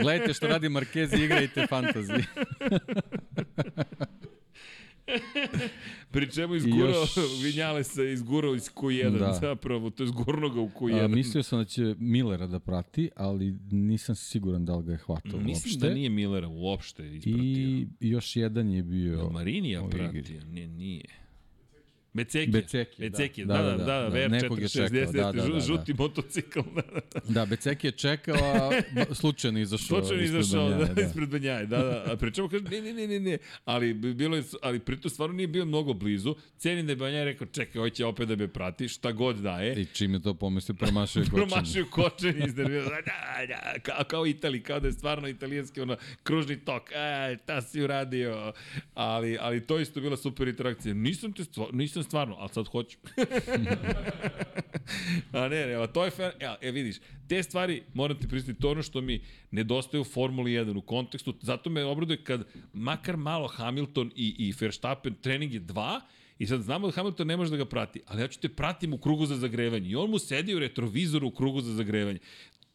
Gledajte što radi Marquez i igrajte fantasy. *laughs* Pri čemu izgurao, još... *laughs* Vinjale se izgurao iz Q1 da. zapravo, to je zgurno ga u Q1. A, mislio sam da će Millera da prati, ali nisam siguran da li ga je hvatao Mislim uopšte. Mislim da nije Millera uopšte ispratio. I još jedan je bio... Marinija pratio, ne, nije. Becekija. Becekija, Becekija, da, da, da, da, da, da, nekog je čekao, da, da, da, da. žuti motocikl. Da, da Becekija je čekao, a slučajno izašao slučajno izašao da, da, ispred Benjaje, da, da, a pričemu kaže, ne, ne, ne, ne, ne, ali, bilo je, ali pritom stvarno nije bio mnogo blizu, cenim da je Benjaje rekao, čekaj, ovo će opet da me prati, šta god daje. I čim je to pomislio, promašio je *laughs* kočenje. promašio kočenje, iznervio, da, da, kao, kao Itali, kao da je stvarno italijanski, ono, kružni tok, e, šta si uradio, ali, ali to isto bila super interakcija. Nisam te stvarno, nisam stvarno, ali sad hoću. *laughs* a ne, ne, a to je fan, e, e, vidiš, te stvari, moram ti pristiti, to ono što mi nedostaje u Formuli 1 u kontekstu, zato me obraduje kad makar malo Hamilton i, i Verstappen trening je 2, I sad znamo da Hamilton ne može da ga prati, ali ja ću te pratim u krugu za zagrevanje. I on mu sedi u retrovizoru u krugu za zagrevanje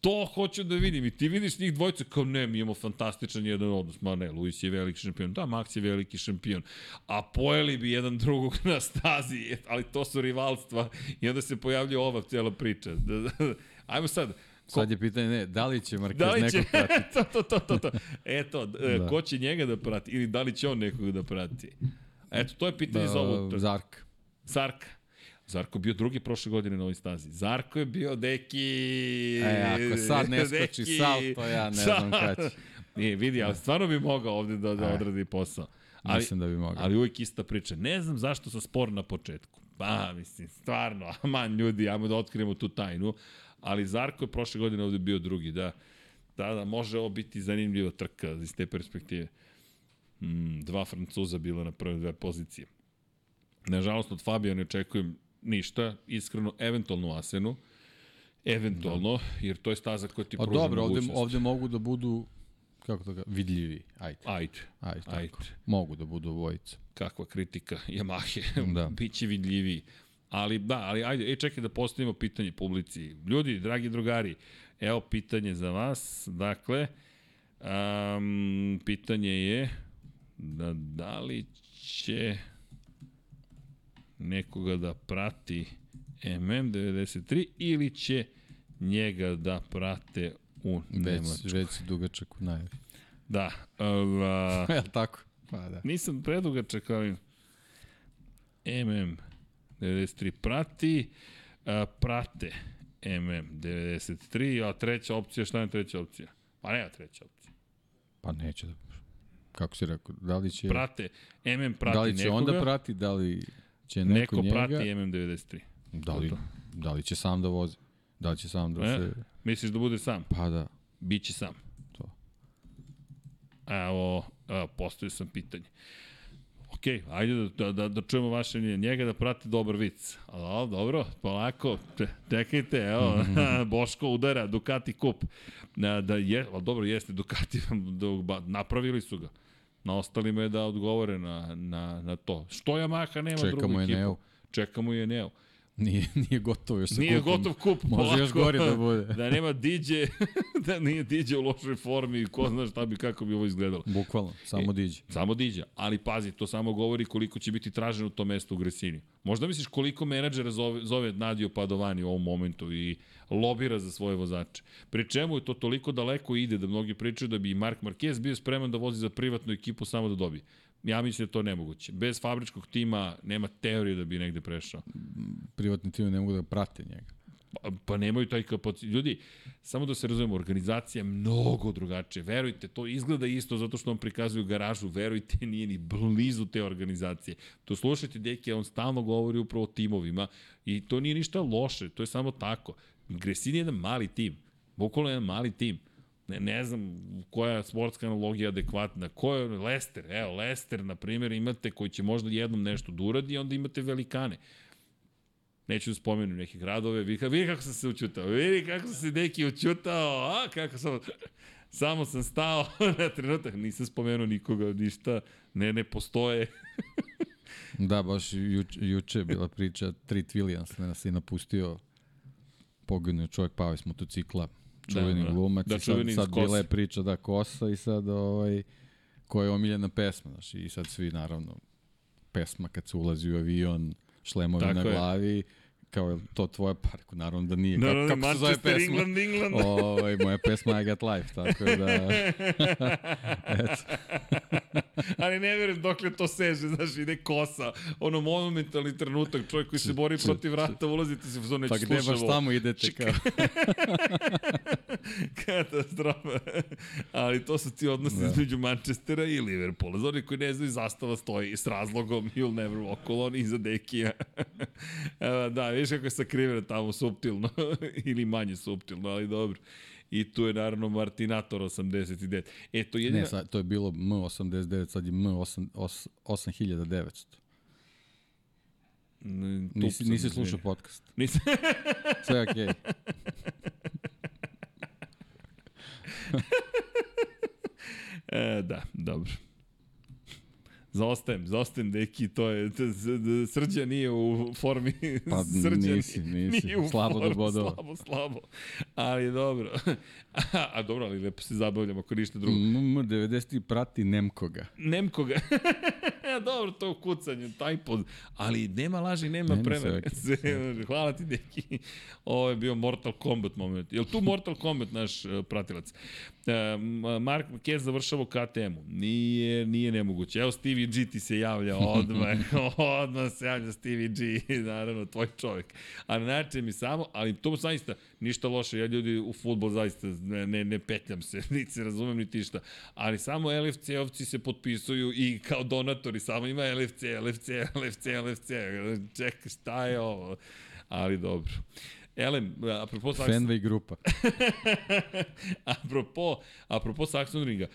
to hoću da vidim i ti vidiš njih dvojice kao ne, mi imamo fantastičan jedan odnos, ma ne, Luis je veliki šampion, da, Max je veliki šampion, a pojeli bi jedan drugog na stazi, ali to su rivalstva i onda se pojavlja ova cijela priča. Ajmo sad, Ko... Sad je pitanje, ne, da li će *laughs* Marquez da li će... nekog pratiti? *laughs* to, to, to, to, to. Eto, da. ko će njega da prati ili da li će on nekog da prati? Eto, to je pitanje da, za ovu... Zark. Zark. Zarko bio drugi prošle godine na ovoj stazi. Zarko je bio deki... E, ako sad ne skoči salto, ja ne znam kada će. Nije, vidi, ali stvarno bi mogao ovde da, da e. odradi posao. Ali, mislim da bi mogao. Ali uvijek ista priča. Ne znam zašto sam spor na početku. Pa, mislim, stvarno, *laughs* aman ljudi, ajmo da otkrijemo tu tajnu. Ali Zarko je prošle godine ovde bio drugi, da. Da, da, može ovo biti zanimljiva trka iz te perspektive. Mm, dva Francuza bila na prve dve pozicije. Nažalost, od Fabija ne očekujem ništa, iskreno, eventualno Asenu, eventualno, da. jer to je staza koja ti pruža dobro, ovde, ovde mogu da budu kako to ga, vidljivi, ajde. Ajde. Ajde, tako. ajde. Mogu da budu obojica. Kakva kritika Yamahe, *laughs* da. biće vidljiviji. Ali da, ali ajde, e, čekaj da postavimo pitanje publici. Ljudi, dragi drugari, evo pitanje za vas. Dakle, um, pitanje je da, da li će nekoga da prati MM93 ili će njega da prate u već, Nemačkoj. Već si dugačak u najavi. Da. Uh, *laughs* Jel tako? Pa da. Nisam predugačak, ali MM93 prati, uh, prate MM93, a treća opcija, šta je treća opcija? Pa nema treća opcija. Pa neće da... kako si rekao, da li će... Prate, MM prati Da li će nekoga, onda prati, da li će neko, neko njega... prati MM93. Da li, da li će sam da vozi? Da li će sam da E, se... misliš da bude sam? Pa da. Biće sam. To. Evo, evo postavio sam pitanje. Ok, ajde da, da, da, da čujemo vaše mnjenje. Njega da prati dobar vic. A, dobro, polako, čekajte, evo, *laughs* Boško udara, Ducati kup. Da je, ali dobro, jeste Ducati, napravili su ga. Na ostalima je da odgovore na, na, na to. Što Yamaha nema drugu Čekamo ekipu? Eneo. Čekamo je Neo. Nije, nije gotovo još sa Nije kupom. gotov kup. Može još gore da bude. *laughs* da nema DJ, *laughs* da nije DJ u lošoj formi, ko zna šta bi, kako bi ovo izgledalo. Bukvalno, samo diđe. Samo diđa, ali pazi, to samo govori koliko će biti traženo u to mesto u Gresini. Možda misliš koliko menadžera zove, zove Nadio Padovani u ovom momentu i lobira za svoje vozače. Pri čemu je to toliko daleko ide da mnogi pričaju da bi i Mark Marquez bio spreman da vozi za privatnu ekipu samo da dobije. Ja mislim da to nemoguće. Bez fabričkog tima nema teorije da bi negde prešao. Privatni tim ne mogu da prate njega. Pa, pa nemaju taj kapacitet. Ljudi, samo da se razumemo, organizacija je mnogo drugačije. Verujte, to izgleda isto zato što vam prikazuju garažu. Verujte, nije ni blizu te organizacije. To slušajte, deke, on stalno govori upravo o timovima i to nije ništa loše, to je samo tako. Gresin je jedan mali tim. Bukvalno jedan mali tim. Ne, ne znam koja je sportska analogija adekvatna. Ko je Lester? Evo, Lester, na primjer, imate koji će možda jednom nešto da uradi, onda imate velikane. Neću da spomenu neke gradove, vidi, vidi kako sam se učutao, vidi kako sam se neki učutao, a kako sam, samo sam stao *laughs* na trenutak, nisam spomenuo nikoga, ništa, ne, ne postoje. *laughs* Da, baš juče, juče je bila priča, Trit Williams nas je napustio. Poginuo čovjek pao s motocikla, čuveni Da, da. glumac Da, sad, čuveni iz sad bila je priča da Kosa i sad ovaj, koja je omiljena pesma, znaš, i sad svi naravno pesma kad se ulazi u avion, šlemovi Tako na je. Kao je to tvoja parku, naravno da nije. Naravno, kako, kako se zove Manchester, pesma? England, England. *laughs* Ovaj, moja pesma I Got Life, tako da... *laughs* Eto. Ali ne verujem dokle to seže, znaš, ide kosa, ono monumentalni trenutak, čovjek koji se bori protiv vrata, ulazite se u zonu, neću Pa gde baš slušam ovo. tamo idete kao? *laughs* Katastrofa. Ali to su ti odnosi Da. između Manchestera i Liverpoola. Za oni koji ne znaju, zastava stoji s razlogom You'll never walk alone iza Dekija. Da, vidiš kako je sakriveno tamo suptilno. *laughs* Ili manje suptilno, ali dobro. I tu je naravno Martinator 89. E, to je jedina... Ne, sad, to je bilo M89, sad je M8900. Mm, tup Nisi, nisi slušao podcast. *laughs* Nisam. *laughs* Sve okej. Okay. E, da, dobro. Zaostajem, zaostajem deki, to je, srđa nije u formi, Pa *laughs* srđa nisi, nisi. nije u Slabo formi, bodova. Slabo, slabo, ali dobro. a, *laughs* a dobro, ali lepo se zabavljamo, ako ništa drugo. M90 prati Nemkoga. Nemkoga. *laughs* dobro, to kucanje, taj pod, ali nema laži, nema Ne, ne, prevere. sve Sve, Hvala ti, deki. Ovo je bio Mortal Kombat moment. Je li tu Mortal Kombat naš uh, pratilac? Uh, Mark Marquez završava u KTM-u. Nije, nije nemoguće. Evo Stevie G ti se javlja odmah. *laughs* odmah se javlja Stevie G, naravno, tvoj čovjek. A način mi samo, ali to zaista ništa loše. Ja ljudi u futbol zaista ne, ne, ne petljam se, *laughs* niti se razumem, niti šta. Ali samo LFC-ovci se potpisuju i kao donatori, samo ima LFC, LFC, LFC, LFC. Čekaj, šta je ovo? Ali dobro. Elem, apropo Saxon... Fenway grupa. *laughs* apropo, apropo Saxon Ringa,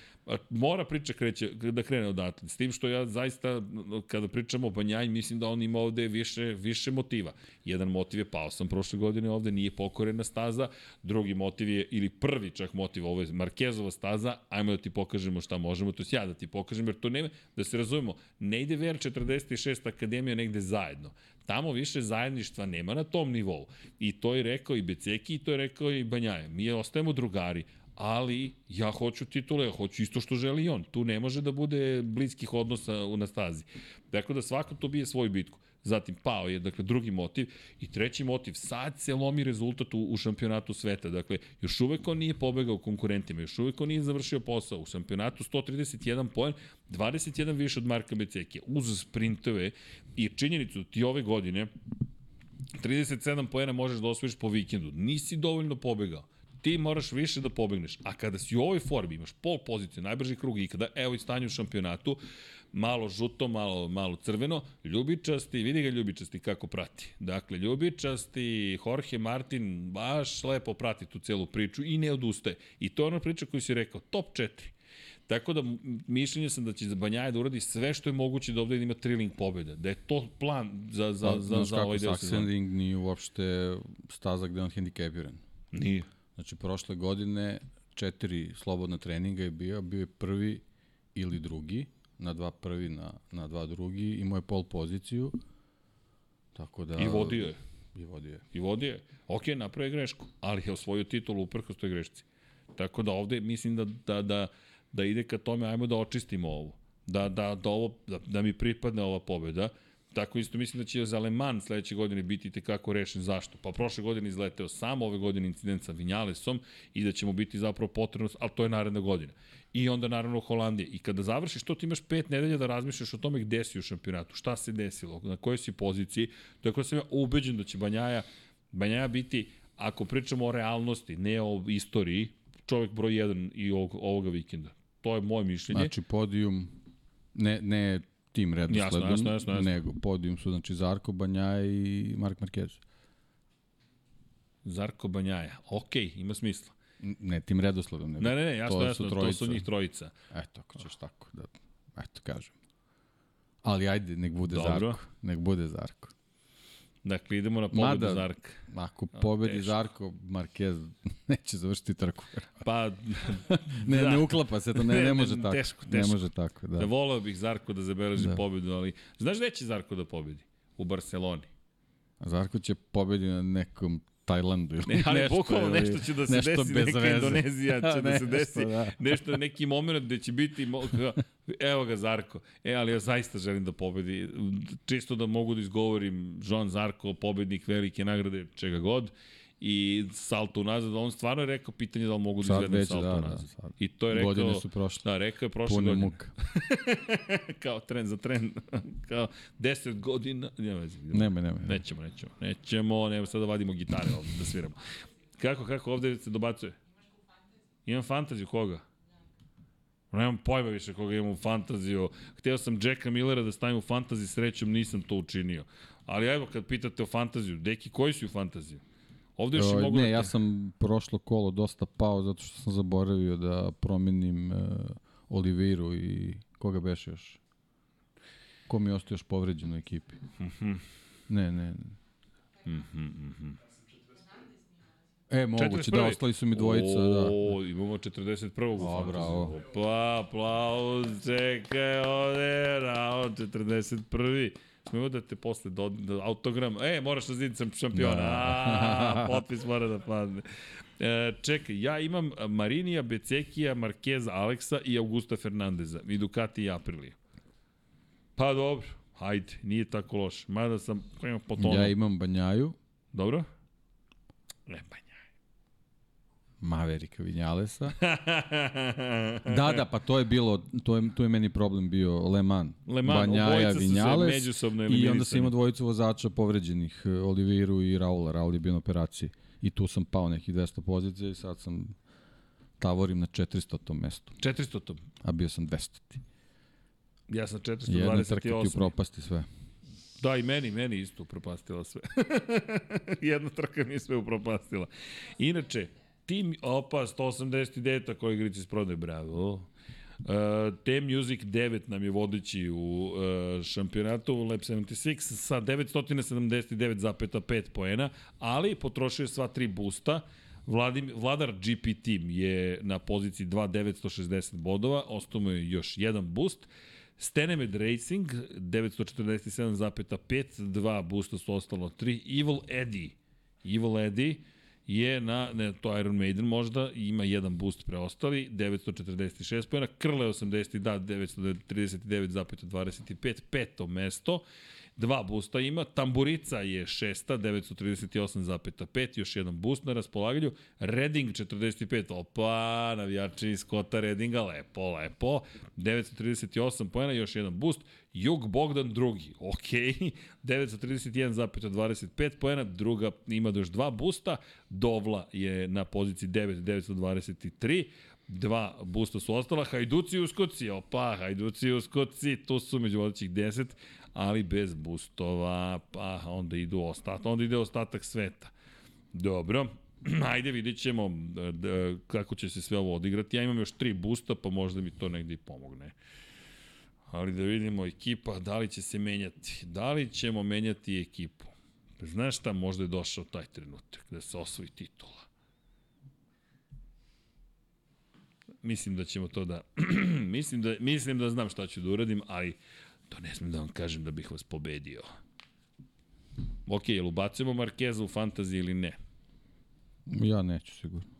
mora priča kreće, da krene odatle. S tim što ja zaista, kada pričamo o Banjanj, mislim da on ima ovde više, više motiva. Jedan motiv je pao sam prošle godine ovde, nije pokorena staza. Drugi motiv je, ili prvi čak motiv, ovo je Markezova staza, ajmo da ti pokažemo šta možemo, to ja da ti pokažem, jer to nema, da se razumemo, ne ide VR46 Akademija negde zajedno. Tamo više zajedništva nema na tom nivou. I to je rekao i Beceki i to je rekao i Banjaje. Mi ostajemo drugari, ali ja hoću titule, ja hoću isto što želi on. Tu ne može da bude bliskih odnosa u na stazi. Tako da svako to bije svoju bitku. Zatim pao je, dakle, drugi motiv. I treći motiv, sad se lomi rezultat u, u šampionatu sveta. Dakle, još uvek on nije pobegao konkurentima, još uvek on nije završio posao. U šampionatu 131 poen, 21 više od Marka Becekija. Uz sprintove i činjenicu ti ove godine 37 poena možeš da osvojiš po vikendu. Nisi dovoljno pobegao. ti moraš više da pobegneš. A kada si u ovoj formi, imaš pol poziciju, najbrži krug i kada evo i stanje u šampionatu, malo žuto, malo, malo crveno, ljubičasti, vidi ga ljubičasti kako prati. Dakle, ljubičasti, Jorge Martin baš lepo prati tu celu priču i ne odustaje. I to je ona priča koju si rekao, top 4. Tako da mišljenje sam da će za Banjaja da uradi sve što je moguće da ovde ima triling pobjeda. Da je to plan za, za, Pa, za, za ovaj deo sezona. Sachsenring nije uopšte staza gde je on hendikepiran. Nije. Znači, prošle godine četiri slobodna treninga je bio, bio je prvi ili drugi, na dva prvi, na, na dva drugi, imao je pol poziciju, tako da... I vodio je. I vodio je. I vodio je. Ok, napravio je grešku, ali je osvojio titulu uprkos toj grešci. Tako da ovde mislim da, da, da, da ide ka tome, ajmo da očistimo ovo. Da, da, da, ovo, da, da mi pripadne ova pobeda. Tako isto mislim da će za Le Mans sledeće godine biti tekako rešen. Zašto? Pa prošle godine izleteo sam, ove godine incident sa Vinjalesom i da će mu biti zapravo potrebno, ali to je naredna godina. I onda naravno Holandija. I kada završiš to, ti imaš pet nedelja da razmišljaš o tome gde si u šampionatu, šta se desilo, na kojoj si poziciji. Tako da sam ja ubeđen da će Banjaja, Banjaja biti, ako pričamo o realnosti, ne o istoriji, čovjek broj 1 i ovog, ovoga vikenda. To je moje mišljenje. Znači, podijum, ne, ne tim redosledom, Jasno, jasno, jasno, jasno. nego podijum su znači Zarko Banjaja i Mark Marquez. Zarko Banjaja. Ok, ima smisla. Ne tim redosledom, nego Ne, ne, ne, jasno, to jasno, su to trojica. su njih trojica. Eto, ako ćeš tako da, eto, kažem. Ali ajde, nek bude Dobro. Zarko. Nek bude Zarko. Dakle, idemo na pobedu Mada, Zarka. Ako pobedi teško. Zarko, Marquez *laughs* neće završiti trku. Pa, *laughs* ne, da. ne uklapa se to, ne, ne, može tako. Teško, Ne teško. može tako, da. Da voleo bih Zarko da zabeleži Da. pobedu, ali znaš gde će Zarko da pobedi? U Barceloni. Zarko će pobedi na nekom Tajlandu ili Ne, ali nešto. bukvalno nešto će da se nešto desi, neka veze. Indonezija će da *laughs* se desi, da. nešto, neki moment gde će biti, evo ga Zarko, e, ali ja zaista želim da pobedi, čisto da mogu da izgovorim Joan Zarko, pobednik velike nagrade, čega god, i salto unazad, on stvarno je rekao pitanje da li mogu da izvedem salto da, da, unazad. sad. I to je rekao... Godine su prošle. Da, rekao je prošle Pune godine. muka. *laughs* kao tren za tren, *laughs* kao 10 godina, nema idemo. Nema, nema. Nećemo, nećemo, nećemo, nema sad da vadimo gitare ovde, da sviramo. Kako, kako ovde se dobacuje? Imam fantaziju koga? Nemam pojma više koga imam u fantaziju. Hteo sam Jacka Millera da stavim u fantaziju, srećom nisam to učinio. Ali evo, kad pitate o fantaziju, deki, koji su u fantaziju? Ovde još O, mogu ne, da... ja te- sam prošlo kolo dosta pao zato što sam zaboravio da promenim uh, Oliviru i koga beše još? Ko mi je ostao još povređen u ekipi? Mhm. Ne, ne. ne. Mhm, mhm. E, moguće, da, 41.. ostali su mi dvojica, da. O, imamo 41. u O, bravo. Opa, aplauz, čekaj, ovde, rao, 41. Smemo da te posle do, do autogram, e, moraš da zidicam šampiona, Da. a, potpis mora da padne. E, čekaj, ja imam Marinija, Becekija, Markeza, Aleksa i Augusta Fernandeza, i Ducati i Aprilija. Pa dobro, hajde, nije tako loše. Mada sam, imam po tonu. Ja imam Banjaju, Dobro? Ne, Banja. Maverika Vinjalesa. da, da, pa to je bilo, to je, to je meni problem bio Le Mans. Le Mans, Banjaja, Vinjales i onda sam imao dvojicu vozača povređenih, eh, Oliviru i Raula. Raul je bio na operaciji i tu sam pao nekih 200 pozicija i sad sam tavorim na 400. mestu, 400 to. a bio sam 200. Ja sam Jedna trka ti 428. upropasti sve. Da, i meni, meni isto upropastila sve. *laughs* Jedna trka mi je sve upropastila. Inače, tim, opa, 189. koji igrici iz prodaje, bravo. Uh, Team Music 9 nam je vodeći u uh, šampionatu Lab 76 sa 979,5 poena, ali potrošio je sva tri boosta. Vladim, vladar GP Team je na poziciji 2.960 bodova, ostao mu je još jedan boost. Stenemed Racing 947,5, dva boosta su ostalo 3. Evil Eddie, Evil Eddie je na, ne, to Iron Maiden možda, ima jedan boost preostali, 946 pojena, Krle 80, da, 939,25, peto mesto, Dva busta ima, Tamburica je šesta, 938,5, još jedan boost na raspolaganju, Redding 45, opa, navijači Scotta Reddinga, lepo, lepo, 938 pojena, još jedan boost, Jug Bogdan drugi, ok, *laughs* 931,25 pojena, druga ima još dva busta, Dovla je na poziciji 9, 923, dva busta su ostala, Hajduci uskoci, opa, Hajduci uskoci, tu su među vodećih 10, ali bez boostova, pa onda idu ostatak, onda ide ostatak sveta. Dobro, *clears throat* ajde vidjet ćemo da, kako će se sve ovo odigrati. Ja imam još tri boosta, pa možda mi to negde i pomogne. Ali da vidimo ekipa, da li će se menjati. Da li ćemo menjati ekipu? Znaš šta, možda je došao taj trenutak da se osvoji titula. Mislim da ćemo to da... *clears throat* mislim, da, mislim da znam šta ću da uradim, ali to ne smijem da vam kažem da bih vas pobedio. Ok, jel ubacujemo Markeza u fantaziji ili ne? Ja neću sigurno.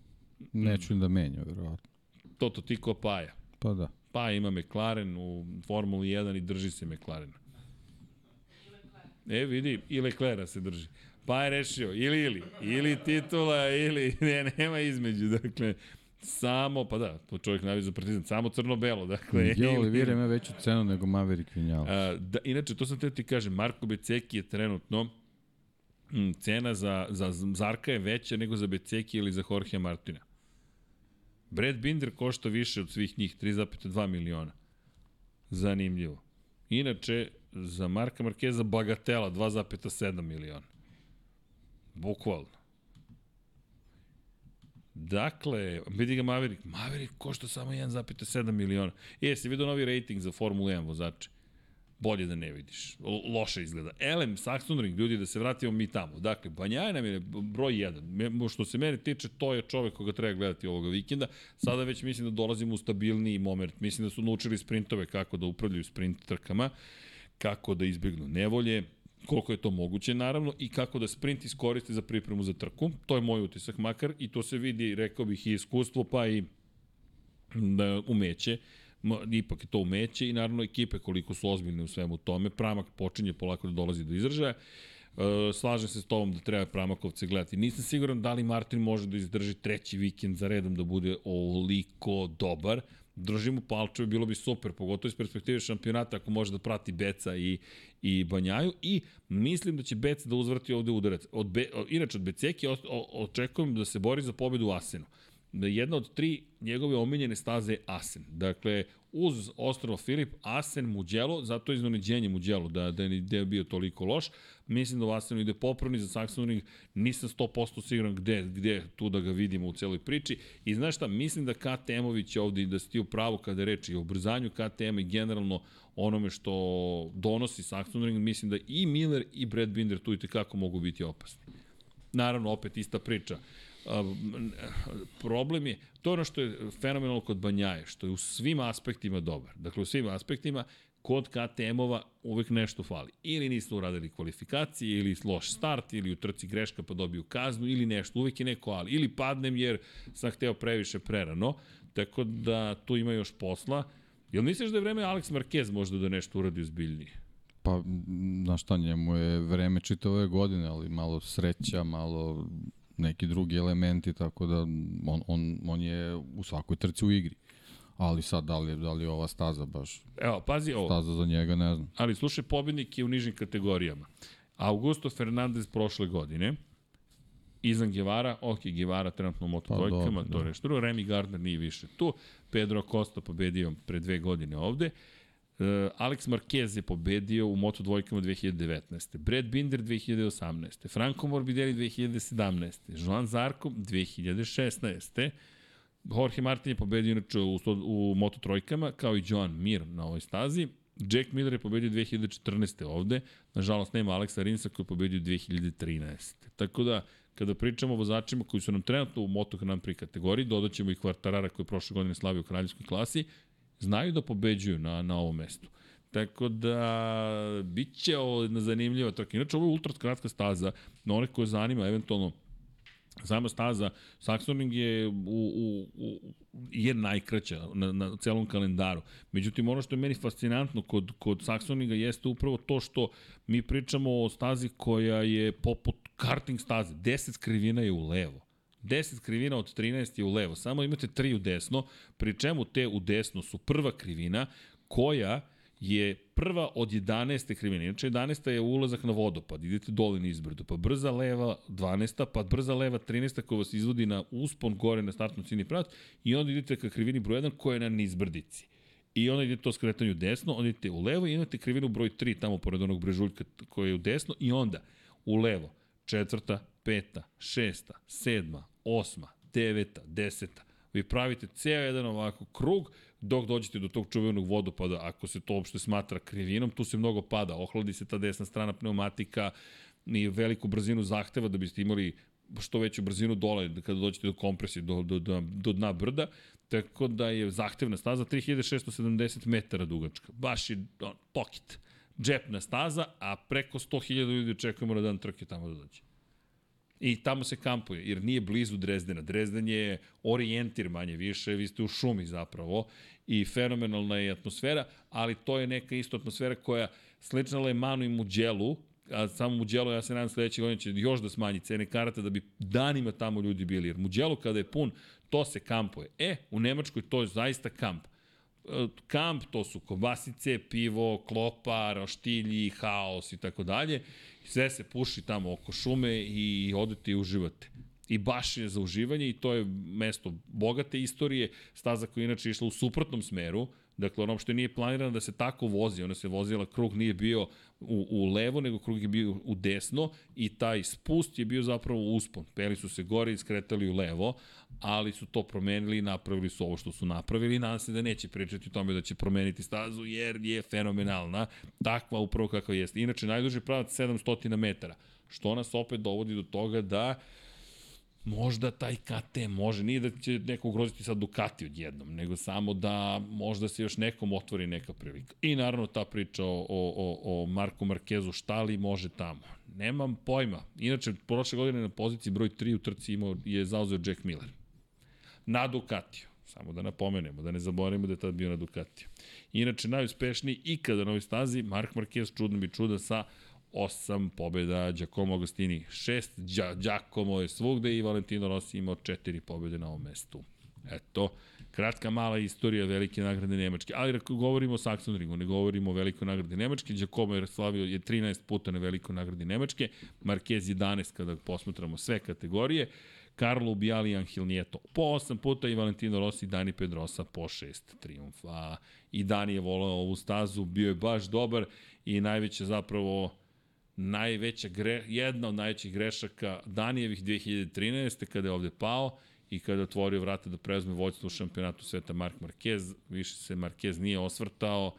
Neću da menja, verovatno. Toto ti ko Paja. Pa da. Pa ima McLaren u Formuli 1 i drži se McLaren. E, vidi, i Leclerc se drži. Pa je rešio, ili, ili, ili titula, ili, *laughs* ne, nema između, dakle, Samo, pa da, to čovjek navio za partizan, samo crno-belo, dakle. Jo, Olivira ima veću cenu nego Maverick Vinales. Da, inače, to sam te ti kažem, Marko Beceki je trenutno m, cena za, za Zarka je veća nego za Beceki ili za Jorge Martina. Brad Binder košta više od svih njih, 3,2 miliona. Zanimljivo. Inače, za Marka Markeza Bagatela 2,7 miliona. Bukvalno. Dakle, vidi ga Maverick. Maverick košta samo 1,7 miliona. E, si vidio novi rating za Formulu 1 vozače? Bolje da ne vidiš. Loše izgleda. Elem, Saxon ljudi, da se vratimo mi tamo. Dakle, Banjaja nam je broj 1. Što se mene tiče, to je čovek koga treba gledati ovoga vikenda. Sada već mislim da dolazimo u stabilniji moment. Mislim da su naučili sprintove kako da upravljaju sprint trkama, kako da izbjegnu nevolje koliko je to moguće naravno i kako da sprint iskoriste za pripremu za trku. To je moj utisak makar i to se vidi, rekao bih, i iskustvo pa i da umeće ipak je to umeće i naravno ekipe koliko su ozbiljne u svemu tome. Pramak počinje polako da dolazi do izražaja. E, slažem se s tobom da treba Pramakovce gledati. Nisam siguran da li Martin može da izdrži treći vikend za redom da bude ovoliko dobar držimo palčeve, bilo bi super, pogotovo iz perspektive šampionata, ako može da prati Beca i, i Banjaju i mislim da će Bec da uzvrati ovde udarac. Od Be, inače, od Beceki očekujem da se bori za pobedu u Asenu. Jedna od tri njegove omiljene staze Asen. Dakle, uz ostrovo Filip, Asen, Muđelo, zato je iznenađenje Muđelo, da, da je, da je bio toliko loš. Mislim da u Asenu ide popravni za Saxon nisam 100% siguran gde, gde tu da ga vidimo u celoj priči. I znaš šta, mislim da KTM-ović ovde, da si ti u pravu kada reči o ubrzanju KTM i generalno onome što donosi Saxon mislim da i Miller i Brad Binder tu i tekako mogu biti opasni. Naravno, opet ista priča problem je, to je ono što je fenomenalno kod Banjaje, što je u svim aspektima dobar. Dakle, u svim aspektima, kod KTM-ova uvek nešto fali. Ili nisu uradili kvalifikacije, ili loš start, ili u trci greška pa dobiju kaznu, ili nešto, uvek je neko ali. Ili padnem jer sam hteo previše prerano, tako da tu ima još posla. Jel misliš da je vreme Alex Marquez možda da nešto uradi uzbiljnije? Pa, na šta njemu je vreme čitave godine, ali malo sreća, malo neki drugi elementi, tako da on, on, on je u svakoj trci u igri. Ali sad, da li, da li je ova staza baš Evo, pazi ovo. staza za njega, ne znam. Ali slušaj, pobednik je u nižim kategorijama. Augusto Fernandez prošle godine, Izan Guevara, ok, Guevara trenutno u moto pa, dvojkama, to je nešto drugo, Remy Gardner nije više tu, Pedro Costa pobedio pre dve godine ovde, Alex Marquez je pobedio u Moto dvojkama 2019. Brad Binder 2018. Franco Morbidelli 2017. Joan Zarko 2016. Jorge Martin je pobedio inače u, u Moto trojkama, kao i Joan Mir na ovoj stazi. Jack Miller je pobedio 2014. ovde. Nažalost, nema Aleksa Rinsa koji je pobedio 2013. Tako da, kada pričamo o vozačima koji su nam trenutno u Moto Grand Prix kategoriji, dodat ćemo i Kvartarara koji je prošle godine slavio u kraljevskoj klasi, znaju da pobeđuju na, na ovom mestu. Tako da, bit će ovo jedna zanimljiva trka. Inače, ovo je ultra kratka staza, na one koje zanima, eventualno, Sama staza Saxoning je u, u, u, je najkraća na, na celom kalendaru. Međutim, ono što je meni fascinantno kod, kod Saxoninga jeste upravo to što mi pričamo o stazi koja je poput karting staze. 10 krivina je u levo. 10 krivina od 13 je u levo. Samo imate 3 u desno, pri čemu te u desno su prva krivina koja je prva od 11. krivine. Inače, 11. je ulazak na vodopad, idete dole niz brdo, pa brza leva 12. pa brza leva 13. koja vas izvodi na uspon gore na startnu cini pravac i onda idete ka krivini broj 1 koja je na nizbrdici. I onda idete to skretanju desno, onda idete u levo i imate krivinu broj 3 tamo pored onog brežuljka koja je u desno i onda u levo četvrta, peta, šesta, sedma, osma, deveta, deseta. Vi pravite ceo jedan ovako krug dok dođete do tog čuvenog vodopada, ako se to uopšte smatra krivinom, tu se mnogo pada, ohladi se ta desna strana pneumatika, i veliku brzinu zahteva da biste imali što veću brzinu dole kada dođete do kompresije, do, do, do, do dna brda, tako da je zahtevna staza 3670 metara dugačka. Baš je on, pokit. Džepna staza, a preko 100.000 ljudi očekujemo na dan trke tamo da dođe. I tamo se kampuje, jer nije blizu Drezdena. Drezden je orijentir manje više, vi ste u šumi zapravo i fenomenalna je atmosfera, ali to je neka isto atmosfera koja slična Le Manu i Muđelu, a samo Muđelo, ja se nadam sledeće godine će još da smanji cene karata da bi danima tamo ljudi bili, jer Muđelo kada je pun, to se kampuje. E, u Nemačkoj to je zaista kamp. Kamp, to su kobasice, pivo, klopa, roštilji, haos i tako dalje. Sve se puši tamo oko šume i odete i uživate i baš je za uživanje i to je mesto bogate istorije, staza koja inače išla u suprotnom smeru, dakle ono što nije planirano da se tako vozi, ona se vozila, krug nije bio u, u levo, nego krug je bio u desno i taj spust je bio zapravo uspon. Peli su se gore i skretali u levo, ali su to promenili i napravili su ovo što su napravili nadam se da neće pričati o tome da će promeniti stazu jer je fenomenalna, takva upravo kakva jeste. Inače, najduži pravac 700 metara, što nas opet dovodi do toga da možda taj KT može, nije da će neko ugroziti sad Ducati odjednom, nego samo da možda se još nekom otvori neka prilika. I naravno ta priča o, o, o Marku Markezu šta li može tamo. Nemam pojma. Inače, prošle godine na poziciji broj 3 u trci imao, je zauzeo Jack Miller. Na Ducatiju. Samo da napomenemo, da ne zaboravimo da je tad bio na Ducatiju. Inače, najuspešniji ikada na ovoj stazi, Mark Marquez, čudno bi čuda, sa 8 pobjeda, Giacomo Agostini 6, Giacomo je svugde i Valentino Rossi imao 4 pobjede na ovom mestu. Eto, kratka mala istorija velike nagrade Nemačke. Ali ako govorimo o Saxon Ringu, ne govorimo o velikoj nagradi Nemačke, Giacomo je slavio je 13 puta na velikoj nagradi Nemačke, Marquez 11 kada posmatramo sve kategorije, Carlo Ubiali i Angel Nieto po 8 puta i Valentino Rossi Dani Pedrosa po 6 triumfa. I Dani je volao ovu stazu, bio je baš dobar i najveće zapravo najveća gre, jedna od najvećih grešaka Danijevih 2013. kada je ovde pao i kada je otvorio vrata da preuzme vođstvo u šampionatu sveta Mark Marquez. Više se Marquez nije osvrtao,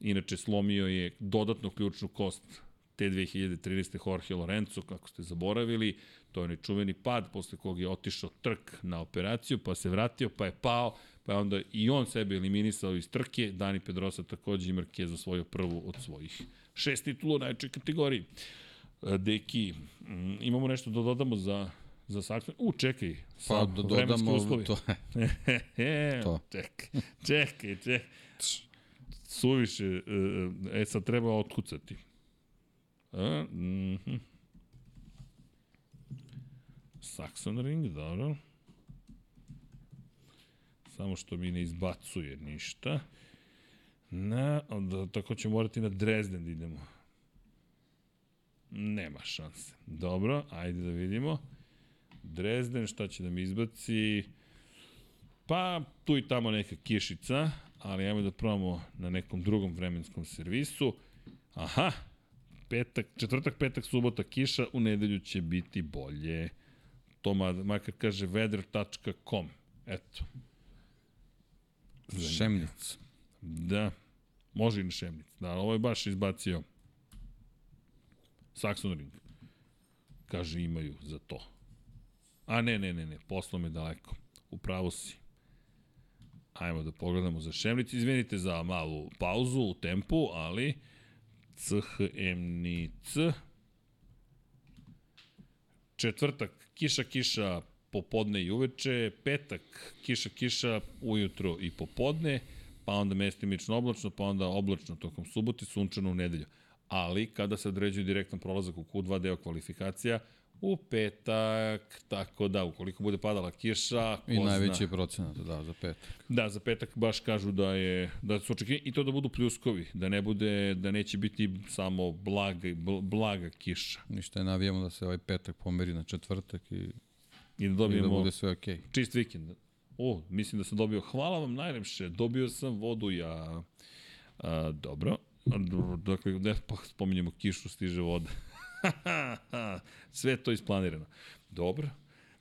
inače slomio je dodatno ključnu kost te 2013. Jorge Lorenzo, kako ste zaboravili, to je nečuveni pad posle kog je otišao trk na operaciju, pa se vratio, pa je pao, pa je onda i on sebe eliminisao iz trke, Dani Pedrosa takođe i Marquez osvojio prvu od svojih šest titula u najčoj kategoriji. E, Deki, mm, imamo nešto da dodamo za za Saxon. U, čekaj. Pa da dodamo uslovi. to. *laughs* to. Čekaj, čekaj, čekaj. Suviše, e, e sad treba otkucati. A, mm -hmm. Saxon Ring, dobro. Samo što mi ne izbacuje ništa. Na, onda, tako ćemo morati na Dresden da idemo. Nema šanse. Dobro, ajde da vidimo. Dresden, šta će da mi izbaci? Pa, tu i tamo neka kišica, ali ajmo da probamo na nekom drugom vremenskom servisu. Aha, petak, četvrtak, petak, subota, kiša, u nedelju će biti bolje. To makar kaže weather.com. Eto. Šemnica. Da. Može i na Šemnic. Da, ovo je baš izbacio Saxon Ring. Kaže, imaju za to. A ne, ne, ne, ne, poslom je daleko. Upravo si. Ajmo da pogledamo za Šemnic. Izvinite za malu pauzu u tempu, ali CHMNIC četvrtak, kiša, kiša, popodne i uveče, petak, kiša, kiša, ujutro i popodne, pa onda mestimično oblačno, pa onda oblačno tokom subote, sunčano u nedelju. Ali, kada se određuje direktan prolazak u Q2 deo kvalifikacija, u petak, tako da, ukoliko bude padala kiša... I najveći je procenat, da, za petak. Da, za petak baš kažu da je, da su očekivani, i to da budu pljuskovi, da ne bude, da neće biti samo blaga, blaga kiša. Ništa je navijamo da se ovaj petak pomeri na četvrtak i, I da dobijemo i da bude sve okej. Okay. čist vikend. O, mislim da sam dobio, hvala vam najlepše, dobio sam vodu ja. A, dobro, dakle, ne pa spominjemo kišu, stiže voda. *laughs* Sve to isplanirano. Dobro.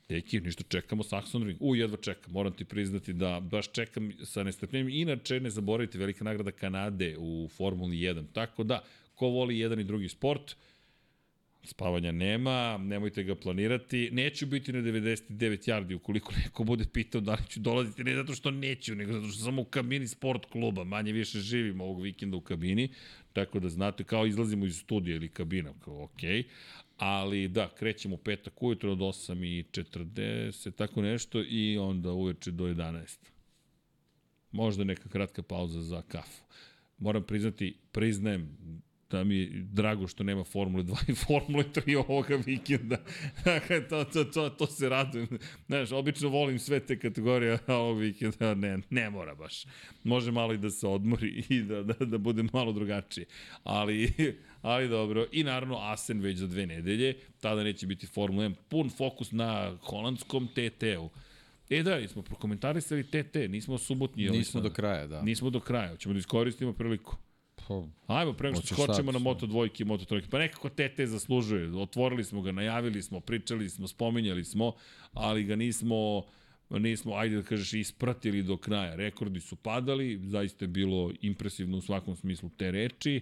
Deki, ništa čekamo Saxon Ring. U, jedva čekam, moram ti priznati da baš čekam sa nestrpljenjem. Inače, ne zaboravite, velika nagrada Kanade u Formuli 1. Tako da, ko voli jedan i drugi sport, spavanja nema, nemojte ga planirati. Neću biti na 99 yardi ukoliko neko bude pitao da li ću dolaziti, ne zato što neću, nego zato što sam u kabini sport kluba, manje više živim ovog vikenda u kabini, tako da znate, kao izlazimo iz studija ili kabina, kao okej, ali da, krećemo petak ujutro od 8.40, tako nešto, i onda uveče do 11. Možda neka kratka pauza za kafu. Moram priznati, priznajem, da mi je drago što nema Formule 2 i Formule 3 ovoga vikenda. *laughs* Dakle, to, to, to, to se radujem. Znaš, obično volim sve te kategorije, ovog vikenda ne, ne mora baš. Može malo i da se odmori i da, da, da bude malo drugačije. Ali, ali dobro. I naravno Asen već za dve nedelje. Tada neće biti Formula 1. Pun fokus na holandskom TT-u. E da, smo prokomentarisali TT, nismo subotnji. Nismo do kraja, da. Nismo do kraja, ćemo da iskoristimo priliku. Ajmo, prema što skočemo na Moto dvojke i Moto trojke. Pa nekako TT zaslužuje. Otvorili smo ga, najavili smo, pričali smo, spominjali smo, ali ga nismo nismo, ajde da kažeš, ispratili do kraja. Rekordi su padali, zaista je bilo impresivno u svakom smislu te reči.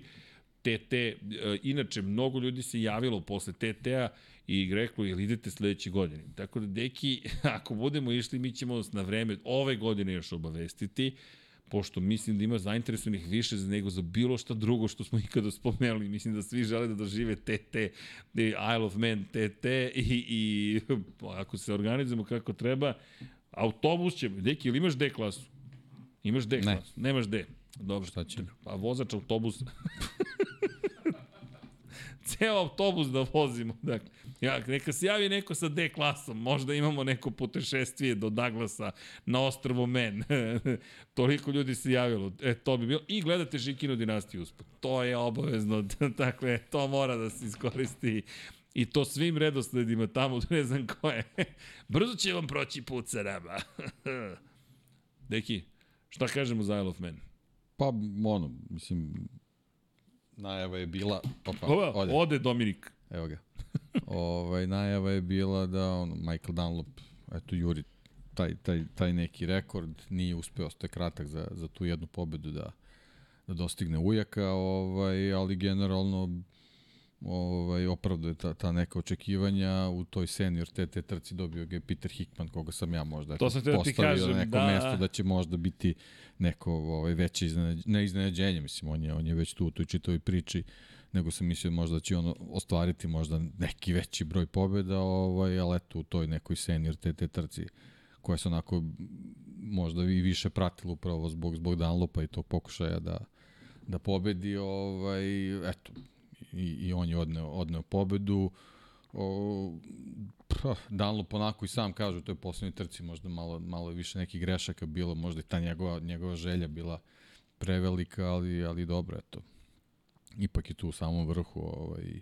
TT, e, inače, mnogo ljudi se javilo posle TT-a i reklo, jel idete sledeće godine? Tako da, deki, *laughs* ako budemo išli, mi ćemo na vreme ove godine još obavestiti pošto mislim da ima zainteresovanih više za nego za bilo šta drugo što smo *laughs* ikada spomenuli. Mislim da svi žele da dožive TT, Isle of Man TT i, i ako se organizujemo kako treba, autobus će, deki, ili imaš D klasu? Imaš D klasu? Ne. Nemaš D. Dobro. Šta će? Pa vozač autobus. *laughs* ceo autobus da vozimo. Dakle, ja, neka se javi neko sa D klasom, možda imamo neko putešestvije do Douglasa na ostrvo Men. *laughs* Toliko ljudi se javilo. E, to bi bilo. I gledate Žikinu dinastiju uspod. To je obavezno. *laughs* dakle, to mora da se iskoristi. I to svim redosledima tamo, *laughs* ne znam ko je. Brzo će vam proći put sa nama. Deki, šta kažemo za Isle of Man? Pa, ono, mislim, najava je bila... Opa, Ova, ode. ode Dominik. Evo ga. *laughs* ovaj, najava je bila da on, Michael Dunlop, eto, juri taj, taj, taj neki rekord, nije uspeo, ostaje kratak za, za tu jednu pobedu da, da dostigne ujaka, ovaj, ali generalno ovaj, opravduje ta, ta neka očekivanja. U toj senior TT trci dobio ga je Peter Hickman, koga sam ja možda to sam postavio ti kažem, na neko da. mesto da će možda biti neko ovaj, veće iznenađenje, ne iznenađenje, mislim, on je, on je već tu u toj čitoj priči, nego sam mislio možda da će on ostvariti možda neki veći broj pobjeda, ovaj, ali eto u toj nekoj senior TT trci koja se onako možda i više pratila upravo zbog, zbog Dunlopa i tog pokušaja da, da pobedi, ovaj, eto, i, i on je odneo, odneo pobedu. O, pa, Dunlop onako i sam kaže u toj poslednjoj trci možda malo, malo više nekih grešaka bilo, možda i ta njegova, njegova želja bila prevelika, ali, ali dobro, eto. Ipak je tu u samom vrhu ovaj,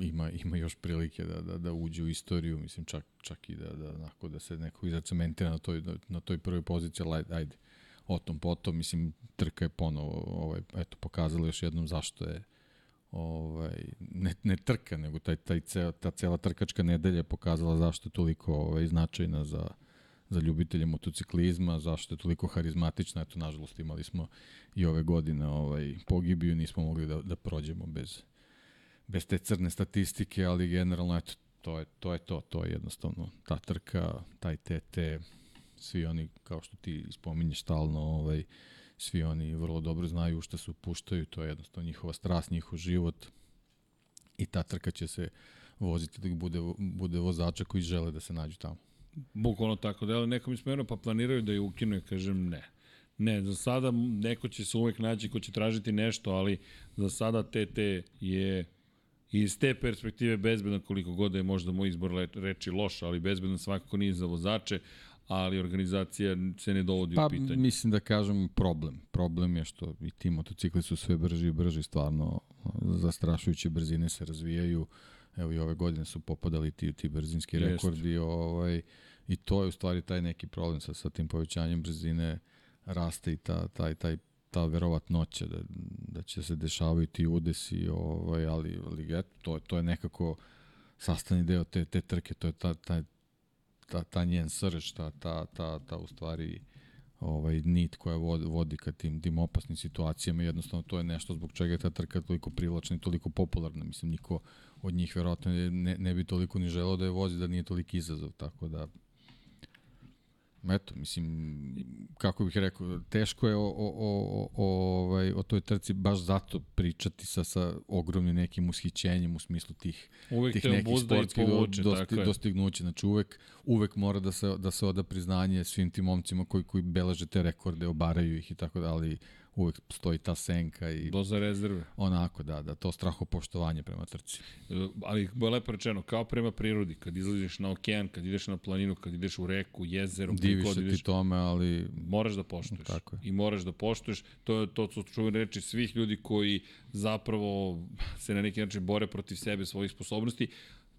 ima, ima još prilike da, da, da uđe u istoriju, mislim čak, čak i da, da, onako, da se neko izacementira na toj, na toj prvoj poziciji, ali ajde, o tom potom, mislim, trka je ponovo, ovaj, eto, pokazala još jednom zašto je ovaj, ne, ne trka, nego taj, taj ceo, ta cela trkačka nedelja je pokazala zašto je toliko ovaj, značajna za, za ljubitelje motociklizma, zašto je toliko harizmatična, eto, nažalost, imali smo i ove godine ovaj, pogibiju, nismo mogli da, da prođemo bez, bez te crne statistike, ali generalno, eto, to je to, je to, to je jednostavno ta trka, taj TT, svi oni, kao što ti spominješ stalno, ovaj, svi oni vrlo dobro znaju u šta se upuštaju, to je jednostavno njihova strast, njihov život i ta trka će se voziti dok bude, bude vozača koji žele da se nađu tamo. Bukvalno tako da je neko mi pa planiraju da je ukinu i kažem ne. Ne, za sada neko će se uvek naći ko će tražiti nešto, ali za sada TT je iz te perspektive bezbedan koliko god da je možda moj izbor reči loš, ali bezbedan svakako nije za vozače, ali organizacija se ne dovodi pa, u pitanje. Pa mislim da kažem problem. Problem je što i ti motocikli su sve brži i brži, stvarno zastrašujuće brzine se razvijaju. Evo i ove godine su popadali ti, ti brzinski Jest. rekordi. Ovaj, I to je u stvari taj neki problem sa, sa tim povećanjem brzine raste i ta, taj, taj ta verovatnoća da, da će se dešavaju ti udesi, ovaj, ali, ali eto, to, to je nekako sastavni deo te, te trke, to je ta, ta, ta, ta njen srž, ta, ta, ta, ta u stvari ovaj, nit koja vodi, vodi ka tim, tim opasnim situacijama jednostavno to je nešto zbog čega je ta trka toliko privlačna i toliko popularna. Mislim, niko od njih verovatno ne, ne bi toliko ni želeo da je vozi da nije toliki izazov, tako da eto, mislim, kako bih rekao, teško je o, o, o, o, ovaj, o toj trci baš zato pričati sa, sa ogromnim nekim ushićenjem u smislu tih, uvek tih nekih sportskih povuče, dosti, dostignuća. Znači uvek, uvek mora da se, da se oda priznanje svim tim momcima koji, koji beleže te rekorde, obaraju ih i tako da, ali uvek stoji ta senka i doza rezerve. Onako, da, da, to strahopoštovanje prema trci. E, ali je lepo rečeno, kao prema prirodi, kad izlaziš na okean, kad ideš na planinu, kad ideš u reku, jezero, diviš se ideš, ti tome, ali moraš da poštuješ. Tako je. I moraš da poštuješ. To je to su čuvene reči svih ljudi koji zapravo se na neki način bore protiv sebe, svojih sposobnosti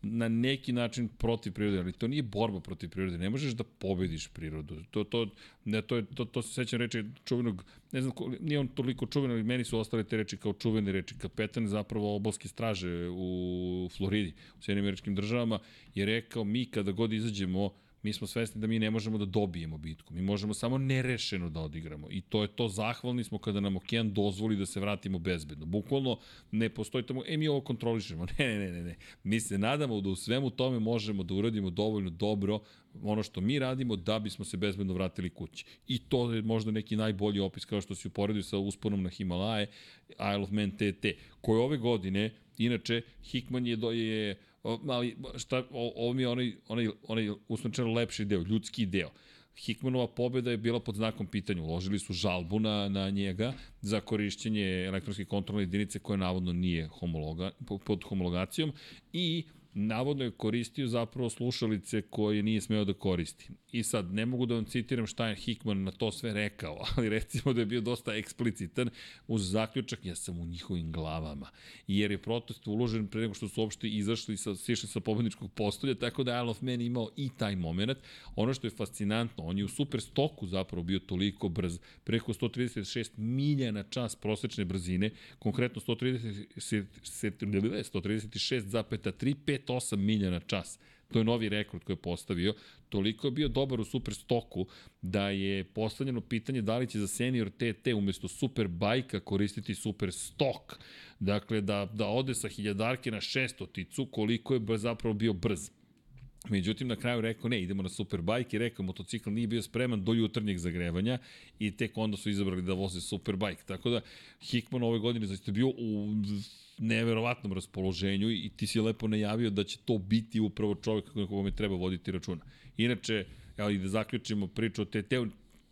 na neki način protiv prirode, ali to nije borba protiv prirode. Ne možeš da pobediš prirodu. To, to, ne, to, to, to se sećam reči čuvenog, ne znam, nije on toliko čuven, ali meni su ostale te reči kao čuvene reči. Kapetan zapravo obalske straže u Floridi, u Sjedinim američkim državama, je rekao mi kada god izađemo mi smo svesni da mi ne možemo da dobijemo bitku. Mi možemo samo nerešeno da odigramo. I to je to, zahvalni smo kada nam okean dozvoli da se vratimo bezbedno. Bukvalno ne postoji tamo, e mi ovo kontrolišemo. Ne, *laughs* ne, ne, ne, ne. Mi se nadamo da u svemu tome možemo da uradimo dovoljno dobro ono što mi radimo da bismo se bezbedno vratili kući. I to je možda neki najbolji opis kao što se uporedio sa usponom na Himalaje, Isle of Man TT, koje ove godine, inače, Hickman je, do, je O, ali šta, o, ovo mi je onaj, onaj, onaj usnočeno lepši deo, ljudski deo. Hickmanova pobeda je bila pod znakom pitanja. Uložili su žalbu na, na njega za korišćenje elektronske kontrolne jedinice koja navodno nije homologa, pod homologacijom i navodno je koristio zapravo slušalice koje nije smeo da koristi. I sad, ne mogu da vam citiram šta je Hickman na to sve rekao, *laughs* ali recimo da je bio dosta eksplicitan uz zaključak, ja sam u njihovim glavama. Jer je protest uložen pre nego što su uopšte izašli sa, sišli sa pobedničkog postolja, tako da Isle of Man imao i taj moment. Ono što je fascinantno, on je u super stoku zapravo bio toliko brz, preko 136 milja na čas prosečne brzine, konkretno 136,355 158 milja na čas. To je novi rekord koji je postavio. Toliko je bio dobar u super stoku da je postavljeno pitanje da li će za senior TT umesto super bajka koristiti super stok. Dakle, da, da ode sa hiljadarke na šestoticu koliko je zapravo bio brz. Međutim, na kraju rekao, ne, idemo na Superbike i rekao, motocikl nije bio spreman do jutarnjeg zagrevanja i tek onda su izabrali da voze Superbike. Tako da, Hickman ove godine zaista bio u neverovatnom raspoloženju i ti si lepo najavio da će to biti upravo čovjek na kome treba voditi računa. Inače, evo i da zaključimo priču o TT-u,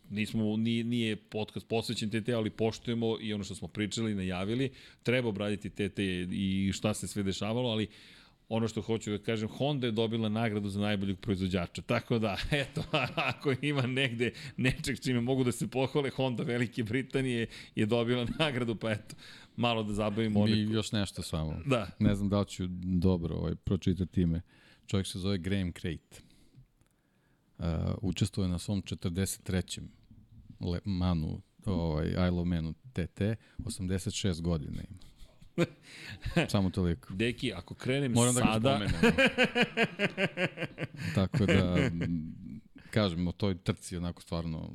nismo, nije, nije podcast posvećen TT, ali poštujemo i ono što smo pričali, najavili, treba obraditi TT i šta se sve dešavalo, ali ono što hoću da kažem, Honda je dobila nagradu za najboljeg proizvođača. Tako da, *laughs* eto, ako ima negde nečeg čime mogu da se pohvale, Honda Velike Britanije je dobila nagradu, pa eto, malo da zabavimo one... I još nešto samo. Da. Ne znam da li ću dobro ovaj, pročitati ime. Čovjek se zove Graham Crate. Uh, učestvuje na svom 43. Le, manu, ovaj, Isle of Manu TT, 86 godina ima. *laughs* Samo toliko. Deki, ako krenem Moram sada... da ga spomenem. *laughs* Tako da, kažem, o toj trci onako stvarno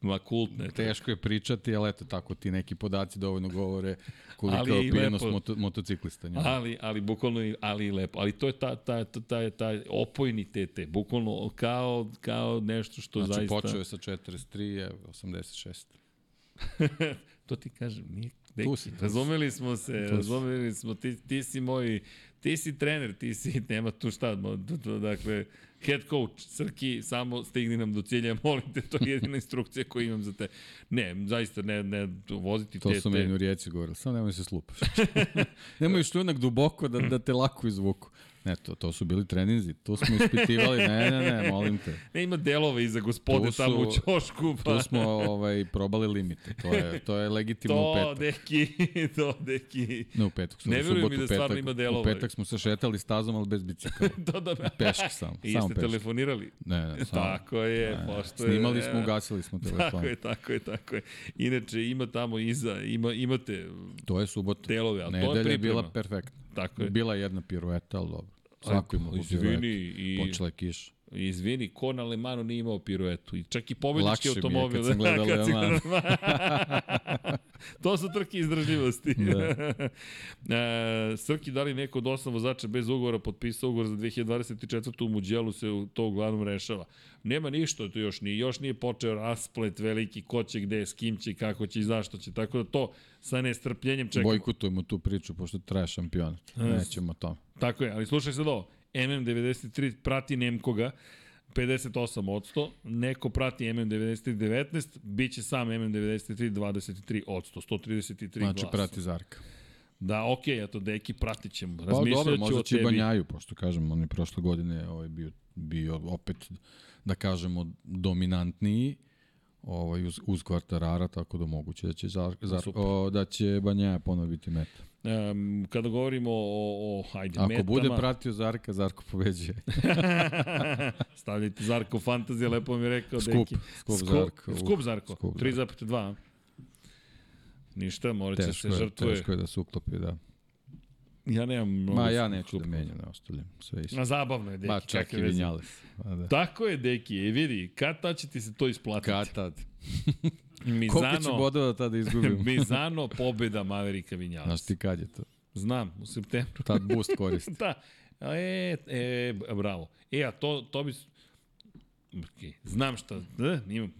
Ma kultne. Teško je pričati, ali eto tako ti neki podaci dovoljno govore koliko je opijenost moto, motociklista. Njima. Ali, ali bukvalno ali i lepo. Ali to je ta, ta, ta, ta, ta opojni TT. Bukvalno kao, kao nešto što znači, zaista... Znači počeo je sa 43, 86. *laughs* to ti kažem, nije Deki, tu si, razumeli smo se, tu razumeli smo, ti, ti si moj, ti si trener, ti si, *laughs* nema tu šta, dakle, head coach, Srki, samo stigni nam do cilja, *laughs* molim te, to je jedina instrukcija koju imam za te. Ne, zaista, ne, ne, voziti to te... To su meni u rijeci govorili, samo nemoj se slupaš. *laughs* nemoj šljunak duboko da, da te lako izvuku. Ne, to, to su bili treninzi, to smo ispitivali, ne, ne, ne, molim te. *laughs* Ne, ima delove iza gospode su, tamo u čošku. Pa. Tu smo ovaj, probali limite, to je, to je legitimno to, u petak. To, deki, *laughs* to, deki. Ne, u petak smo, ne u subotu, mi da stvarno ima delove. U petak smo se šetali stazom, ali bez bicikla. to *laughs* da, da. Peške samo, I samo peške. telefonirali? Ne, ne, samo. Tako je, ne, pošto je. Snimali smo, ugasili smo telefon. Tako je, tako je, tako je. Inače, ima tamo iza, ima, imate To je subota. delove, ali Nedelja to je priprema. bila perfektna. Tako je. Bila je jedna pirueta, ali dobro. Svako ima Izvini, i... Počela je kiša. Izvini, ko na Lemanu nije imao piruetu. I čak i pobednički Lakše automobil. mi je kad sam gledao *laughs* Leman. *laughs* to su trke izdržljivosti. Da. *laughs* e, Srki, da li neko od osam vozača bez ugovora potpisao ugovor za 2024. u Muđelu se to uglavnom rešava? Nema ništa, to još nije, još nije počeo rasplet veliki ko će gde, s kim će, kako će i zašto će. Tako da to sa nestrpljenjem čekamo. Bojkotujemo tu priču, pošto traje šampionat. Nećemo to. Tako je, ali slušaj sad ovo. MM93 prati Nemkoga, 58 odsto, neko prati MM93 19, bit će sam MM93 23 odsto, 133 znači, glasa. prati Zarka. Da, okej, okay, eto, deki, pratit ćemo. Pa dobro, možda će. Banjaju, pošto kažem, on je prošle godine ovaj, bio, bio opet, da kažemo, dominantniji ovaj, uz, uz kvartarara, tako da moguće da će, Zar, Zar, o, da će Banjaja ponovo biti meta. Um, kada govorimo o, o ajde, Ako metama... bude pratio Zarka, Zarko pobeđuje. *laughs* Stavljajte Zarko Fantazija, lepo mi je rekao. Skup, deki. skup Zarko. Skup Zarko, Skup 3,2. Ništa, morat će se je, žrtvuje. Teško je da se uklopi, da. Ja nemam mnogo... Ma ja neću da menjam, ne ostavljam. Sve isto. Na zabavno je, Deki. Ma čak i Vinjales. Da. Tako je, Deki. I vidi, kad tad će ti se to isplatiti? Kad tad. *laughs* Mizano, Koliko će bodova tada *laughs* izgubimo? Mizano, pobeda Maverika Vinjales. Znaš ti kad je to? Znam, u septembru. Tad boost koristi. *laughs* da. E, e, bravo. E, a to, to bi... Okay. Znam šta, da, imam,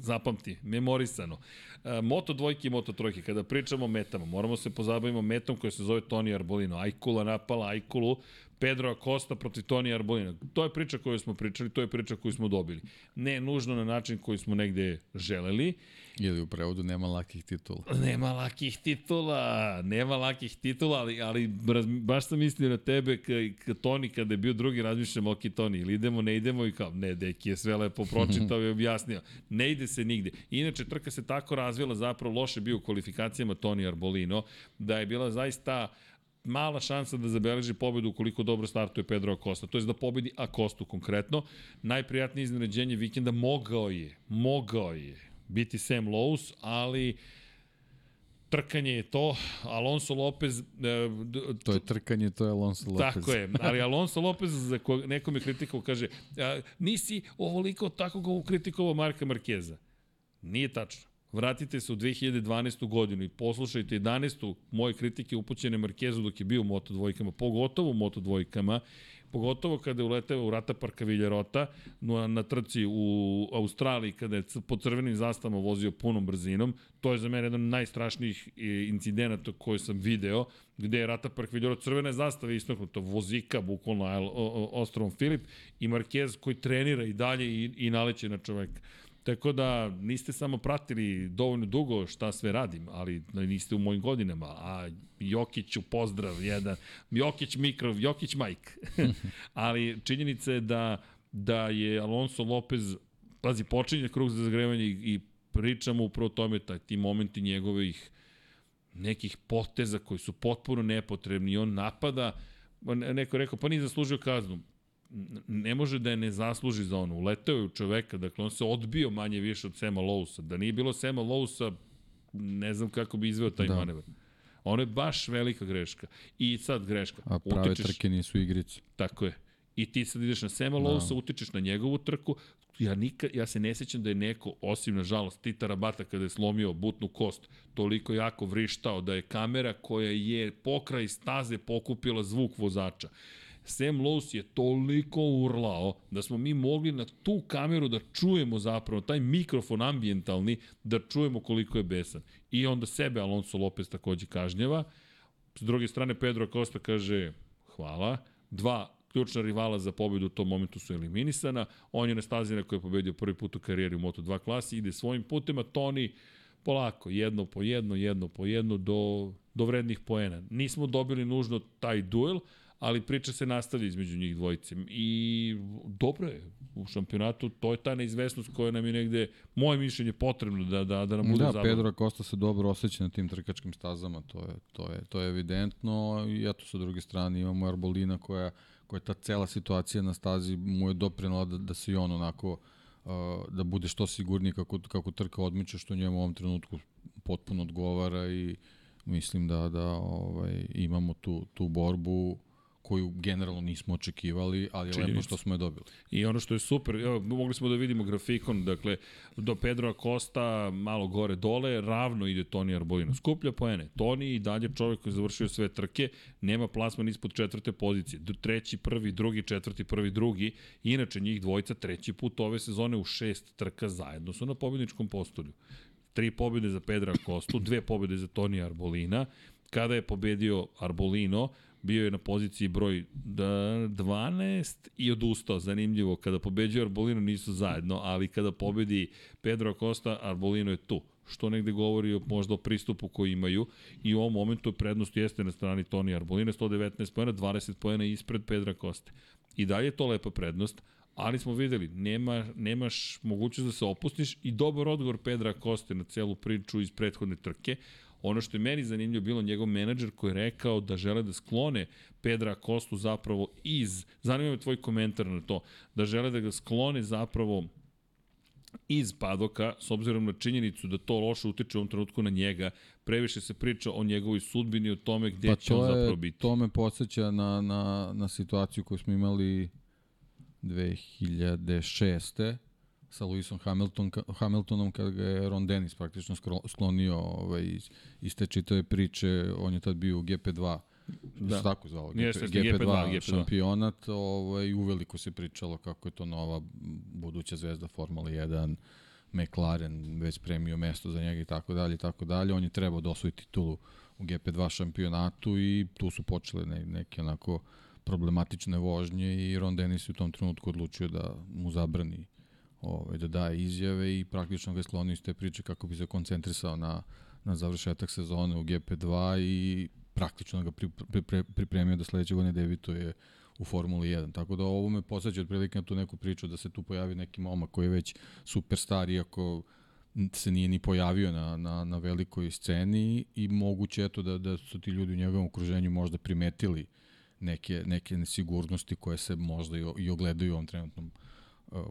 zapamti, memorisano. E, moto dvojke i moto trojke, kada pričamo o metama, moramo se pozabavimo metom koja se zove Toni Arbolino. Ajkula napala Ajkulu, Pedro Acosta protiv Toni Arbolina. To je priča koju smo pričali, to je priča koju smo dobili. Ne nužno na način koji smo negde želeli. Ili u prevodu nema lakih titula. Nema lakih titula, nema lakih titula, ali, ali baš sam mislio na tebe, ka, ka Toni, kada je bio drugi, razmišljam, ok, Toni, ili idemo, ne idemo i kao, ne, deki je sve lepo pročitao i objasnio. Ne ide se nigde. Inače, trka se tako razvila, zapravo loše bio u kvalifikacijama Toni Arbolino, da je bila zaista mala šansa da zabeleži pobedu ukoliko dobro startuje Pedro Acosta. To je da pobedi Acostu konkretno. Najprijatnije iznenađenje vikenda mogao je, mogao je biti Sam Lowe's, ali trkanje je to. Alonso Lopez... E, to je trkanje, to je Alonso Lopez. Tako je, ali Alonso Lopez, za kog nekom je kritikao, kaže, a, nisi ovoliko tako ga ukritikovao Marka Markeza. Nije tačno. Vratite se u 2012. godinu i poslušajte 11. moje kritike upućene Markezu dok je bio u Moto dvojkama, pogotovo u Moto dvojkama, pogotovo kada je uleteo u Rata Parka Viljarota na, na trci u Australiji kada je po crvenim zastavama vozio punom brzinom. To je za mene jedan od najstrašnijih incidenata koje sam video, gde je Rata Park Viljarot crvene zastave istaknuto vozika, bukvalno Ostrovom Filip i Marquez koji trenira i dalje i, i naleće na čoveka. Tako da niste samo pratili dovoljno dugo šta sve radim, ali niste u mojim godinama. A Jokiću pozdrav, jedan Jokić mikro, Jokić Mike. *laughs* ali činjenica je da, da je Alonso Lopez, pazi, počinje krug za zagrevanje i, i pričamo upravo o tome, taj, ti momenti njegovih nekih poteza koji su potpuno nepotrebni i on napada, neko je rekao, pa nije zaslužio kaznu ne može da je ne zasluži za ono. Uleteo je u čoveka, dakle on se odbio manje više od Sema Lousa. Da nije bilo Sema Lousa, ne znam kako bi izveo taj da. manevar. Ono je baš velika greška. I sad greška. A prave utičeš, trke nisu igrice. Tako je. I ti sad ideš na Sema Lousa, da. utičeš na njegovu trku. Ja, nikad, ja se ne sećam da je neko, osim nažalost Tita Rabata kada je slomio butnu kost, toliko jako vrištao da je kamera koja je pokraj staze pokupila zvuk vozača. Sam Lowe's je toliko urlao da smo mi mogli na tu kameru da čujemo zapravo, taj mikrofon ambientalni, da čujemo koliko je besan. I onda sebe Alonso Lopez takođe kažnjava. S druge strane, Pedro Acosta kaže, hvala. Dva ključna rivala za pobedu u tom momentu su eliminisana. On je na stazi na je pobedio prvi put u karijeri u Moto2 klasi, ide svojim putem, a Toni polako, jedno po jedno, jedno po jedno do, do vrednih poena. Nismo dobili nužno taj duel, ali priča se nastavlja između njih dvojice. I dobro je u šampionatu, to je ta neizvesnost koja nam je negde, moje mišljenje, potrebno da, da, da nam bude da, zabavno. Pedro Costa se dobro osjeća na tim trkačkim stazama, to je, to je, to je evidentno. I eto, sa druge strane imamo Arbolina koja, koja ta cela situacija na stazi mu je doprinala da, da se i on onako uh, da bude što sigurniji kako, kako trka odmiče, što njemu u ovom trenutku potpuno odgovara i mislim da da ovaj imamo tu tu borbu koju generalno nismo očekivali, ali je lepo što smo je dobili. I ono što je super, evo, mogli smo da vidimo grafikon, dakle, do Pedro Acosta malo gore dole, ravno ide Toni Arbolino. Skuplja poene. Toni i dalje čovjek koji je završio sve trke, nema plasman ispod četvrte pozicije. Treći, prvi, drugi, četvrti, prvi, drugi. Inače, njih dvojica treći put ove sezone u šest trka zajedno su na pobjedničkom postolju. Tri pobjede za Pedra Acostu, dve pobjede za Toni Arbolina. Kada je pobedio Arbolino, bio je na poziciji broj 12 i odustao, zanimljivo, kada pobeđuje Arbolino nisu zajedno, ali kada pobedi Pedro Acosta, Arbolino je tu što negde govori o, možda o pristupu koji imaju i u ovom momentu prednost jeste na strani Toni Arbolina, 119 pojena, 20 pojena ispred Pedra Koste. I dalje je to lepa prednost, ali smo videli, nema, nemaš mogućnost da se opustiš i dobar odgovor Pedra Koste na celu priču iz prethodne trke, Ono što je meni zanimljivo bilo njegov menadžer koji je rekao da žele da sklone Pedra Kostu zapravo iz, zanima me tvoj komentar na to, da žele da ga sklone zapravo iz padoka, s obzirom na činjenicu da to loše utiče u ovom trenutku na njega, previše se priča o njegovoj sudbini, o tome gde pa će on zapravo biti. To me podsjeća na, na, na situaciju koju smo imali 2006 sa Lewisom Hamilton, Hamiltonom kada ga je Ron Dennis praktično sklonio ovaj, iz, iz te čitave priče, on je tad bio u GP2 da. se tako zvalo, GP, Jeste, GP2, GP2, GP2 šampionat, ovaj, uveliko se pričalo kako je to nova buduća zvezda Formula 1, McLaren već premio mesto za njega i tako dalje i tako dalje. On je trebao da osvoji titulu u GP2 šampionatu i tu su počele ne, neke onako problematične vožnje i Ron Dennis u tom trenutku odlučio da mu zabrani ovaj, da daje izjave i praktično ga je sklonio iz te priče kako bi se koncentrisao na, na završetak sezone u GP2 i praktično ga pri, pri, pri, pripremio da sledeće godine debituje u Formuli 1. Tako da ovo me posjeća otprilike na tu neku priču da se tu pojavi neki momak koji je već superstar iako se nije ni pojavio na, na, na velikoj sceni i moguće eto da, da su ti ljudi u njegovom okruženju možda primetili neke, neke nesigurnosti koje se možda i, i ogledaju u ovom trenutnom E,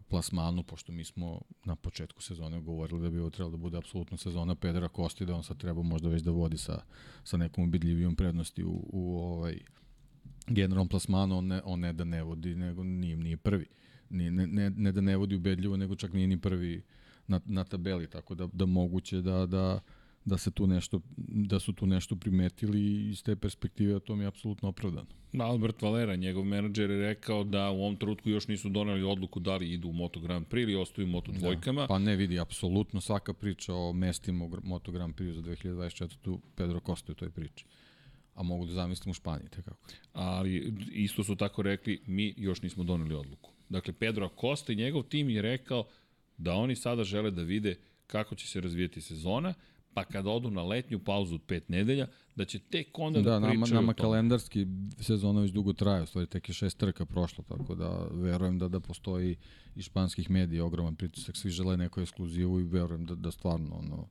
plasmanu, pošto mi smo na početku sezone govorili da bi ovo trebalo da bude apsolutno sezona Pedra Kosti, da on sad treba možda već da vodi sa, sa nekom ubedljivijom prednosti u, u ovaj generalnom plasmanu, on ne, on ne da ne vodi, nego nije, nije prvi. Nije, ne, ne, ne da ne vodi ubedljivo, nego čak nije ni prvi na, na tabeli, tako da, da moguće da, da, da se tu nešto da su tu nešto primetili iz te perspektive, to mi je apsolutno opravdano. Albert Valera, njegov menadžer je rekao da u ovom trenutku još nisu doneli odluku da li idu u Moto Grand Prix ili ostaju u Moto da. dvojkama. Da, pa ne vidi, apsolutno svaka priča o mestima u Moto Grand Prix za 2024. Pedro Costa u toj priči a mogu da zamislim u Španiji, te kako. Ali isto su tako rekli, mi još nismo doneli odluku. Dakle, Pedro Costa i njegov tim je rekao da oni sada žele da vide kako će se razvijeti sezona, pa kada odu na letnju pauzu od pet nedelja, da će tek onda da, da pričaju nama, nama kalendarski sezona već dugo traje, stvari tek je šest trka prošlo, tako da verujem da da postoji i španskih medija ogroman pritisak, svi žele neku ekskluzivu i verujem da, da stvarno ono,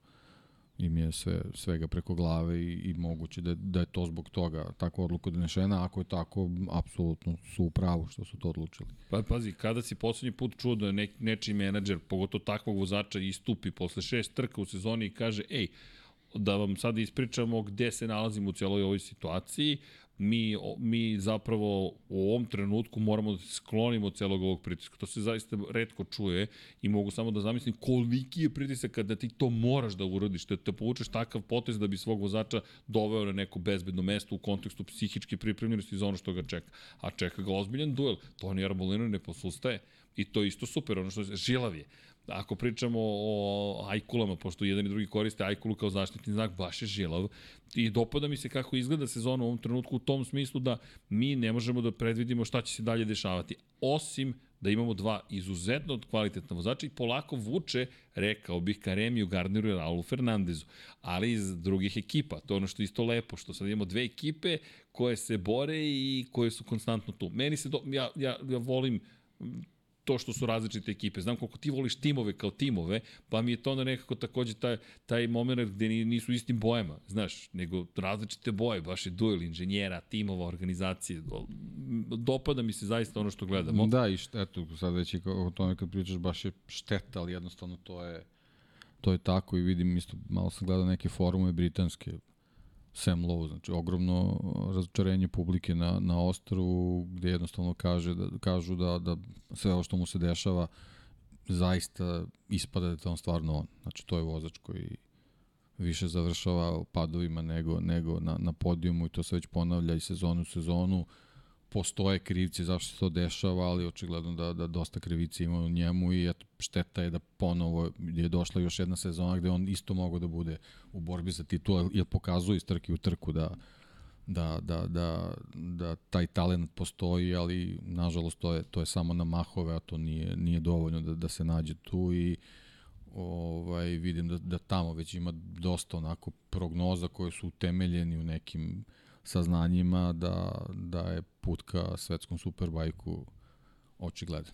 im je sve, svega preko glave i, i moguće da, da je to zbog toga takva odluka donešena, ako je tako, apsolutno su u pravu što su to odlučili. Pa pazi, kada si poslednji put čuo da ne, nečiji menadžer, pogotovo takvog vozača, istupi posle šest trka u sezoni i kaže, ej, da vam sad ispričamo gde se nalazimo u celoj ovoj situaciji, mi, mi zapravo u ovom trenutku moramo da se sklonimo od celog ovog pritiska. To se zaista redko čuje i mogu samo da zamislim koliki je pritisak kada ti to moraš da uradiš, da te povučeš takav potez da bi svog vozača doveo na neko bezbedno mesto u kontekstu psihičke pripremljenosti za ono što ga čeka. A čeka ga ozbiljan duel. Toni Arbolino ne posustaje i to je isto super, ono što je žilav je. Ako pričamo o ajkulama, pošto jedan i drugi koriste ajkulu kao zaštitni znak, baš je žilav. I dopada mi se kako izgleda sezona u ovom trenutku u tom smislu da mi ne možemo da predvidimo šta će se dalje dešavati. Osim da imamo dva izuzetno kvalitetna vozača i polako vuče, rekao bih, ka Remiju Gardneru i Raulu Fernandezu, ali iz drugih ekipa. To je ono što je isto lepo, što sad imamo dve ekipe koje se bore i koje su konstantno tu. Meni se, do, ja, ja, ja volim to što su različite ekipe. Znam koliko ti voliš timove kao timove, pa mi je to onda nekako takođe taj, taj moment gde nisu istim bojama, znaš, nego različite boje, baš je duel inženjera, timova, organizacije. Dopada mi se zaista ono što gledamo. Da, i šta, eto, sad već i o tome kad pričaš, baš je šteta, ali jednostavno to je to je tako i vidim isto, malo sam gledao neke forume britanske, Sam Lowe, znači ogromno razočarenje publike na, na ostrovu gde jednostavno kaže da, kažu da, da sve ovo što mu se dešava zaista ispada da je on stvarno on. Znači to je vozač koji više završava padovima nego, nego na, na podijumu i to se već ponavlja i sezonu u sezonu. Postoje krivci zašto se to dešava, ali očigledno da, da dosta krivice ima u njemu i eto, šteta je da ponovo je došla još jedna sezona gde on isto mogo da bude u borbi za titul, jer pokazuje iz trke u trku da, da, da, da, da taj talent postoji, ali nažalost to je, to je samo na mahove, a to nije, nije dovoljno da, da se nađe tu i ovaj, vidim da, da tamo već ima dosta onako prognoza koje su utemeljeni u nekim saznanjima da, da je put ka svetskom superbajku očigledan.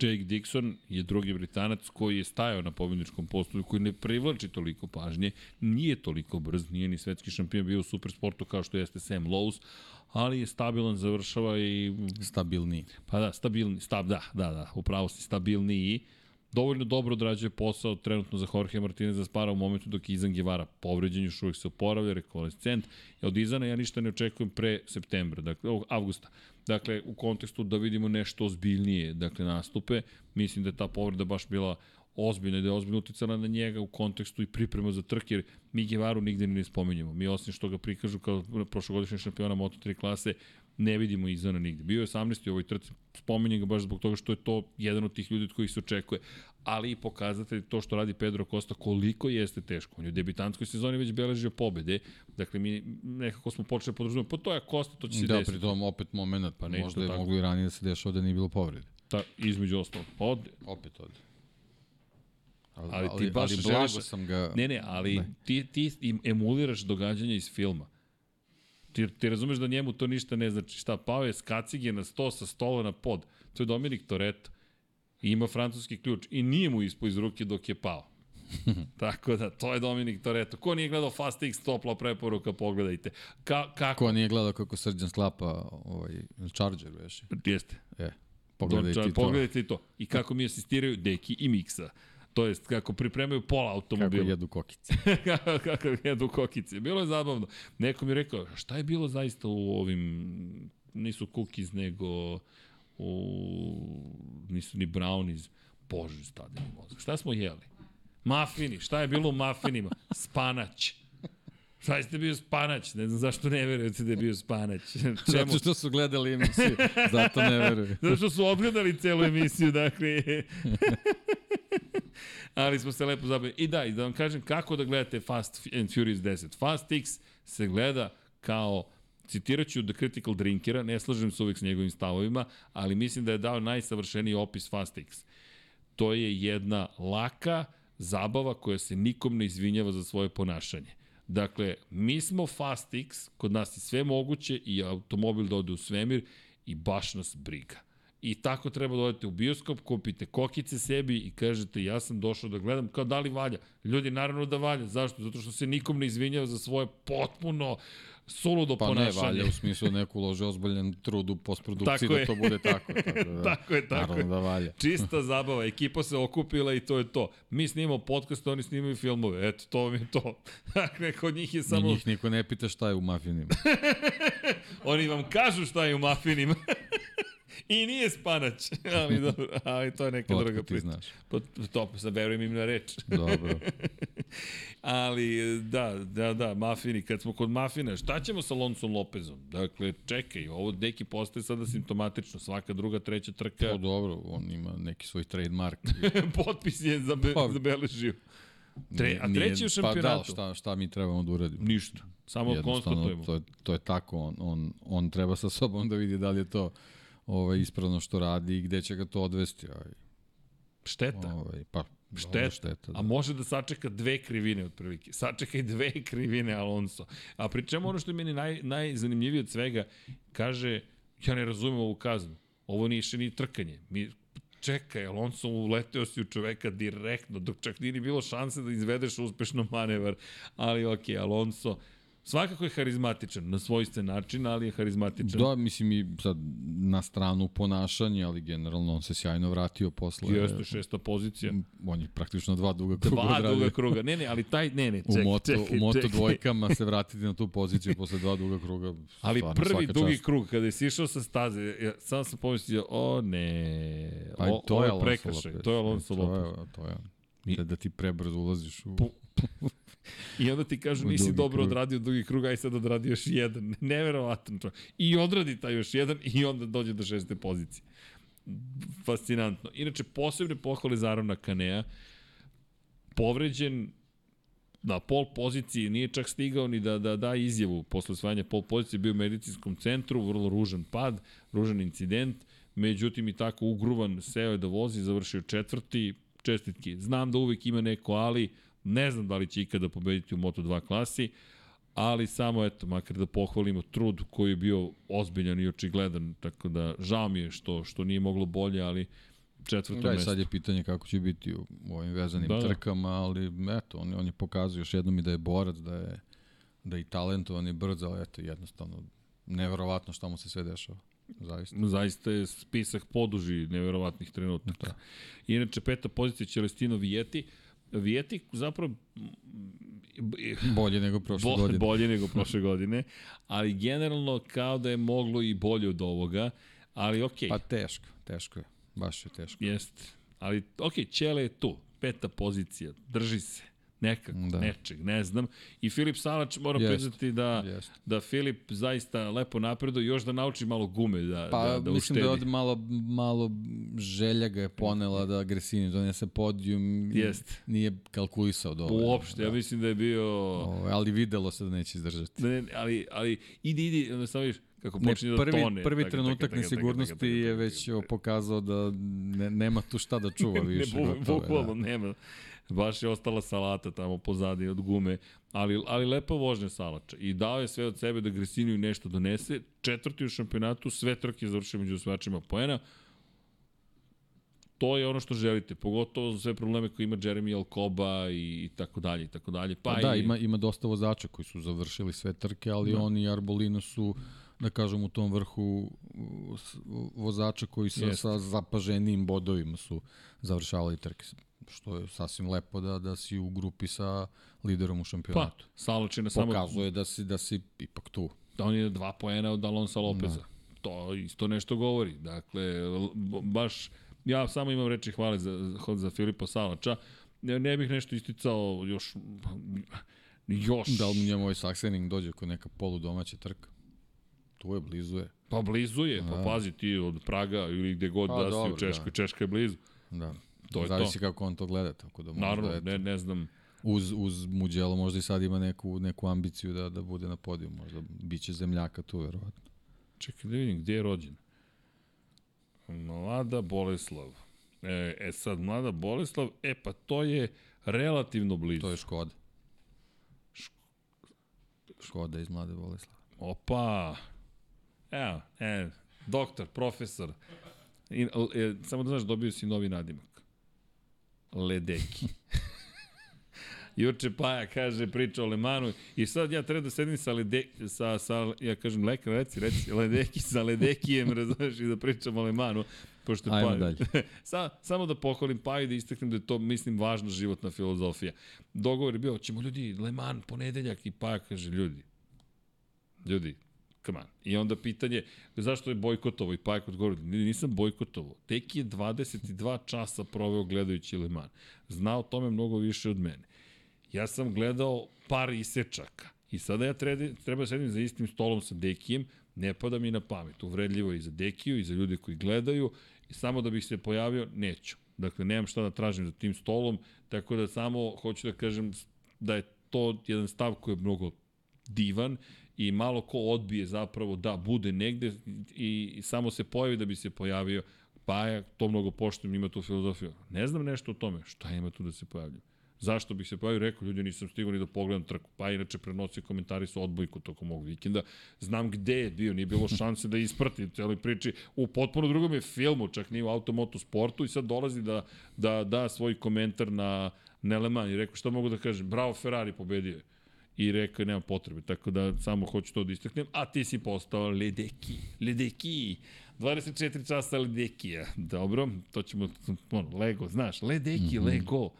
Jake Dixon je drugi Britanac koji je stajao na pobjedničkom postoju, koji ne privlači toliko pažnje, nije toliko brz, nije ni svetski šampion bio u supersportu kao što jeste Sam Lowe's, ali je stabilan, završava i... Stabilniji. Pa da, stabilni, stab, da, da, da, upravo si stabilniji dovoljno dobro odrađuje posao trenutno za Jorge Martinez da spara u momentu dok je Izan Gevara povređen, još uvijek se oporavlja, rekolescent. Od Izana ja ništa ne očekujem pre septembra, dakle, avgusta. Dakle, u kontekstu da vidimo nešto ozbiljnije, dakle, nastupe. Mislim da je ta povreda baš bila ozbiljna, da je ozbiljno uticala na njega u kontekstu i priprema za trk, jer mi Gevaru nigde ne spomenjamo. Mi osim što ga prikažu kao prošlogodišnji šampiona Moto3 klase, ne vidimo Izana nigde. Bio je 18. u ovoj trci, spominjem ga baš zbog toga što je to jedan od tih ljudi od kojih se očekuje, ali i pokazatelj to što radi Pedro Costa koliko jeste teško. On je u debitanskoj sezoni već beležio pobede, dakle mi nekako smo počeli da podržavati, pa to je Costa, to će se da, desiti. Da, pritom opet moment, pa možda je moglo i ranije da se dešava da nije bilo povrede. Ta, između ostalo. Od... Opet ode. Ali, ali, ti baš ali blago želiš... sam ga... Ne, ne, ali ne. Ti, ti emuliraš događanja iz filma. Ti, ti razumeš da njemu to ništa ne znači. Šta, pao je s kacige na sto, sa stola na pod. To je Dominik Toretto. I ima francuski ključ. I nije mu ispo iz ruke dok je pao. *laughs* Tako da, to je Dominik Toretto. Ko nije gledao Fast X, topla preporuka, pogledajte. Ka, kako? Ko nije gledao kako Srđan sklapa ovaj, Charger, veš? Jeste. Je. Pogledajte Don, i to. Pogledajte i to. I kako mi asistiraju Deki i Miksa. To jest kako pripremaju pola automobila. Kako jedu kokice. *laughs* kako jedu kokice. Bilo je zabavno. Neko mi je rekao, šta je bilo zaista u ovim, nisu cookies, nego u, nisu ni brownies. Bože, mi mozak. Šta smo jeli? Mafini. Šta je bilo u mafinima? Spanać. Šta ste bio spanać? Ne znam zašto ne verujete da je bio spanać. *laughs* Čemu? Zato što su gledali emisiju, zato ne veruju. Zato što su odgledali celu emisiju, dakle. *laughs* Ali smo se lepo zabavili. I da, i da vam kažem kako da gledate Fast and Furious 10. Fast X se gleda kao citirat ću The Critical Drinkera, ne slažem se uvijek s njegovim stavovima, ali mislim da je dao najsavršeniji opis Fast X. To je jedna laka zabava koja se nikom ne izvinjava za svoje ponašanje. Dakle, mi smo Fast X, kod nas je sve moguće i automobil da ode u svemir i baš nas briga. I tako treba da odete u bioskop, kupite kokice sebi i kažete ja sam došao da gledam kao da li valja. Ljudi naravno da valja. Zašto? Zato što se nikom ne izvinjava za svoje potpuno suludo pa ponašanje. Pa ne valja u smislu da neko ulože ozbiljan trud u postprodukciji da to bude tako. Tako, *laughs* da, tako je, tako naravno je. da valja. *laughs* Čista zabava, ekipa se okupila i to je to. Mi snimamo podcast, oni snimaju filmove. Eto, to mi je to. *laughs* Dakle, kod njih je samo... I njih niko ne pita šta je u mafinima. oni vam kažu šta je u mafinima. I nije spanać, *laughs* ali *laughs* dobro, ali to je neka Otko druga priča. znaš. Pa to, sad verujem im na reč. *laughs* Dobro. Ali, da, da, da, mafini, kad smo kod mafina, šta ćemo sa Lonsom Lopezom? Dakle, čekaj, ovo neki postaje sada simptomatično, svaka druga, treća trka. Pa dobro, on ima neki svoj trademark. Potpis je zabe, Pa, zabeležio. Tre, a treći u šampionatu. Pa da, šta, šta mi trebamo da uradimo? Ništa. Samo konstatujemo. To je, to je tako, on, on, on treba sa sobom da vidi da li je to ovaj, ispravno što radi i gde će ga to odvesti. Ovaj. Šteta. Ovaj, pa, Šteta. Šteta da. A može da sačeka dve krivine otprilike. Sačeka i dve *laughs* krivine Alonso. A pri čemu ono što je meni naj, najzanimljivije od svega, kaže, ja ne razumem ovu kaznu. Ovo nije še ni trkanje. Mi, čekaj, Alonso uleteo si u čoveka direktno, dok čak nije ni bilo šanse da izvedeš uspešno manevar. Ali ok, Alonso, svakako je harizmatičan na svojstven način, ali je harizmatičan. Da, mislim i sad na stranu ponašanja, ali generalno on se sjajno vratio posle. Jeste šesta pozicija. On je praktično dva duga kruga Dva odradio. duga kruga. Ne, ne, ali taj, ne, ne, čekaj, u moto, čekaj, u moto čekaj. dvojkama se vratiti na tu poziciju posle dva duga kruga. *laughs* Ali stvarno, prvi dugi čast. krug, kada je sišao sa staze, ja, sam sam pomislio, o ne, Pa o, to ovo je je prekršaj, to je Alonso to Lopez. Je, to je, da, da ti prebrzo ulaziš u... *laughs* I onda ti kažu nisi dobro krug. odradio dugi krug, aj sad odradi još jedan. *laughs* Neverovatno to. I odradi taj još jedan i onda dođe do šeste pozicije. Fascinantno. Inače, posebne pohvale za Arona Kanea. Povređen na pol poziciji, nije čak stigao ni da, da da izjavu posle osvajanja pol pozicije, bio u medicinskom centru, vrlo ružan pad, ružan incident, međutim i tako ugruvan seo je da vozi, završio četvrti, čestitki. Znam da uvek ima neko ali, ne znam da li će ikada pobediti u Moto2 klasi, ali samo eto, makar da pohvalimo trud koji je bio ozbiljan i očigledan, tako da žao mi je što, što nije moglo bolje, ali četvrto Da, mesto. sad je pitanje kako će biti u, u ovim vezanim Da, da, trkama, ali eto, on, on je pokazao još jednom i da je borac, da je, da je talentovan i brz, ali eto, jednostavno, neverovatno šta mu se sve dešava. Zaista. Zaista je spisak poduži neverovatnih trenutaka. Da. Inače, peta pozicija Celestino Vijeti. Vijeti zapravo Bolje nego prošle Bo, godine. Bolje nego prošle godine, ali generalno kao da je moglo i bolje od ovoga, ali okej. Okay. Pa teško, teško je. Baš je teško. Jeste. Ali okej, okay, Čele je tu. Peta pozicija. Drži se nekako, da. nečeg, ne znam. I Filip Salač, moram Jest, priznati da, jest. da Filip zaista lepo napreduje, još da nauči malo gume, da, pa, da, da mislim uštedi. da je ovde malo, malo želja ga je ponela da agresivni donese podijum. Jest. Nije kalkulisao dovoljno. Uopšte, ja mislim da je bio... O, ali videlo se da neće izdržati. Ne, ne, ali, ali idi, idi, onda samo viš kako ne, počinje prvi, da tone. Prvi trenutak nesigurnosti je već pokazao da ne, nema tu šta da čuva *laughs* više. ne, bu, bukvalno da. nema. Baš je ostala salata tamo pozadi od gume, ali, ali lepa vožnja salača. I dao je sve od sebe da Gresiniju nešto donese. Četvrti u šampionatu, sve trke završio među osvajačima poena. To je ono što želite, pogotovo za sve probleme koje ima Jeremy Alcoba i, i tako dalje i tako dalje. Pa, pa da, i... ima, ima dosta vozača koji su završili sve trke, ali da. oni i Arbolino su da kažem u tom vrhu vozača koji sa, Jest. sa zapaženijim bodovima su završavali trke što je sasvim lepo da da si u grupi sa liderom u šampionatu. Pa, Salačina samo pokazuje da si da si ipak tu. Da on je dva poena od Alonso Lopeza. Da. To isto nešto govori. Dakle baš ja samo imam reči hvale za za Filipa Salača. Ne, ne bih nešto isticao još još da li njemu ovaj Sachsening dođe kod neka polu domaća trka. Tu je blizu je. Pa blizu je, pa pazi ti od Praga ili gde god pa, da si u Češkoj, da. Češka je blizu. Da. To je Zavisi to. kako on to gleda, tako da možda Naravno, eto, ne, ne znam. Uz, uz Muđelo možda i sad ima neku, neku ambiciju da, da bude na podiju, možda biće zemljaka tu, verovatno. Čekaj da vidim, gdje je rođen? Mlada Boleslav. E, e sad, Mlada Boleslav, e pa to je relativno blizu. To je Škoda. Škoda iz Mlade Boleslava. Opa! Evo, e, doktor, profesor. I, e, samo da znaš, dobio si novi nadimak. Ledeki. *laughs* Juče Paja kaže, priča o Lemanu i sad ja treba da sedim sa, lede, sa, sa ja kažem, lekar, reci, reci, Ledeki, sa Ledekijem, *laughs* razumeš, i da pričam o Lemanu. Pošto Ajmo Paju. dalje. *laughs* Sa, samo da pohvalim Paju i da istaknem da je to, mislim, važna životna filozofija. Dogovor je bio, ćemo ljudi, Leman, ponedeljak i Paja kaže, ljudi, ljudi, come on. I onda pitanje, zašto je bojkotovo i Pajak odgovorio, nisam bojkotovo. Tek je 22 časa proveo gledajući Le Mans. Zna o tome mnogo više od mene. Ja sam gledao par isečaka. I sada ja treba da sedim za istim stolom sa Dekijem, ne pada mi na pamet. Uvredljivo je i za Dekiju i za ljude koji gledaju. I samo da bih se pojavio, neću. Dakle, nemam šta da tražim za tim stolom, tako da samo hoću da kažem da je to jedan stav koji je mnogo divan i malo ko odbije zapravo da bude negde i, samo se pojavi da bi se pojavio, pa ja to mnogo poštujem, ima tu filozofiju. Ne znam nešto o tome, šta ima tu da se pojavljaju. Zašto bih se pojavio? Rekao, ljudi, nisam stigao ni da pogledam trku. Pa inače prenosio komentari su odbojku tokom ovog vikenda. Znam gde je bio, nije bilo šanse da isprati celoj priči. U potpuno drugom je filmu, čak nije u automoto sportu i sad dolazi da, da da svoj komentar na Neleman i rekao, šta mogu da kažem? Bravo, Ferrari pobedio je i rekao nema potrebe, tako da samo hoću to da istaknem, a ti si postao Ledeki, Ledeki, 24 časa Ledekija, dobro, to ćemo, ono, Lego, znaš, Ledeki, mm -hmm. Lego,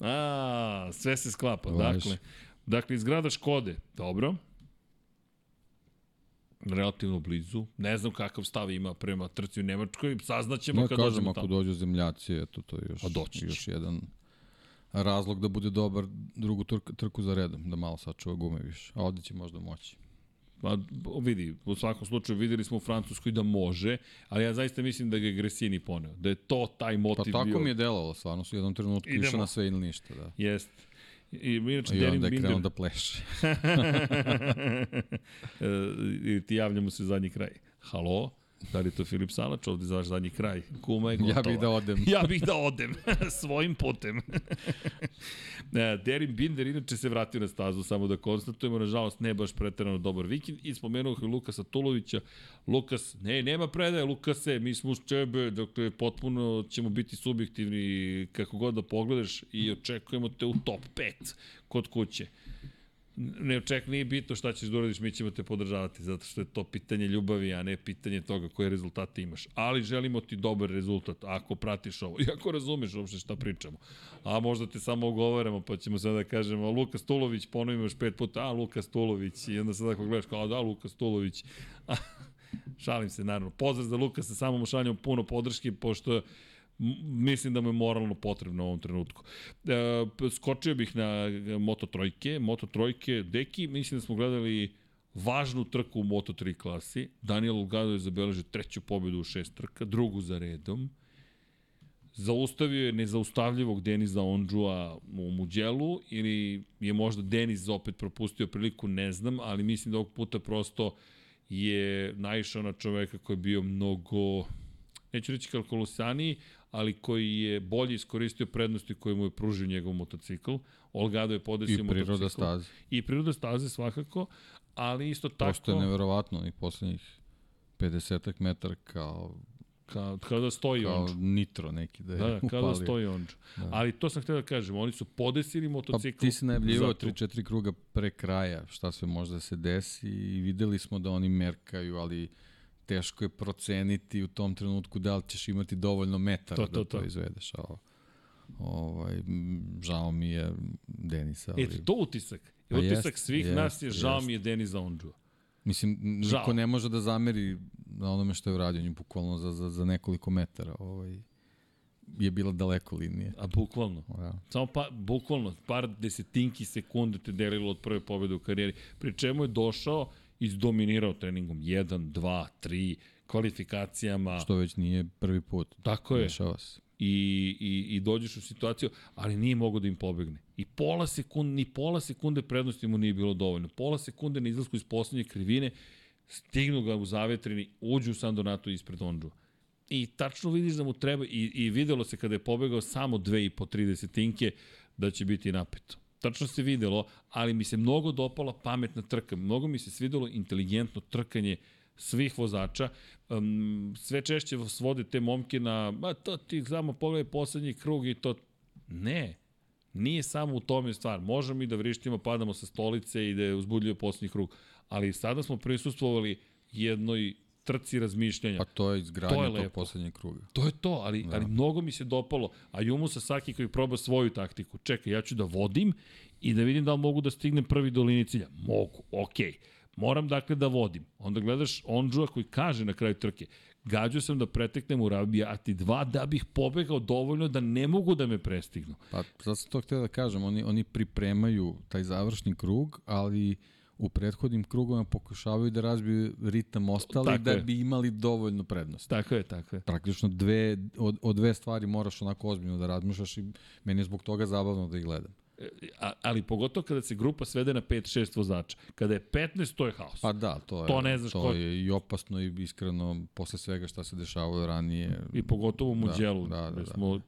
a, sve se sklapa, Vaš. dakle, dakle, izgrada Škode, dobro, relativno blizu. Ne znam kakav stav ima prema trci u Nemačkoj. Saznaćemo ne, kad kažem, dođemo ako tamo. dođu zemljaci, eto, to je još, još jedan razlog da bude dobar drugu trku, trku za redom, da malo sačuva gume više. A ovde će možda moći. Pa vidi, u svakom slučaju videli smo u Francuskoj da može, ali ja zaista mislim da ga je Gresini poneo, da je to taj motiv bio. Pa tako bio. mi je delovalo, stvarno su u jednom trenutku išao na sve ili ništa. Da. Jest. I, inače, I onda je krenuo da pleše. *laughs* I ti javljamo se zadnji kraj. Halo? Da li je to Filip Salač ovde za vaš zadnji kraj? Kuma je gotova. *laughs* Ja bih da odem. ja bih da odem. Svojim putem. *laughs* Derin Binder inače se vratio na stazu, samo da konstatujemo, nažalost ne baš preterano dobar vikend i spomenuo je Lukasa Tulovića. Lukas, ne, nema predaje, Lukase, mi smo uz čebe, dakle potpuno ćemo biti subjektivni kako god da pogledaš i očekujemo te u top 5 kod kuće ne oček, nije bitno šta ćeš da uradiš, mi ćemo te podržavati, zato što je to pitanje ljubavi, a ne pitanje toga koje rezultate imaš. Ali želimo ti dobar rezultat, ako pratiš ovo, i ako razumeš uopšte šta pričamo. A možda te samo ogovaramo, pa ćemo sada da kažemo, Luka Stulović, ponovimo još pet puta, a Luka Stulović, i onda sada ako gledaš, kao da, Luka Stulović. *laughs* Šalim se, naravno. Pozdrav za Lukasa, samo mu šaljamo puno podrške, pošto mislim da mu je moralno potrebno u ovom trenutku. E, skočio bih na Moto Trojke. Moto Trojke, Deki, mislim da smo gledali važnu trku u Moto 3 klasi. Daniel Ulgado je zabeležio treću pobedu u šest trka, drugu za redom. Zaustavio je nezaustavljivog Deniza Ondžua u Muđelu ili je možda Deniz opet propustio priliku, ne znam, ali mislim da ovog puta prosto je naišao na čoveka koji je bio mnogo neću reći kalkulusaniji, ali koji je bolje iskoristio prednosti koje mu je pružio njegov motocikl. Olgado je podesio motocikl. I priroda staze. I priroda staze svakako, ali isto tako... Prosto je neverovatno i poslednjih 50 metara kao kao, kao da stoji kao onđu. nitro neki da je Da, kao da stoji onđu. Da. Ali to sam htio da kažem, oni su podesili motocikl. Pa ti si najavljivao 3-4 kruga pre kraja, šta sve može da se desi i videli smo da oni merkaju, ali teško je proceniti u tom trenutku da li ćeš imati dovoljno metara to, to, da to, to izvedeš. A, ovaj, žao mi je Denisa. Ali... Eto, to utisak. Pa utisak jest, svih jest, nas je žao jest. mi je Denisa Ondžua. Mislim, žao. niko ne može da zameri na onome što je uradio, njim bukvalno za, za, za nekoliko metara. Ovaj, je bila daleko linije. A bukvalno. Ja. Samo pa, bukvalno, par desetinki sekunde te delilo od prve pobjede u karijeri. Pri čemu je došao izdominirao treningom 1, 2, 3, kvalifikacijama. Što već nije prvi put. Tako je. Se. I, i, I dođeš u situaciju, ali nije mogo da im pobegne. I pola sekunde, ni pola sekunde prednosti mu nije bilo dovoljno. Pola sekunde na izlasku iz poslednje krivine, stignu ga u zavetrini, uđu u San Donato ispred Ondžu. I tačno vidiš da mu treba, i, i videlo se kada je pobegao samo dve i po 30 tinke, da će biti napeto tačno se videlo, ali mi se mnogo dopala pametna trka. Mnogo mi se svidelo inteligentno trkanje svih vozača. Um, sve češće svode te momke na, ma to ti samo pogledaj poslednji krug i to... Ne, nije samo u tome stvar. Možemo i da vrištimo, padamo sa stolice i da je uzbudljivo poslednji krug. Ali sada smo prisustvovali jednoj trci razmišljanja. Pa to je izgradnja to je tog poslednjeg kruga. To je to, ali, da. ali mnogo mi se dopalo. A Jumu Sasaki koji proba svoju taktiku. Čekaj, ja ću da vodim i da vidim da li mogu da stignem prvi do linije cilja. Mogu, okej. Okay. Moram dakle da vodim. Onda gledaš Ondžua koji kaže na kraju trke, gađao sam da preteknem u Rabijati 2 da bih pobegao dovoljno da ne mogu da me prestignu. Pa, sad sam to htio da kažem, oni, oni pripremaju taj završni krug, ali u prethodnim krugovima pokušavaju da razbiju ritam ostali Tako da je. bi imali dovoljno prednost. Tako je, tako je. Praktično dve, od, od dve stvari moraš onako ozbiljno da razmišljaš i meni je zbog toga zabavno da ih gledam. A, ali pogotovo kada se grupa svede na 5-6 vozača. Kada je 15, to je haos. Pa da, to je, To ne znaš to ko- je i opasno i iskreno posle svega šta se dešavalo ranije. I pogotovo u Muđelu, Da, da, gde da. smo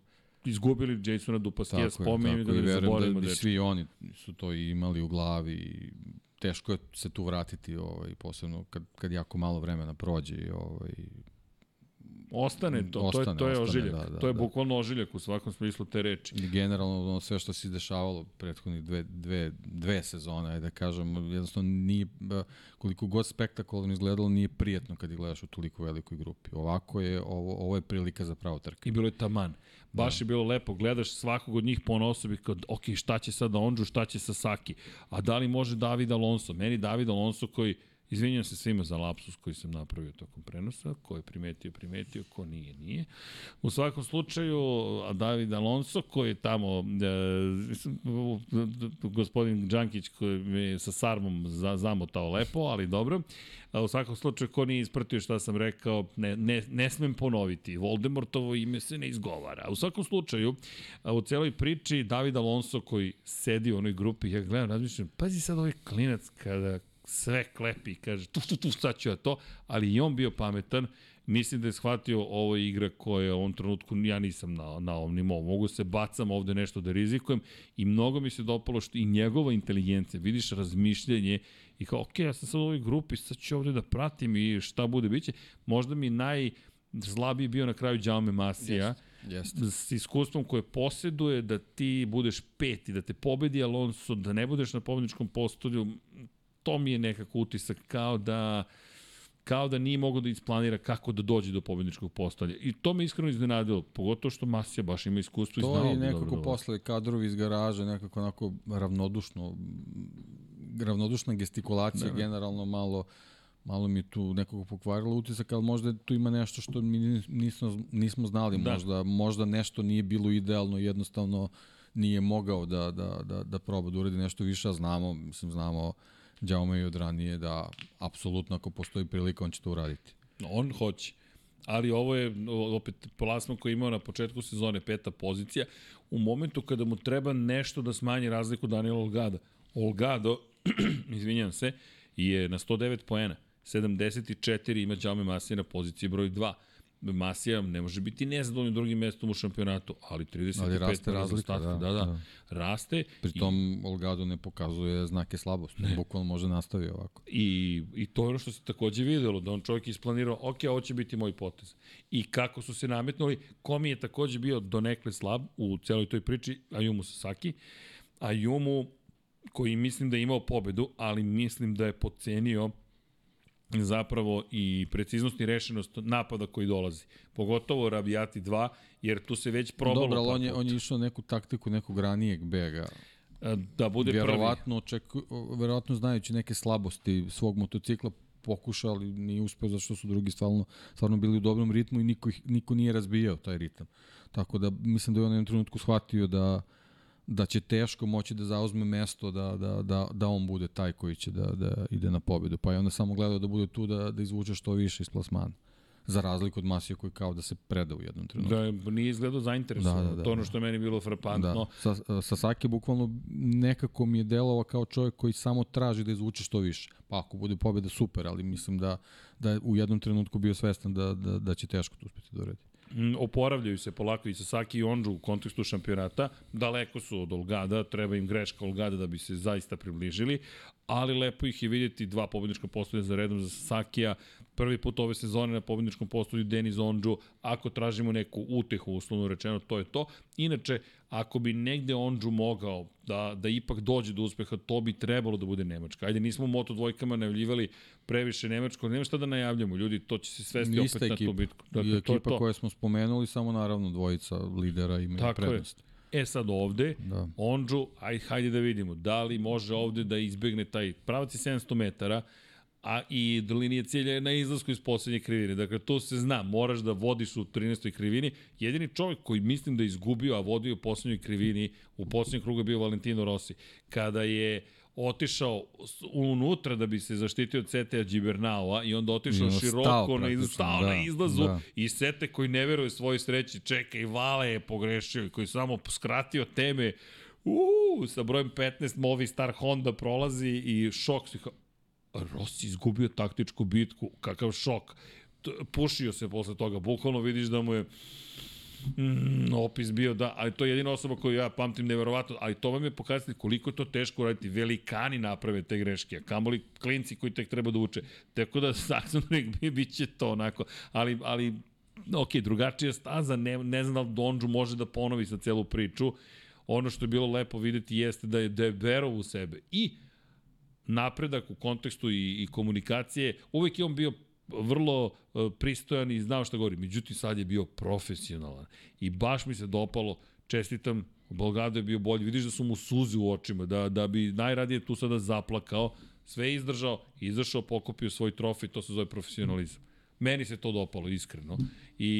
izgubili Jasona je, spominjem da ne verujem zaboravimo da, da, da svi oni su to i imali u glavi i teško je se tu vratiti, ovaj, posebno kad, kad jako malo vremena prođe i ovaj, Ostane to, to je, Ostane, to je ostane, ožiljak. da, da, to je da. bukvalno ožiljak u svakom smislu te reči. I generalno ono sve što se dešavalo prethodnih dve, dve, dve sezone, ajde da kažem, jednostavno nije, koliko god spektakularno izgledalo, nije prijetno kad ih gledaš u toliko velikoj grupi. Ovako je, ovo, ovo je prilika za pravo trke. I bilo je taman. Baš je bilo lepo, gledaš svakog od njih po osobi, kao, ok, šta će sada Ondžu, šta će Sasaki, a da li može David Alonso? Meni David Alonso koji, izvinjam se svima za lapsus koji sam napravio tokom prenosa, ko je primetio, primetio, ko nije, nije. U svakom slučaju, David Alonso koji je tamo, e, gospodin Đankić koji me sa sarmom za, zamotao lepo, ali dobro. U svakom slučaju, ko nije ispratio šta sam rekao, ne, ne, ne smem ponoviti. Voldemortovo ime se ne izgovara. U svakom slučaju, u celoj priči, David Alonso koji sedi u onoj grupi, ja gledam, razmišljam, pazi sad ovaj klinac kada sve klepi i kaže tu, tu, tu, sad ću ja to, ali i on bio pametan, mislim da je shvatio ovo je igra koja u ovom trenutku ja nisam na, na ovom nivou. Mogu se bacam ovde nešto da rizikujem i mnogo mi se dopalo što i njegova inteligencija, vidiš razmišljanje i kao, ok, ja sam sad u ovoj grupi, sad ću ovde da pratim i šta bude biće. Možda mi najslabiji bio na kraju Đaume Masija, Jeste. s iskustvom koje posjeduje da ti budeš peti, da te pobedi Alonso, da ne budeš na pobedničkom postolju, to mi je nekako utisak kao da kao da nije mogao da isplanira kako da dođe do pobedničkog postolja. I to me iskreno iznenadilo, pogotovo što Masija baš ima iskustvo i znao To bi i dobro nekako da posle kadrovi iz garaže, nekako onako ravnodušno, ravnodušna gestikulacija Da. generalno malo malo mi je tu nekako pokvarilo utisak, ali možda tu ima nešto što mi nismo, nismo znali, Da. možda, možda nešto nije bilo idealno, jednostavno nije mogao da, da, da, da proba da uradi nešto više, a znamo, mislim, znamo Đaume i od ranije da apsolutno ako postoji prilika, on će to uraditi. On hoće. Ali ovo je opet plasman koji je imao na početku sezone peta pozicija u momentu kada mu treba nešto da smanji razliku Daniela Olgada. Olgado, *clears throat* izvinjam se, je na 109 poena. 74 ima Đaume Masija na poziciji broj 2. Masija ne može biti nezadovoljno drugim mestom u šampionatu, ali 35 Ali raste razlika, da, da, da, da. raste. Pritom Olgado ne pokazuje znake slabosti, bukvalno može nastavi ovako. I, I to je ono što se takođe videlo, da on čovjek isplanirao, ok, ovo će biti moj potez. I kako su se nametnuli, Komi je takođe bio donekle slab u celoj toj priči, Ayumu Sasaki. Ayumu, koji mislim da je imao pobedu, ali mislim da je pocenio zapravo i preciznost i rešenost napada koji dolazi. Pogotovo Rabijati 2, jer tu se već probalo. Dobro, ali on je, on je išao neku taktiku nekog ranijeg bega. Da bude vjerovatno, očeku, vjerovatno znajući neke slabosti svog motocikla, pokušao, ali nije uspeo zato što su drugi stvarno, stvarno bili u dobrom ritmu i niko, ih, niko nije razbijao taj ritam. Tako da mislim da je on u jednom trenutku shvatio da da će teško moći da zauzme mesto da, da, da, da on bude taj koji će da, da ide na pobedu. Pa je onda samo gledao da bude tu da, da izvuče što više iz plasmana. Za razliku od Masija koji kao da se preda u jednom trenutku. Da, nije izgledao zainteresovan. Da, da, da, to ono da. što je meni bilo frapantno. Da. Sa, Sasaki bukvalno nekako mi je delovao kao čovjek koji samo traži da izvuče što više. Pa ako bude pobjeda super, ali mislim da, da je u jednom trenutku bio svestan da, da, da će teško to uspeti da uredi. Oporavljaju se polako i Sasaki i Onđu u kontekstu šampionata. Daleko su od Olgada, treba im greška Olgada da bi se zaista približili, ali lepo ih je vidjeti dva pobednička postolja za redom za Sasakija. Prvi put ove sezone na pobedničkom postolju Denis Ondžu. Ako tražimo neku utehu, uslovno rečeno, to je to. Inače, ako bi negde Ondžu mogao da, da ipak dođe do uspeha, to bi trebalo da bude Nemačka. Ajde, nismo u Moto dvojkama najavljivali previše Nemačko, nema šta da najavljamo, ljudi, to će se svesti Ista opet ekipa, na tu bitku. Dakle, I to ekipa to. koje smo spomenuli, samo naravno dvojica lidera imaju Tako prednost. Je. E sad ovde, Da. Ondžu, aj, hajde da vidimo, da li može ovde da izbegne taj pravac je 700 metara, a i linija cilja je na izlasku iz poslednje krivine. Dakle, to se zna, moraš da vodiš u 13. krivini. Jedini čovjek koji mislim da je izgubio, a vodio u poslednjoj krivini, u poslednjem krugu je bio Valentino Rossi. Kada je otišao unutra da bi se zaštitio od Seteja Gibernaua i onda otišao I široko stao na, izlazu, stao da, na izlazu da. i Sete koji ne veruje svojoj sreći, čeka i Vale je pogrešio i koji samo skratio teme Uuu, sa brojem 15 Movi Star Honda prolazi i šok si kao, Rossi izgubio taktičku bitku, kakav šok. Pušio se posle toga, bukvalno vidiš da mu je mm, opis bio da, ali to je jedina osoba koju ja pamtim neverovatno, ali to vam je pokazati koliko je to teško raditi. Velikani naprave te greške, a kamoli klinci koji tek treba da uče. Tako da Saxon Rigby bit će to onako, ali, ali ok, drugačija staza, ne, ne znam da li Donđu može da ponovi sa celu priču. Ono što je bilo lepo videti jeste da je, je verov u sebe. I napredak u kontekstu i, i komunikacije, uvek je on bio vrlo uh, pristojan i znao šta govori. Međutim, sad je bio profesionalan. I baš mi se dopalo, čestitam, Bolgado je bio bolji. Vidiš da su mu suze u očima, da, da bi najradije tu sada zaplakao, sve je izdržao, izašao, pokupio svoj trofej, to se zove profesionalizam. Meni se to dopalo, iskreno. I,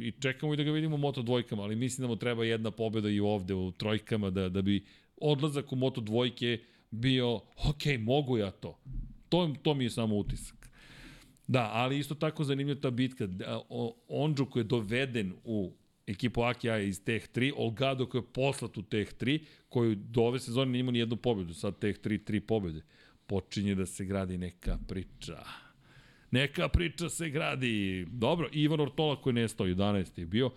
i čekamo i da ga vidimo u Moto dvojkama, ali mislim da mu treba jedna pobeda i ovde u trojkama, da, da bi odlazak u Moto dvojke bio, ok, mogu ja to. To, to mi je samo utisak. Da, ali isto tako zanimljiva ta bitka. Da, o- Ondžu koji je doveden u ekipu Akija iz Teh 3, Olgado koji je poslat u Teh 3, koji do ove sezone nije imao ni jednu pobedu, sad Teh 3, tri pobede. Počinje da se gradi neka priča. Neka priča se gradi. Dobro, Ivan Ortola koji je nestao 11. je bio,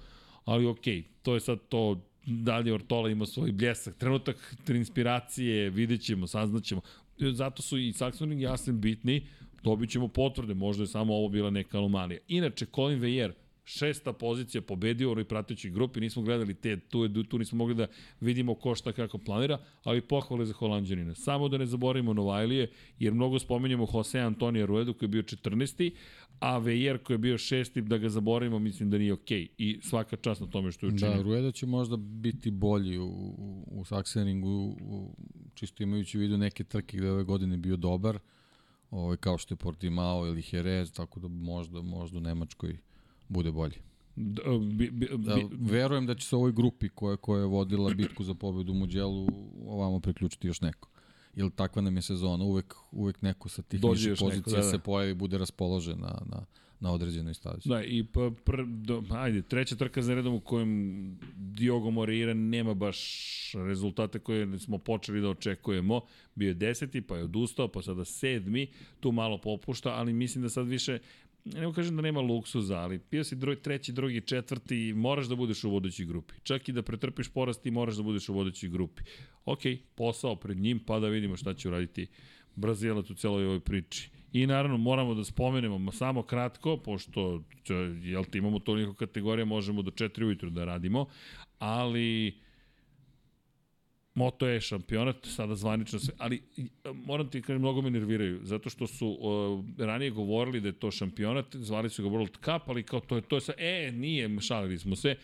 ali okej, to je sad to dalje Ortola ima svoj bljesak. Trenutak inspiracije, vidjet ćemo, saznaćemo. Zato su i Saxon i Jasen bitni, dobit ćemo potvrde, možda je samo ovo bila neka anomalija. Inače, Colin Vejer, šesta pozicija, pobedio u ovoj pratećoj grupi, nismo gledali te, tu, tu nismo mogli da vidimo ko šta kako planira, ali pohvale za Holandjanina. Samo da ne zaboravimo Novajlije, jer mnogo spomenjamo Jose Antonija Ruedu koji je bio 14. A Vejer koji je bio šesti, da ga zaboravimo, mislim da nije okej. Okay. I svaka čast na tome što je učinio. Da, Rueda će možda biti bolji u, u, u Saxeningu, u, čisto imajući u vidu neke trke gde ove godine bio dobar, ovaj, kao što je Portimao ili Jerez, tako da možda, možda u Nemačkoj bude bolje. Da, bi, bi, Da, bi, verujem da će se ovoj grupi koja, koja je vodila bitku za pobedu u Muđelu ovamo priključiti još neko. Ili takva nam je sezona, uvek, uvek neko sa tih Dođe više još neko, pozicija da, da. se pojavi, bude raspoložen na, na, na određenoj stazi. Da, i pa, pr, do, ajde, treća trka za redom u kojem Diogo Moreira nema baš rezultate koje smo počeli da očekujemo. Bio je deseti, pa je odustao, pa sada sedmi, tu malo popušta, ali mislim da sad više ne mogu kažem da nema luksuza, ali bio si drugi, treći, drugi, četvrti, moraš da budeš u vodećoj grupi. Čak i da pretrpiš porast, ti moraš da budeš u vodećoj grupi. Ok, posao pred njim, pa da vidimo šta će uraditi Brazilac u celoj ovoj priči. I naravno moramo da spomenemo samo kratko, pošto jel ti imamo toliko kategorija, možemo do 4 ujutru da radimo, ali Moto je šampionat, sada zvanično sve, ali moram ti kažem, mnogo me nerviraju, zato što su uh, ranije govorili da je to šampionat, zvali su ga World Cup, ali kao to je, to je sa, e, nije, šalili smo se,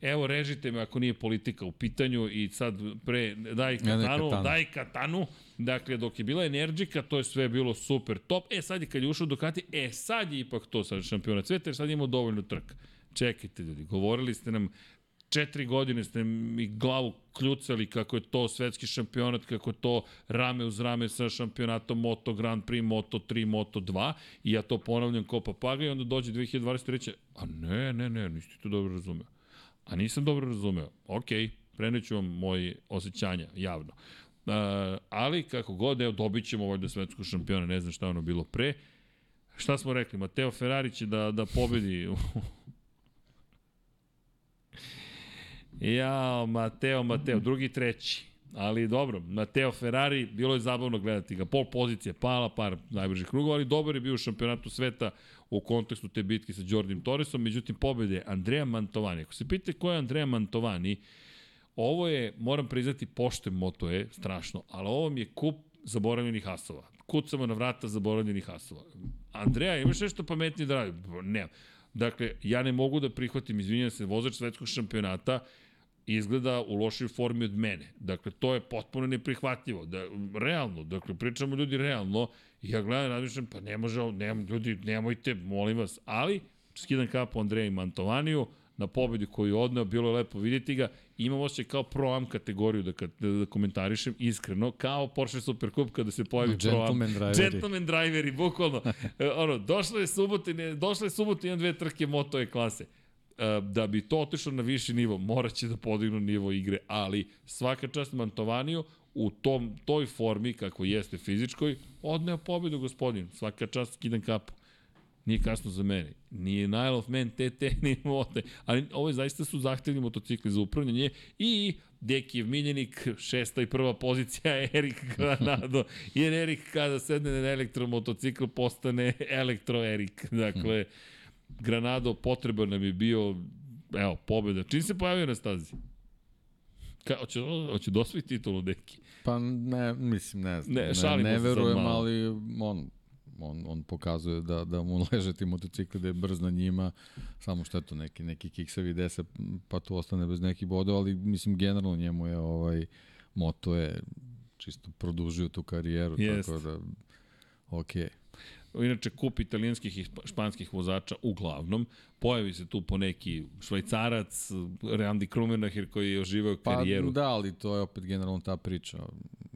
evo režite me ako nije politika u pitanju i sad pre daj katanu, katanu. daj katanu, dakle dok je bila energika to je sve bilo super top, e sad je kad je ušao Ducati, e sad je ipak to sad šampionat sveta jer sad imamo dovoljno trka. Čekajte ljudi, govorili ste nam četiri godine ste mi glavu kljucali kako je to svetski šampionat, kako je to rame uz rame sa šampionatom Moto Grand Prix, Moto 3, Moto 2 i ja to ponavljam kao papaga i onda dođe 2023. A ne, ne, ne, nisi to dobro razumeo. A nisam dobro razumeo. Ok, preneću vam moje osjećanja javno. Uh, ali kako god, evo, dobit ćemo ovaj do svetskog šampiona, ne znam šta ono bilo pre. Šta smo rekli? Mateo Ferrari će da, da pobedi Ja, Mateo, Mateo, drugi treći. Ali dobro, Mateo Ferrari, bilo je zabavno gledati ga. Pol pozicije pala, par najbržih krugova, ali dobar je bio u šampionatu sveta u kontekstu te bitke sa Jordim Torresom. Međutim, pobede Andreja Mantovani. Ako se pite ko je Andreja Mantovani, ovo je, moram priznati, pošten moto je, strašno, ali ovo mi je kup zaboravljenih asova. Kucamo na vrata zaboravljenih asova. Andreja, imaš nešto pametnije da radi? Ne. Dakle, ja ne mogu da prihvatim, izvinjam se, vozač svetskog šampionata, izgleda u lošoj formi od mene. Dakle, to je potpuno neprihvatljivo. Da, realno, dakle, pričamo ljudi realno, i ja gledam, razmišljam, pa ne može, nemam, ljudi, nemojte, molim vas, ali skidam kapu Andreja Mantovaniju, na pobedi koju je odneo, bilo je lepo vidjeti ga. Imam osjećaj kao Pro-Am kategoriju da, da, da komentarišem, iskreno, kao Porsche Supercup kada se pojavi Pro-Am. Gentleman driveri. Gentleman driveri, bukvalno. E, ono, došle je subote, ne, došle je subote jedan, dve trke Moto E klase. E, da bi to otišlo na viši nivo, moraće da podignu nivo igre, ali svaka čast Mantovaniju u tom, toj formi, kako jeste fizičkoj, odneo pobedu gospodin. Svaka čast, skidam kapu. Nije kasno za mene. Nije Nile of Man, TT, *laughs* ni mote. Ali ovo je zaista su zahtevni motocikli za upravljanje i Dekijev miljenik, šesta i prva pozicija Erik Granado. *laughs* Jer Erik kada sedne na elektromotocikl postane *laughs* elektro Erik. Dakle, Granado potreban nam je bio, evo, pobjeda. Čim se pojavio na stazi? Ka, hoće, hoće da osvoji titulu, Deki? Pa ne, mislim, ne znam. Ne, ne, ne verujem, ali on, on, on pokazuje da, da mu *laughs* leže ti motocikli, da je brz na njima, samo što je to neki, neki kiksavi desa, pa tu ostane bez nekih bodova, ali mislim generalno njemu je ovaj moto je čisto produžio tu karijeru, Jest. tako da okej. Inače, kup italijanskih i španskih vozača uglavnom. Pojavi se tu po neki švajcarac, Randy Krumenacher koji je oživao karijeru. Pa da, ali to je opet generalno ta priča.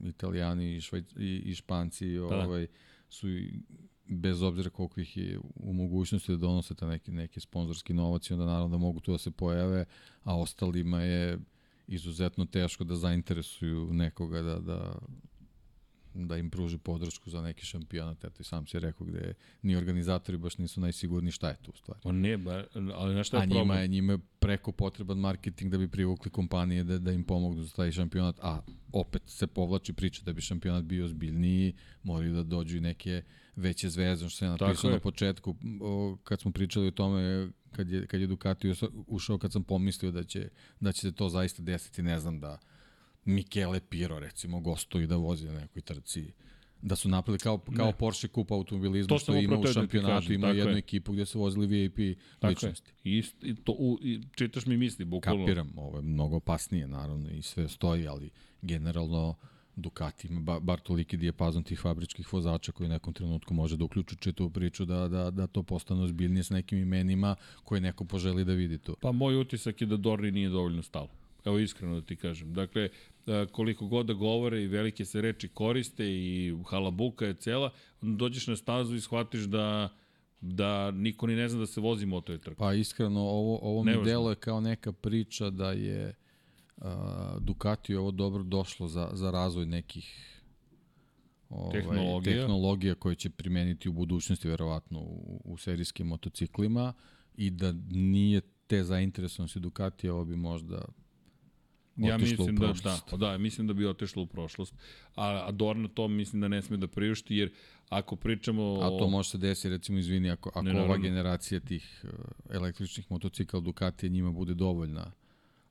Italijani i, švajc, i, i španci da. ovaj, su i bez obzira koliko ih je u mogućnosti da donose ta neki, neki sponzorski novac i onda naravno da mogu tu da se pojave, a ostalima je izuzetno teško da zainteresuju nekoga da, da, da im pruži podršku za neki šampionat. Eto i sam si rekao gde ni organizatori baš nisu najsigurni šta je tu u stvari. On ne, ba, ali na šta je a njima je, njima je preko potreban marketing da bi privukli kompanije da, da im pomognu za taj šampionat, a opet se povlači priča da bi šampionat bio zbiljniji, moraju da dođu i neke veće zvezde, što se napisao na početku, o, kad smo pričali o tome kad je, kad je Ducati ušao, kad sam pomislio da će, da će se to zaista desiti, ne znam da Michele Piro recimo gostuje da vozi na nekoj trci da su napravili kao, kao ne. Porsche Cup automobilizmu što ima u šampionatu, kažem, ima jednu je. ekipu gde su vozili VIP tako ličnosti. Je. I, i, to, u, i čitaš mi misli, bukvalno. Kapiram, ovo je mnogo opasnije naravno i sve stoji, ali generalno Ducati ima ba, bar toliki dijapazon tih fabričkih vozača koji u nekom trenutku može da uključi čitavu priču da, da, da to postane ozbiljnije s nekim imenima koje neko poželi da vidi to. Pa moj utisak je da Dorri nije dovoljno stalo. Evo iskreno da ti kažem. Dakle, koliko god da govore i velike se reči koriste i halabuka je cela, dođeš na stazu i shvatiš da da niko ni ne zna da se vozi moto je trka. Pa iskreno, ovo, ovo mi deluje kao neka priča da je uh, Ducati ovo dobro došlo za, za razvoj nekih ovaj, tehnologija. tehnologija koje će primeniti u budućnosti verovatno u, u serijskim motociklima i da nije te zainteresovanosti Ducati, ovo bi možda Ja mislim da, da, da, mislim da bi otišlo u prošlost. A Adorno to mislim da ne sme da priušti, jer ako pričamo... A to može se desiti, recimo, izvini, ako, ako ne, ova generacija tih uh, električnih motocikla Ducati njima bude dovoljna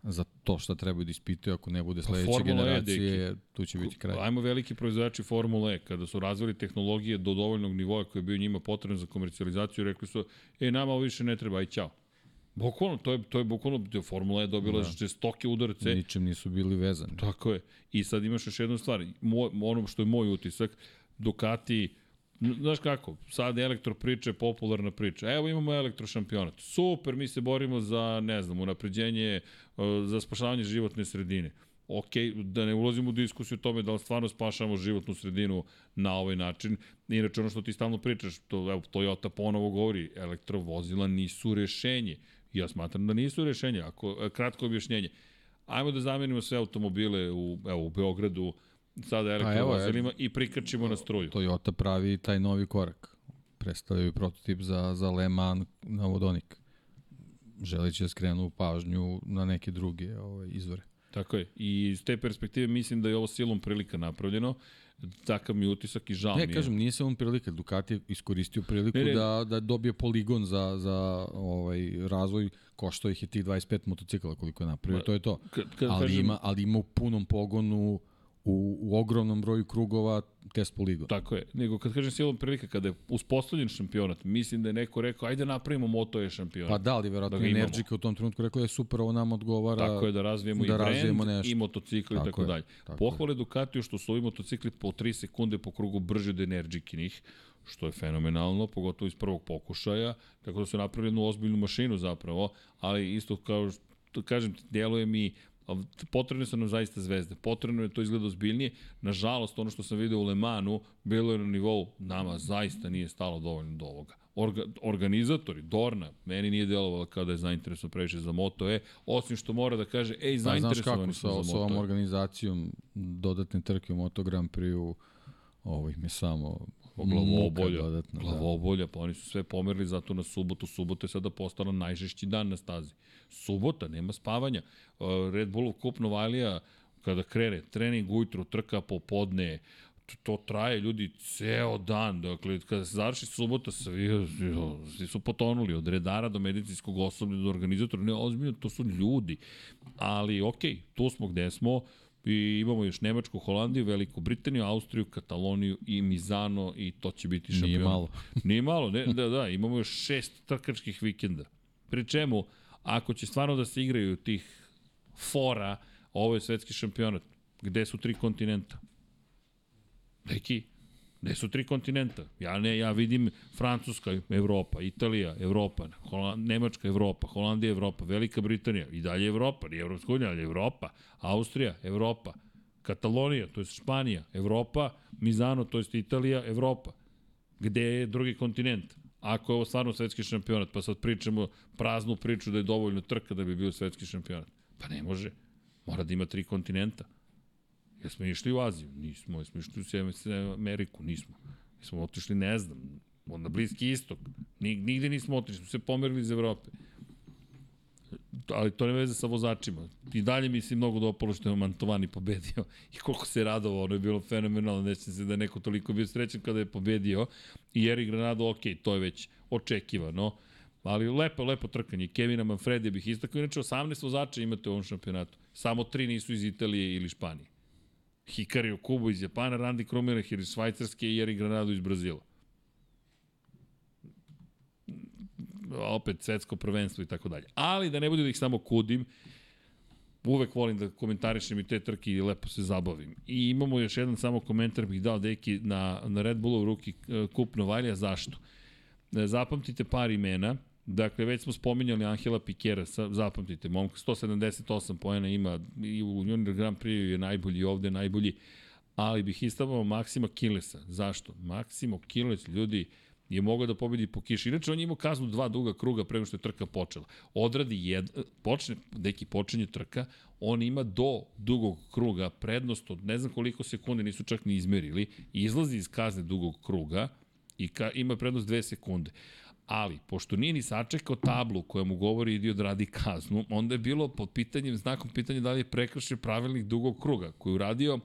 za to što trebaju da ispituju, ako ne bude pa sledeće pa generacije, e, tu će biti kraj. Ajmo veliki proizvođači Formule E, kada su razvili tehnologije do dovoljnog nivoa koji je bio njima potreban za komercijalizaciju, rekli su, e, nama ovo više ne treba, aj ćao. Bukvalno, to je, to je bukvalno, Formula je dobila da. žestoke udarce. Ničem nisu bili vezani. Tako je. I sad imaš još jednu stvar, moj, ono što je moj utisak, Ducati, znaš kako, sad elektro priča je popularna priča. Evo imamo elektro šampionat. Super, mi se borimo za, ne znam, unapređenje, uh, za spašavanje životne sredine ok, da ne ulazimo u diskusiju o tome da li stvarno spašamo životnu sredinu na ovaj način. Inače, ono što ti stalno pričaš, to, evo, Toyota ponovo govori, elektrovozila nisu rešenje. Ja smatram da nisu rešenje. Ako, e, kratko objašnjenje. Ajmo da zamenimo sve automobile u, evo, u Beogradu, sada elektrovozilima i prikačimo na struju. Toyota pravi taj novi korak. Predstavljaju prototip za, za Le Mans na vodonik. Želeći da skrenu pažnju na neke druge ovaj, izvore. Tako je. I iz te perspektive mislim da je ovo silom prilika napravljeno. Takav mi utisak i žal ne, mi je. Ne, kažem, nije samo prilika. Ducati je iskoristio priliku ne, ne. Da, da dobije poligon za, za ovaj razvoj. Košto ih je tih 25 motocikla koliko je napravio, Ma, to je to. Kad, kad ali, kažem... ima, ali ima u punom pogonu u, u ogromnom broju krugova test poligona. Tako je. Nego kad kažem silom prilika, kada je uspostavljen šampionat, mislim da je neko rekao, ajde napravimo Moto je šampionat. Pa da, ali verovatno da Energika u tom trenutku rekla je super, ovo nam odgovara. Tako je, da razvijemo da i brand, razvijemo nešto. i motocikli i tako, dalje. Pohvale Ducatiju što su ovi motocikli po 3 sekunde po krugu brži od Energikinih, što je fenomenalno, pogotovo iz prvog pokušaja, tako da su napravili jednu ozbiljnu mašinu zapravo, ali isto kao što kažem, djeluje mi potrebne su nam zaista zvezde. Potrebno je to izgleda ozbiljnije. Nažalost, ono što sam video u Lemanu, bilo je na nivou, nama zaista nije stalo dovoljno do ovoga. Orga, organizatori, Dorna, meni nije delovalo kao da je zainteresovan previše za Moto E, osim što mora da kaže, ej, zainteresovani su za Moto E. Sa ovom organizacijom dodatne trke u Moto Grand Prix-u, ovo im je samo glavobolja, dodatno, glavobolja, da. pa oni su sve pomerili zato na subotu, subota je sada postala najžešći dan na stazi. Subota, nema spavanja. Uh, Red Bullov kup Novalija, kada krene, trening ujutru, trka popodne, to traje ljudi ceo dan. Dakle, kada se završi subota, svi, svi su potonuli od redara do medicinskog osoblja do organizatora. Ne, ozbiljno, to su ljudi. Ali, okej, okay, tu smo gde smo. I imamo još Nemačku, Holandiju, Veliku Britaniju, Austriju, Kataloniju i Mizano i to će biti šampion. Nije malo. Nije malo, ne, da, da, imamo još šest trkačkih vikenda. Pri čemu, ako će stvarno da se igraju tih fora, ovo je svetski šampionat. Gde su tri kontinenta? Neki, Gde su tri kontinenta? Ja ne, ja vidim Francuska, Evropa, Italija, Evropa, Holand, Nemačka, Evropa, Holandija, Evropa, Velika Britanija, i dalje Evropa, nije Evropska unija, ali Evropa, Austrija, Evropa, Katalonija, to je Španija, Evropa, Mizano, to je Italija, Evropa. Gde je drugi kontinent? Ako je ovo stvarno svetski šampionat, pa sad pričamo praznu priču da je dovoljno trka da bi bio svetski šampionat. Pa ne može. Mora da ima tri kontinenta. Jesmo išli u Aziju? Nismo. Jesmo išli u Ameriku? Nismo. Jesmo otišli, ne znam, na Bliski istok. Nigde nismo otišli, smo se pomerili iz Evrope. Ali to ne veze sa vozačima. I dalje mi se mnogo dopalo što je Mantovani pobedio *laughs* i koliko se radovao, ono je bilo fenomenalno, neće se da je neko toliko bio srećan kada je pobedio. I Erik Granado, ok, to je već očekivano. Ali lepo, lepo trkanje. Kevina Manfredi bih istakao. Inače, 18 vozača imate u ovom šampionatu. Samo tri nisu iz Italije ili Španije. Hikari Okubo iz Japana, Randy Krumerer iz Švajcarske i Eri Granado iz Brazila. Opet svetsko prvenstvo i tako dalje. Ali da ne bude da ih samo kudim, uvek volim da komentarišem i te trke i lepo se zabavim. I imamo još jedan samo komentar bih dao deki na, na Red Bullov ruki e, kup Novalija. Zašto? E, zapamtite par imena. Dakle, već smo spominjali Angela Pikera, zapamtite, momka 178 poena ima i u Junior Grand Prix je najbolji ovde najbolji, ali bih istavao Maksima Kilesa. Zašto? Maksimo Kiles, ljudi, je mogao da pobedi po kiši. Inače, on je imao kaznu dva duga kruga pre što je trka počela. Odradi jed, počne, neki počinje trka, on ima do dugog kruga prednost od ne znam koliko sekunde, nisu čak ni izmerili, izlazi iz kazne dugog kruga i ka, ima prednost dve sekunde. Ali, pošto nije ni sačekao tablu koja mu govori idi odradi kaznu, onda je bilo pod pitanjem, znakom pitanja da li je prekršio pravilnik dugog kruga, koji je uradio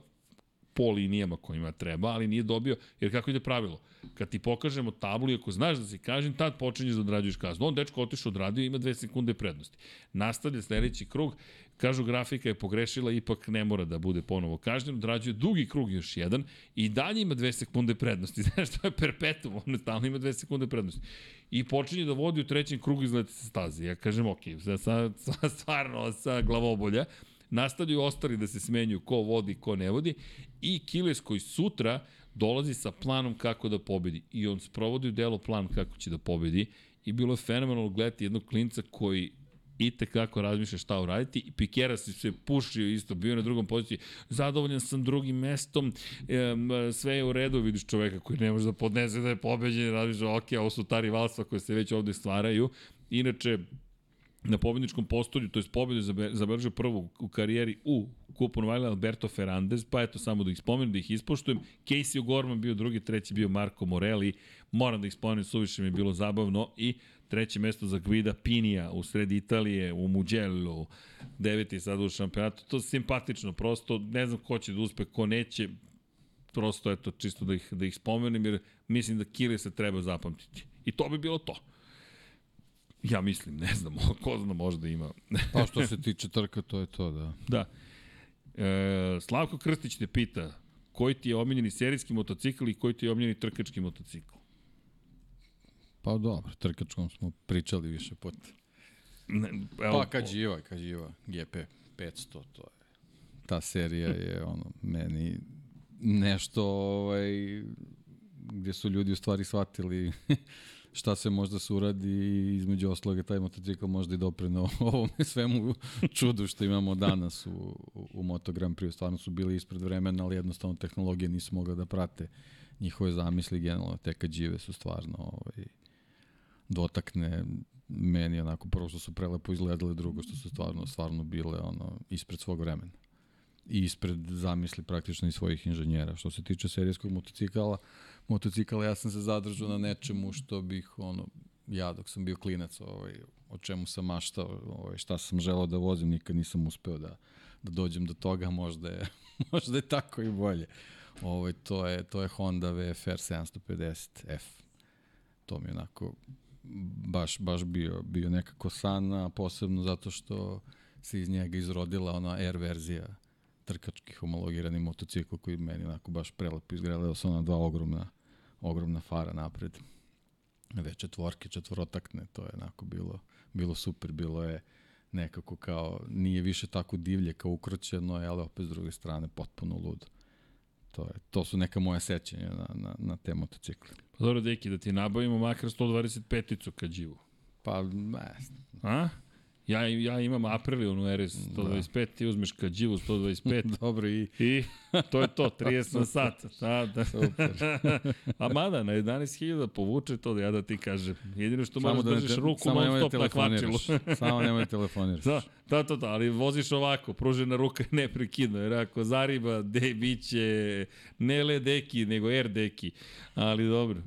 po linijama kojima treba, ali nije dobio, jer kako ide pravilo? Kad ti pokažemo tablu i ako znaš da si kažem, tad počinješ da odrađuješ kaznu. On dečko otišao odradio ima dve sekunde prednosti. Nastavlja sledeći krug, kažu grafika je pogrešila, ipak ne mora da bude ponovo kažnjen, odrađuje dugi krug još jedan i dalje ima dve sekunde prednosti. *laughs* Znaš, to je perpetuum, on stalno ima dve sekunde prednosti. I počinje da vodi u trećem krugu izleti se staze. Ja kažem, ok, sad, sad, stvarno sa glavobolja, nastavljaju ostali da se smenju ko vodi, ko ne vodi i Kiles koji sutra dolazi sa planom kako da pobedi. I on sprovodi u delo plan kako će da pobedi i bilo je fenomenalno gledati jednog klinca koji i kako razmišlja šta uraditi. I Pikera se se pušio isto, bio na drugom poziciji, zadovoljan sam drugim mestom, e, sve je u redu, vidiš čoveka koji ne može da podnese da je pobeđen, razmišlja, ok, ovo su ta rivalstva koje se već ovde stvaraju, inače, na pobedničkom postolju, to je pobedu zabeležio prvu u karijeri u Kupu Novajla Alberto Ferrandez, pa eto samo da ih spomenem, da ih ispoštujem. Casey O'Gorman bio drugi, treći bio Marco Morelli, moram da ih spomenem, suviše mi je bilo zabavno i treće mesto za Guida Pinija u sredi Italije, u Mugello, deveti sad u šampionatu, to je simpatično, prosto ne znam ko će da uspe, ko neće, prosto eto, čisto da ih, da ih spomenem, jer mislim da Kili se treba zapamtiti. I to bi bilo to. Ja mislim, ne znam, *laughs* ko zna možda ima. *laughs* pa što se tiče trka, to je to, da. Da. E, Slavko Krstić te pita koji ti je omiljeni serijski motocikl i koji ti je omiljeni trkački motocikl? Pa dobro, trkačkom smo pričali više puta. Ne, evo, pa kad živa, kad živa, GP 500, to je. Ta serija je ono, meni nešto ovaj, gdje su ljudi u stvari shvatili šta se možda se uradi i između osloga taj motocikl možda i dopreno *laughs* ovome svemu čudu što imamo danas u, u, Moto Grand Prix. Stvarno su bili ispred vremena, ali jednostavno tehnologije nisu mogla da prate njihove zamisli generalno. Te kad žive su stvarno ovaj, dotakne meni onako prvo što su prelepo izgledale, drugo što su stvarno, stvarno bile ono, ispred svog vremena i ispred zamisli praktično i svojih inženjera. Što se tiče serijskog motocikala, motocikala ja sam se zadržao na nečemu što bih ono ja dok sam bio klinac, ovaj, o čemu sam maštao, ovaj, šta sam želao da vozim, nikad nisam uspeo da, da dođem do toga, možda je, *laughs* možda je tako i bolje. Ovaj, to, je, to je Honda VFR 750F. To mi je onako baš, baš bio, bio nekako san, posebno zato što se iz njega izrodila ona R verzija trkački homologirani motocikl koji meni onako baš prelepo izgledao su ona dva ogromna, ogromna fara napred. Dve četvorke, četvorotakne, to je onako bilo, bilo super, bilo je nekako kao, nije više tako divlje kao ukroćeno, ali opet s druge strane potpuno ludo. To, je, to su neka moja sećanja na, na, na te motocikle. Pa dobro, deki, da ti nabavimo makar 125-icu kad živu. Pa, ne. A? Ja, ja imam Aprilia u RS 125, da. ti uzmeš Kađivu 125. *laughs* Dobro i... I *laughs* to je to, 30 na sat. Da, da. Super. *laughs* A mada, na 11.000 povuče to da ja da ti kažem. Jedino što moraš da držiš ruku non stop na kvačilu. samo nemoj telefoniraš. Da, da, to, da, ali voziš ovako, pružena ruka je neprekidno, jer ako zariba, de, biće ne le deki, nego air deki. Ali dobro,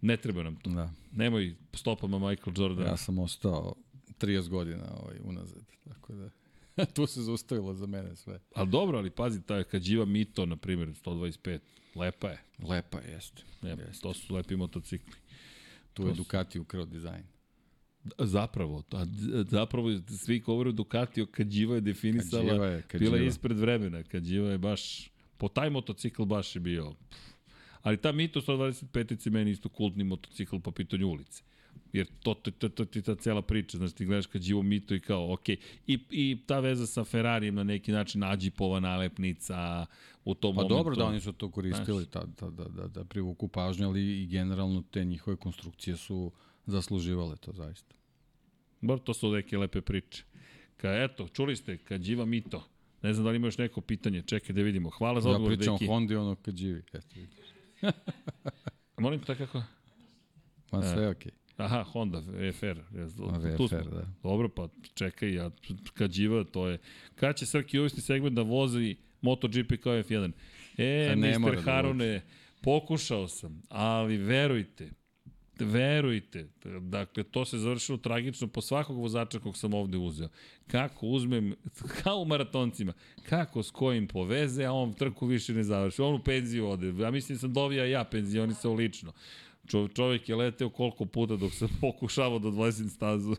ne treba nam to. Da. Nemoj stopama Michael Jordan. Ja sam ostao 30 godina ovaj, unazad. Tako da, *laughs* tu se zaustavilo za mene sve. Ali dobro, ali pazi, taj Kađiva Mito, na primjer, 125, lepa je. Lepa je, jeste. Ne, jeste. To su lepi motocikli. Tu to je Ducati ukrao dizajn. Zapravo, a zapravo svi govore Ducati, o Kađiva je definisala, Kađiva je, Kađiva. bila je ispred vremena. Kađiva je baš, po taj motocikl baš je bio. Ali ta Mito 125 meni isto kultni motocikl po pitanju ulice. Jer to, to, to, to ti ta cela priča, znači ti gledaš kad živo mito i kao, ok, i, i ta veza sa Ferrarijem na neki način Ađipova nalepnica u tom pa momentu. Pa dobro da oni su to koristili, ta, ta, da, da, da privuku pažnju, ali i generalno te njihove konstrukcije su zasluživale to zaista. Bar to su neke lepe priče. Ka, eto, čuli ste, kad živa mito. Ne znam da li ima još neko pitanje, čekaj da vidimo. Hvala za odgovor, deki. Ja pričam o Hondi, ono kad živi. Eto, Molim te kako? Ma sve je okej. Okay. Aha, Honda, VFR. VFR, da. Dobro, pa čekaj, ja, kad živa, to je... Kad će Srki uvesti segment da vozi MotoGP kao F1? E, Mr. Da Harune, da pokušao sam, ali verujte, verujte, dakle, to se završilo tragično po svakog vozača kog sam ovde uzeo. Kako uzmem, *laughs* kao u maratoncima, kako s kojim poveze, a on trku više ne završi. On u penziju ode. Ja mislim da sam dovija ja penzionisao lično. Čo, čovjek je leteo koliko puta dok sam *laughs* pokušavao da odlezim stazu.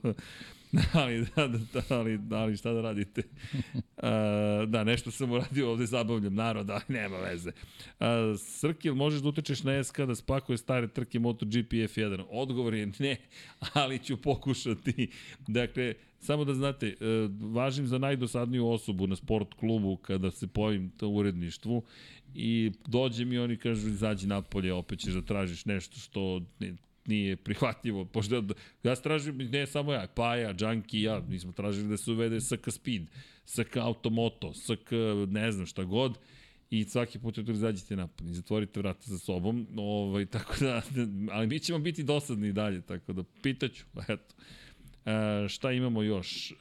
*laughs* ali, da, da, da, ali, ali šta da radite? *laughs* Uh, da, nešto sam uradio ovde, zabavljam narod, ali nema veze. Uh, Srkil, možeš da utečeš na SK da spakuje stare trke MotoGP F1? Odgovor je ne, ali ću pokušati. Dakle, samo da znate, uh, važim za najdosadniju osobu na sport klubu kada se pojavim to uredništvu i dođe mi oni kažu izađi napolje, opet ćeš da tražiš nešto što nije prihvatljivo, *laughs* pošto ja tražim, ne samo ja, Paja, Džanki ja, mi smo tražili da se uvede SK Speed, SK Automoto, SK ne znam šta god, i svaki put da izađete napad i zatvorite vrata za sobom, ovaj, tako da, *laughs* ali mi ćemo biti dosadni dalje, tako da pitaću, eto. E, šta imamo još? E,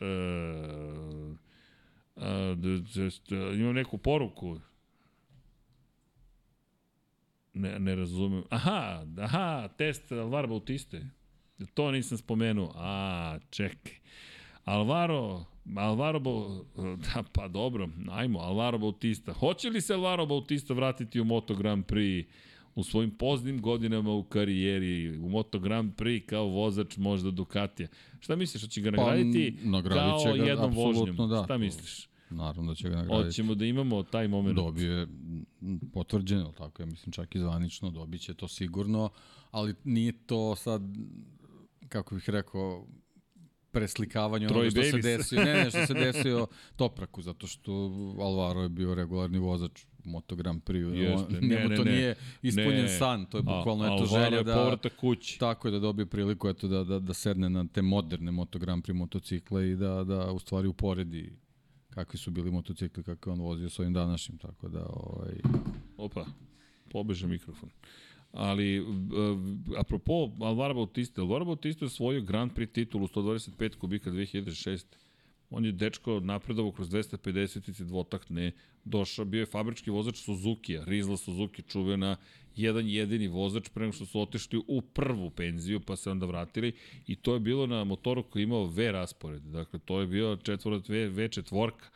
e, imam neku poruku, Ne, ne razumem. Aha, aha, test Alvaro Bautiste. To nisam spomenuo. A, čekaj. Alvaro, Alvaro, *laughs* da, pa dobro, ajmo, Alvaro Bautista. Hoće li se Alvaro Bautista vratiti u Moto Grand Prix u svojim poznim godinama u karijeri, u Moto Grand Prix kao vozač možda Ducatija? Šta misliš, da će ga nagraditi pa, kao ga, jednom vožnjom? Da. Šta misliš? naravno da će ga nagraditi. Hoćemo da imamo taj moment. Dobio je potvrđeno, tako ja mislim čak i zvanično, dobit će to sigurno, ali nije to sad, kako bih rekao, preslikavanje onoga što se desio, ne, ne, što se desio *laughs* Topraku, zato što Alvaro je bio regularni vozač Moto Grand Prix. Jeste, *laughs* ne, Njemu ne, to ne, nije ispunjen ne. san, to je bukvalno A, eto želja da... povratak kući. Tako je da dobije priliku eto, da, da, da sedne na te moderne Moto Grand Prix motocikle i da, da u stvari uporedi kakvi su bili motocikli, kako je on vozio s ovim današnjim, tako da... Ovaj... Opa, pobeže mikrofon. Ali, uh, apropo Alvaro Bautista, Alvaro Bautista je osvojio Grand Prix titulu 125 kubika 2006. On je dečko napredovao kroz 250 dvotakne, došao, bio je fabrički vozač Suzuki-a, Rizla Suzuki, čuvena, jedan jedini vozač pre nego što su otišli u prvu penziju, pa se onda vratili. I to je bilo na motoru koji je imao V raspored, dakle to je bio četvorat V, V četvorka,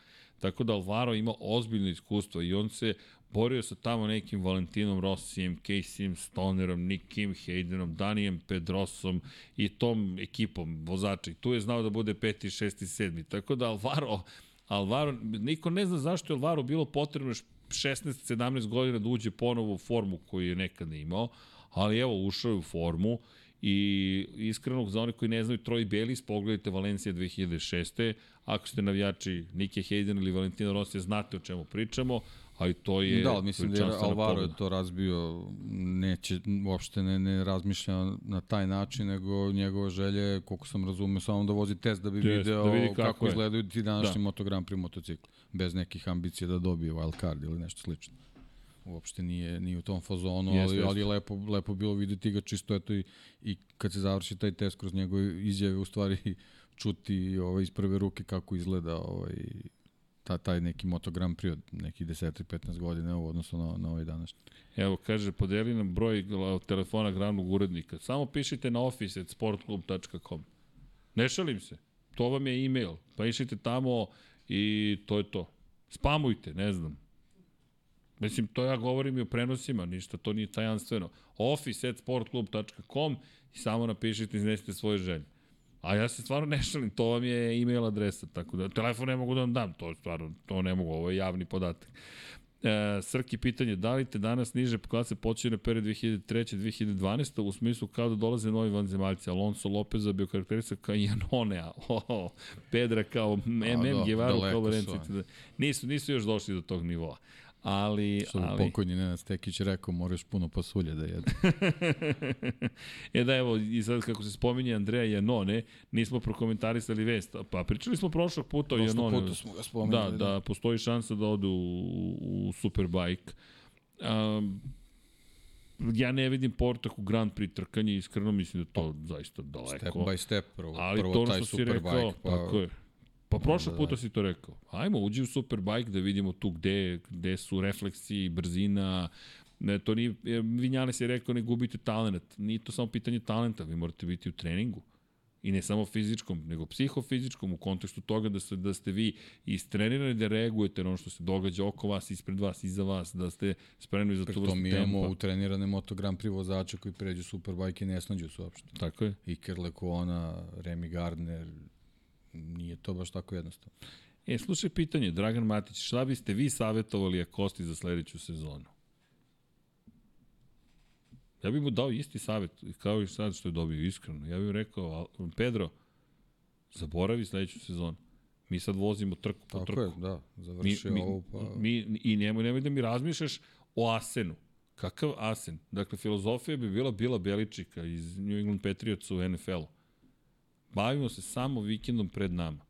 tako da Alvaro ima ozbiljno iskustvo i on se borio sa tamo nekim Valentinom Rossijem, Caseyem Stonerom, Nick Kim, Haydenom, Danijem Pedrosom i tom ekipom vozača. I tu je znao da bude peti, šesti, sedmi. Tako da Alvaro, Alvaro, niko ne zna zašto je Alvaro bilo potrebno 16-17 godina da uđe ponovo u formu koju je nekada imao, ali evo, ušao je u formu i iskreno za one koji ne znaju Troy Belis, pogledajte Valencija 2006. Ako ste navijači Nike Hayden ili Valentina Rossi, znate o čemu pričamo, ali to je Da, mislim da je Alvaro je to razbio, neće, uopšte ne, ne razmišlja na taj način, nego njegova želja je, koliko sam razumio, samo da vozi test da bi test, video da vidi kako, kako izgledaju ti današnji da. Moto Grand Prix motocikli, bez nekih ambicija da dobije wild card ili nešto slično. Uopšte nije, nije u tom fazonu, yes, ali, yes. ali je lepo, lepo bilo videti ga čisto eto i, i kad se završi taj test kroz njegove izjave, u stvari *laughs* čuti ovaj, iz prve ruke kako izgleda ovaj, ta, taj neki Moto Grand Prix od nekih 10-15 godina u odnosu na, na ovaj današnji. Evo, kaže, podeli nam broj telefona glavnog urednika. Samo pišite na office.sportklub.com. Ne šalim se. To vam je e-mail. Pa išite tamo i to je to. Spamujte, ne znam. Mislim, to ja govorim i o prenosima, ništa, to nije tajanstveno. office.sportklub.com i samo napišite, iznesite svoje želje. A ja se stvarno ne šalim, to vam je e-mail adresa, tako da telefon ne mogu da vam dam, to je stvarno, to ne mogu, ovo je javni podatak. E, Srki pitanje, da li te danas niže klase počinje na period 2003. 2012. u smislu kao da dolaze novi vanzemaljci, Alonso Lopeza bio karakterisak kao Janonea, oh, Pedra kao MM, Guevara kao Lorenzo. Nisu, nisu još došli do tog nivoa. Ali, Što ali... pokojni Nenad Stekić rekao, moraš puno pasulje da jede. *laughs* e da, evo, i sad kako se spominje Andreja Janone, nismo prokomentarisali vest. Pa pričali smo prošlog puta o Janone. Prošlog puta smo ga spominjali. Da, da, postoji šansa da ode u, u Superbike. Um, ja ne vidim portak u Grand Prix trkanje, iskreno mislim da to zaista daleko. Step by step, prvo, Ali prvo to taj si rekao, pa... tako je. Pa prošlog puta si to rekao. Ajmo, uđi u Superbike da vidimo tu gde, gde su refleksi, brzina, Ne, to nije, Vinjales je rekao ne gubite talent. Nije to samo pitanje talenta, vi morate biti u treningu. I ne samo fizičkom, nego psihofizičkom u kontekstu toga da, ste, da ste vi istrenirani da reagujete na ono što se događa oko vas, ispred vas, iza vas, da ste spremni za tu vrstu tempa. mi imamo utrenirane Moto Grand Prix vozače koji pređu Superbike i ne snađu se uopšte. Tako je. Iker Lekona, Remy Gardner, nije to baš tako jednostavno. E, slušaj pitanje, Dragan Matić, šta biste vi savjetovali Akosti za sledeću sezonu? Ja bih mu dao isti savjet, kao i sad što je dobio, iskreno. Ja bih rekao, Pedro, zaboravi sledeću sezonu. Mi sad vozimo trku po Tako trku. je, da, završi mi, ovo pa... Mi, I nemoj, nemoj da mi razmišljaš o Asenu. Kakav Asen? Dakle, filozofija bi bila bila Beličika iz New England Patriots u NFL-u. Bavimo se samo vikendom pred nama.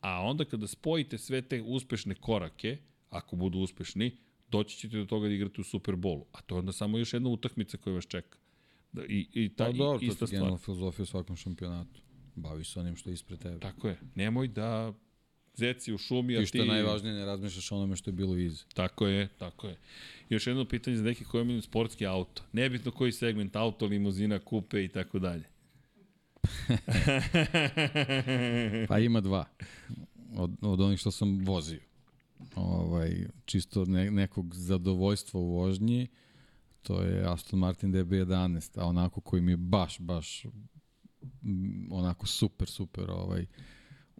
A onda kada spojite sve te uspešne korake, ako budu uspešni, doći ćete do toga da igrate u Superbolu. A to je onda samo još jedna utakmica koja vas čeka. Da, i, i ta, pa dobro, ista to je generalna filozofija u svakom šampionatu. Bavi se onim što je ispred tebe. Tako je. Nemoj da zeci u šumi, a ti... I što je najvažnije, ne razmišljaš onome što je bilo iz. Tako je, tako je. Još jedno pitanje za neki koji imaju sportski auto. Nebitno koji segment auto, limuzina, kupe i tako dalje. Pa ima dva. Od, od onih što sam vozio. Ovaj, čisto ne, nekog zadovoljstva u vožnji, to je Aston Martin DB11, a onako koji mi je baš, baš onako super, super ovaj,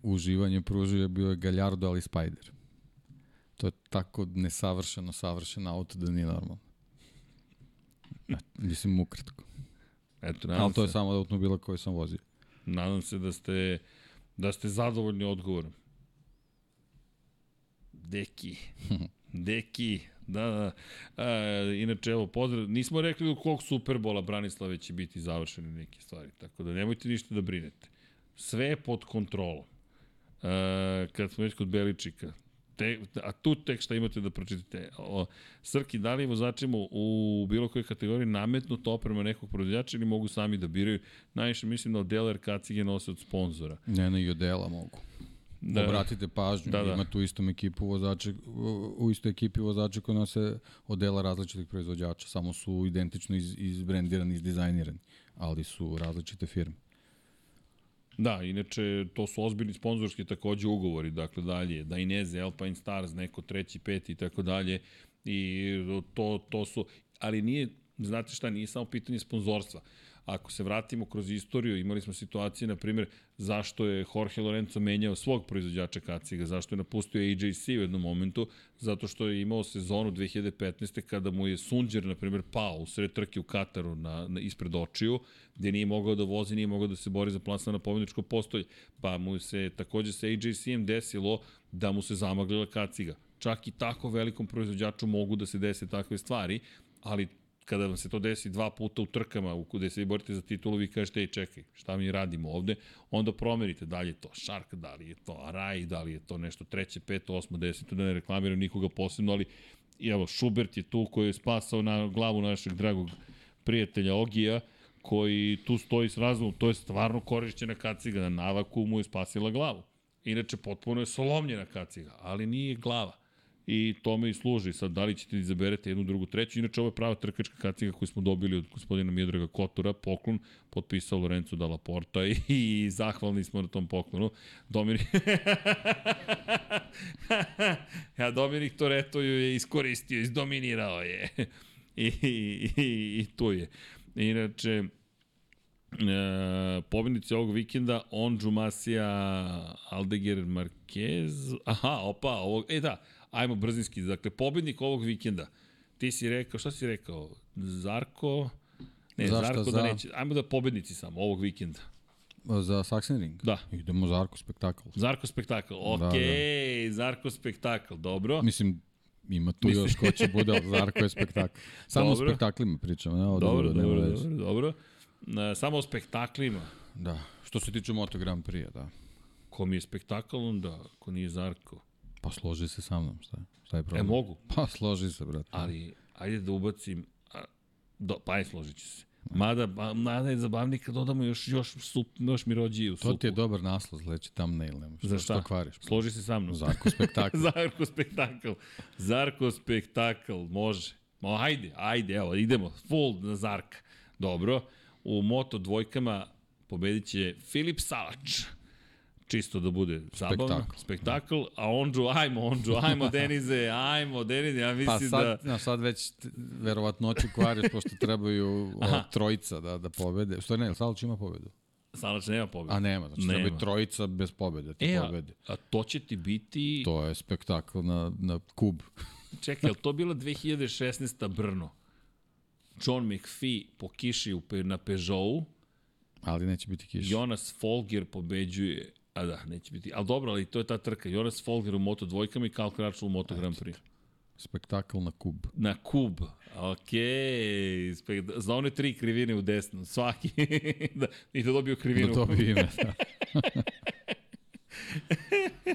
uživanje pružio je bio je Gallardo, ali Spider. To je tako nesavršeno savršen auto da nije normalno. Mislim ukratko. Eto, Ali to je samo od automobila koji sam vozio. Nadam se da ste, da ste zadovoljni odgovorom. Deki. *laughs* Deki. Da, da. A, inače, evo, pozdrav. Nismo rekli do kog Superbola Branislave će biti završene neke stvari, tako da nemojte ništa da brinete. Sve je pod kontrolom. A, kad smo već kod Beličika, te, a tu tek šta imate da pročitate. O, Srki, da li vozačima u bilo kojoj kategoriji nametnuto oprema nekog proizvođača ili mogu sami da biraju? Najviše mislim da Odeler kacige nose od sponzora. Ne, ne, i odela mogu. Da. Obratite pažnju, da, da. ima tu istom ekipu vozača, u istoj ekipi vozača koji nose odela različitih proizvođača, samo su identično iz, izbrendirani, izdizajnirani, ali su različite firme. Da, inače, to su ozbiljni sponzorski takođe ugovori, dakle dalje, da Ineze, Alpine Stars, neko treći, peti i tako dalje, i to, to su, ali nije, znate šta, nije samo pitanje sponzorstva. Ako se vratimo kroz istoriju, imali smo situacije, na primjer, zašto je Jorge Lorenzo menjao svog proizvođača kaciga, zašto je napustio AJC u jednom momentu, zato što je imao sezonu 2015. kada mu je Sunđer, na primjer, pao u sred trke u Kataru na, na, ispred očiju, gde nije mogao da vozi, nije mogao da se bori za plasman na pobjedničko postolje, pa mu se takođe sa AJC-em desilo da mu se zamaglila kaciga. Čak i tako velikom proizvođaču mogu da se dese takve stvari, ali kada vam se to desi dva puta u trkama, u gde se vi borite za titulu, vi kažete, ej, čekaj, šta mi radimo ovde, onda promerite da li je to Shark, da li je to Arai, da li je to nešto treće, peto, osmo, deseto, da ne reklamiram nikoga posebno, ali evo, Schubert je tu koji je spasao na glavu našeg dragog prijatelja Ogija, koji tu stoji s razumom, to je stvarno korišćena kaciga, na navaku mu je spasila glavu. Inače, potpuno je solomljena kaciga, ali nije glava i tome i služi. Sad, da li ćete da izaberete jednu, drugu, treću. Inače, ovo je prava trkačka kaciga koju smo dobili od gospodina Miodraga Kotura, poklon, potpisao Lorenzo Dalla Porta i, i zahvalni smo na tom poklonu. Dominik... *laughs* ja, Dominik Toreto ju je iskoristio, izdominirao je. I, i, i, i tu je. Inače, E, pobednici ovog vikenda, Onđu Masija, Aldeger Marquez, aha, opa, ovog, e da, Ajmo brzinski. Dakle, pobednik ovog vikenda. Ti si rekao, šta si rekao? Zarko... Ne, Zašto Zarko da za... da neće. Ajmo da pobednici samo ovog vikenda. Za Sachsenring? Da. Idemo Zarko spektakl. Zarko spektakl, okej, okay, da, da. Zarko spektakl, dobro. Mislim, ima tu Mislim... još ko će bude, ali Zarko je spektakl. Samo dobro. o spektaklima pričamo. Ne, dobro, dobro, dobro, dobro, dobro. Samo o spektaklima. Da, što se tiče Moto Grand Prix, da. Ko mi je spektakl, onda, ko nije Zarko. Pa složi se sa mnom, šta, šta je problem? E, mogu. Pa složi se, brate. Ali, ajde da ubacim, a, do, pa aj složit ću se. Mada, mada je zabavnik kad dodamo još, još, sup, još mi rođi u supu. To ti je dobar naslov, sledeći thumbnail, nemo što, Za šta? što kvariš. Složi se sa mnom. Zarko spektakl. *laughs* Zarko spektakl. Zarko spektakl, može. Ma, ajde, ajde, evo, idemo, full na Zarka. Dobro, u moto dvojkama pobedit će Filip Salač čisto da bude zabavno. Spektakl. Spektakl, a Ondžu, ajmo Ondžu, ajmo *laughs* Denize, ajmo Denize, ja mislim pa sad, da... No, sad već verovatnoću kvariš, pošto trebaju o, trojica da, da pobede. Što ne, Salač ima pobedu? Salač nema pobedu. A nema, znači nema. treba trojica bez pobede, ti e, pobede. A, a to će ti biti... To je spektakl na, na kub. *laughs* Čekaj, je to bila 2016. Brno? John McPhee po kiši na Peugeotu, Ali neće biti kiša. Jonas Folger pobeđuje A da, neće biti. Ali dobro, ali to je ta trka. Jonas Folger u Moto dvojkama i Karl Kračl u Moto Grand Prix. Spektakl na kub. Na kub. Ok. Spek... Za one tri krivine u desnu. Svaki. *laughs* da, I da dobio krivinu. Da dobio ime, da. *laughs*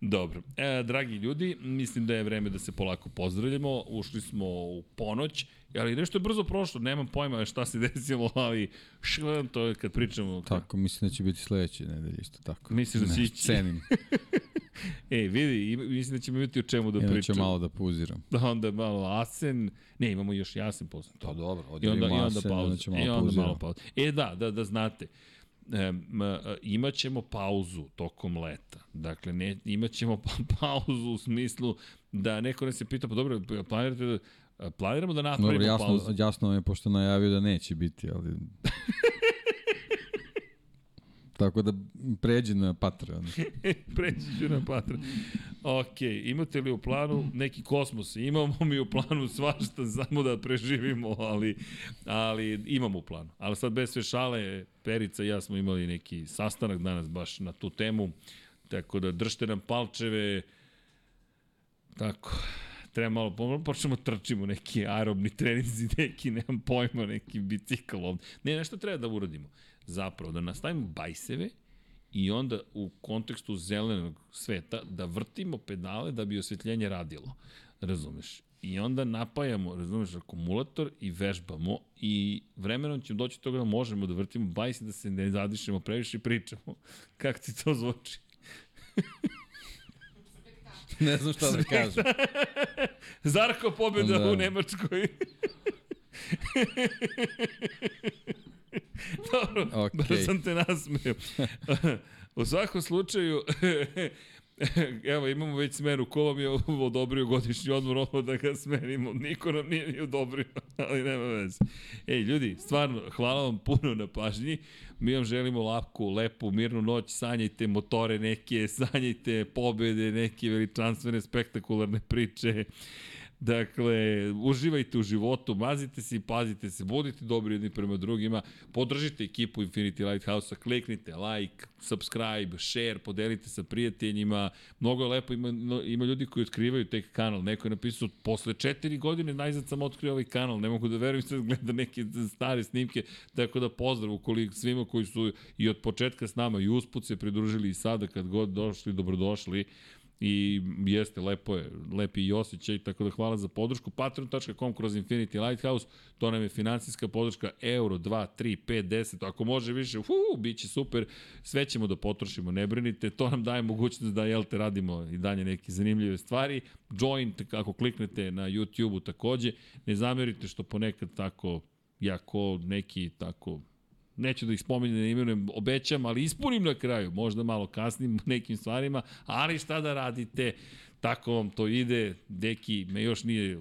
Dobro. E, dragi ljudi, mislim da je vreme da se polako pozdravljamo. Ušli smo u ponoć, ali nešto je brzo prošlo. Nemam pojma šta se *laughs* desilo, ali šlan, to je kad pričamo. Tako, mislim da će biti sledeće nedelje isto tako. Misliš da će ići? Cenim. *laughs* e, vidi, mislim da ćemo imati o čemu da pričamo. ću malo da puziram. Da, onda malo Asen. Ne, imamo još Jasen posle. Pa dobro, onda, i onda pauza. Onda ćemo malo I onda malo pauza. E, da, da, da znate e, imaćemo pauzu tokom leta. Dakle, ne, imaćemo pa, *laughs* pauzu u smislu da neko ne se pita, pa dobro, planirate da, planiramo da napravimo dobro, jasno, pauzu. Jasno je, pošto najavio da neće biti, ali... *laughs* Tako da pređi na Patreon. *laughs* pređi ću na Patreon. Ok, imate li u planu neki kosmos? Imamo mi u planu svašta, samo da preživimo, ali, ali imamo u planu. Ali sad bez sve šale, Perica i ja smo imali neki sastanak danas baš na tu temu, tako da držite nam palčeve, tako, treba malo, pomalo počnemo trčimo neki aerobni treninzi, *laughs* neki, nemam pojma, neki bicikl ovde. Ne, nešto treba da uradimo. Zapravo, da nastavimo bajseve i onda u kontekstu zelenog sveta da vrtimo pedale da bi osvetljenje radilo. Razumeš? I onda napajamo, razumeš, akumulator i vežbamo i vremenom ćemo doći do toga da možemo da vrtimo bajs i da se ne zadišemo previše i pričamo. *laughs* Kako ti to zvuči? *laughs* ne znam šta da kažem. *laughs* Zarko pobjeda da. u Nemačkoj. Dobro, *laughs* okay. da sam te nasmeo. *laughs* u svakom slučaju, *laughs* Evo, imamo već smeru. Ko vam je odobrio godišnji odmor, ovo da ga smerimo? Niko nam nije ni odobrio, ali nema veze. Ej, ljudi, stvarno, hvala vam puno na pažnji. Mi vam želimo laku, lepu, mirnu noć. Sanjajte motore neke, sanjajte pobede, neke veličanstvene, spektakularne priče. Dakle, uživajte u životu, mazite se i pazite se, budite dobri jedni prema drugima, podržite ekipu Infinity Lighthouse-a, kliknite like, subscribe, share, podelite sa prijateljima. Mnogo je lepo, ima, ima ljudi koji otkrivaju tek kanal. Neko je napisao, posle četiri godine najzad sam otkrio ovaj kanal, ne mogu da verujem sad gleda neke stare snimke, tako da pozdrav ukoliko svima koji su i od početka s nama i usput se pridružili i sada kad god došli, dobrodošli i jeste, lepo je, lepi i osjećaj, tako da hvala za podršku. Patreon.com kroz Infinity Lighthouse, to nam je financijska podrška euro, 2, 3, 5, 10, ako može više, fu, bit će super, sve ćemo da potrošimo, ne brinite, to nam daje mogućnost da, jel te, radimo i dalje neke zanimljive stvari. Join, ako kliknete na YouTube-u takođe, ne zamerite što ponekad tako jako neki tako neću da ih spominjem, da imenujem, obećam, ali ispunim na kraju, možda malo kasnim nekim stvarima, ali šta da radite, tako vam to ide, Deki me još nije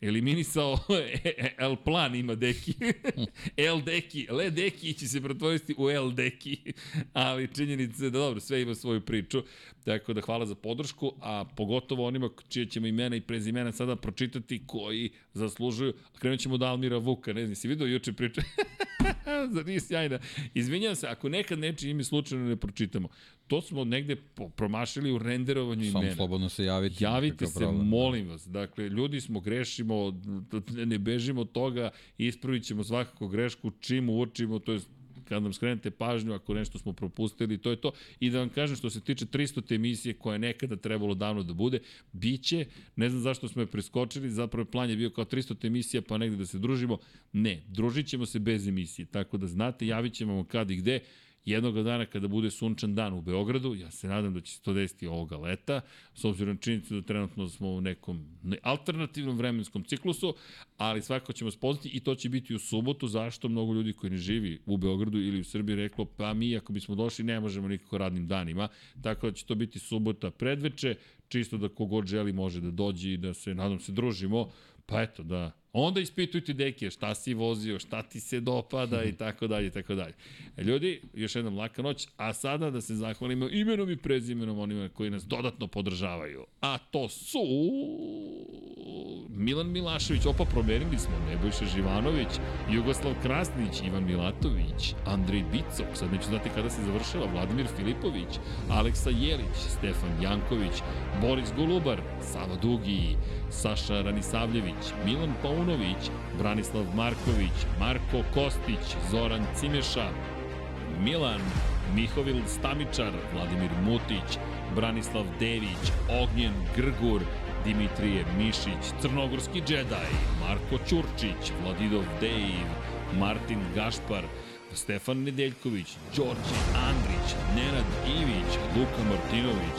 eliminisao, *laughs* El Plan ima Deki, *laughs* El Deki, Le Deki će se pretvoriti u El Deki, *laughs* ali činjenica je da dobro, sve ima svoju priču, tako da hvala za podršku, a pogotovo onima čije ćemo imena i prezimena sada pročitati koji zaslužuju, krenut ćemo od Almira Vuka, ne znam, si vidio juče priču? Zar nije sjajna? Izvinjam se, ako nekad nečije ime slučajno ne pročitamo, to smo negde promašili u renderovanju imena. Samo slobodno se javite. Javite se, problem. Da. molim vas. Dakle, ljudi smo, grešimo, ne bežimo od toga, ispravit ćemo svakako grešku čim uočimo, to je kad nam skrenete pažnju ako nešto smo propustili, to je to. I da vam kažem što se tiče 300. emisije koja je nekada trebalo davno da bude, biće, ne znam zašto smo je preskočili, zapravo plan je bio kao 300. emisija pa negde da se družimo. Ne, družit ćemo se bez emisije, tako da znate, javit ćemo vam kad i gde jednog dana kada bude sunčan dan u Beogradu, ja se nadam da će se to desiti ovoga leta, s obzirom na činjenicu da trenutno smo u nekom alternativnom vremenskom ciklusu, ali svakako ćemo spoznati i to će biti u subotu, zašto mnogo ljudi koji ne živi u Beogradu ili u Srbiji reklo, pa mi ako bismo došli ne možemo nikako radnim danima, tako da će to biti subota predveče, čisto da kogod želi može da dođe i da se, nadam se, družimo, pa eto, da Onda ispitujte deke šta si vozio, šta ti se dopada i tako dalje i tako dalje. E, ljudi, još jednom laka noć, a sada da se zahvalimo imenom i prezimenom onima koji nas dodatno podržavaju. A to su Milan Milašević, opa promenili smo, Nebojša Živanović, Jugoslav Krasnić, Ivan Milatović, Andrej Bicok, sad neću znati kada se završila, Vladimir Filipović, Aleksa Jelić, Stefan Janković, Boris Golubar, Sava Dugi, Saša Ranisavljević, Milan Paunović, Branislav Marković, Marko Kostić, Zoran Cimeša, Milan, Mihovil Stamičar, Vladimir Mutić, Branislav Dević, Ognjen Grgur, Dimitrije Mišić, Crnogorski džedaj, Marko Ćurčić, Vladidov Dejv, Martin Gašpar, Stefan Nedeljković, Đorđe Andrić, Nenad Ivić, Luka Martinović,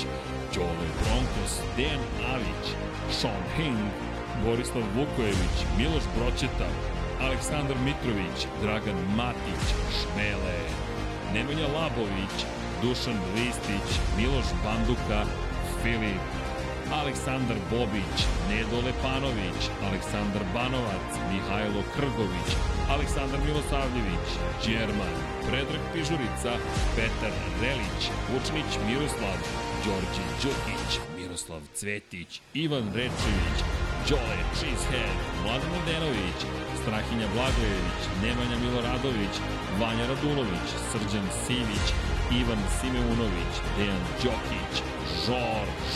Đole Bronkos, Dejan Avić, Sean Hing, Borislav Vukojević, Miloš Broćeta, Aleksandar Mitrović, Dragan Matić, Šmele, Nemanja Labović, Dušan Ristić, Miloš Banduka, Filip, Aleksandar Bobić, Nedo Lepanović, Aleksandar Banovac, Mihajlo Krgović, Aleksandar Milosavljević, Đerman, Predrag Pižurica, Petar Relić, Vučnić Miroslav, Đorđe Đukić, Miroslav Cvetić, Ivan Rečević, Đole Cheesehead, Mladen Mladenović, Strahinja Blagojević, Nemanja Miloradović, Vanja Radulović, Srđan Sivić, Ivan Simeunović, Dejan Đokić, Žorž,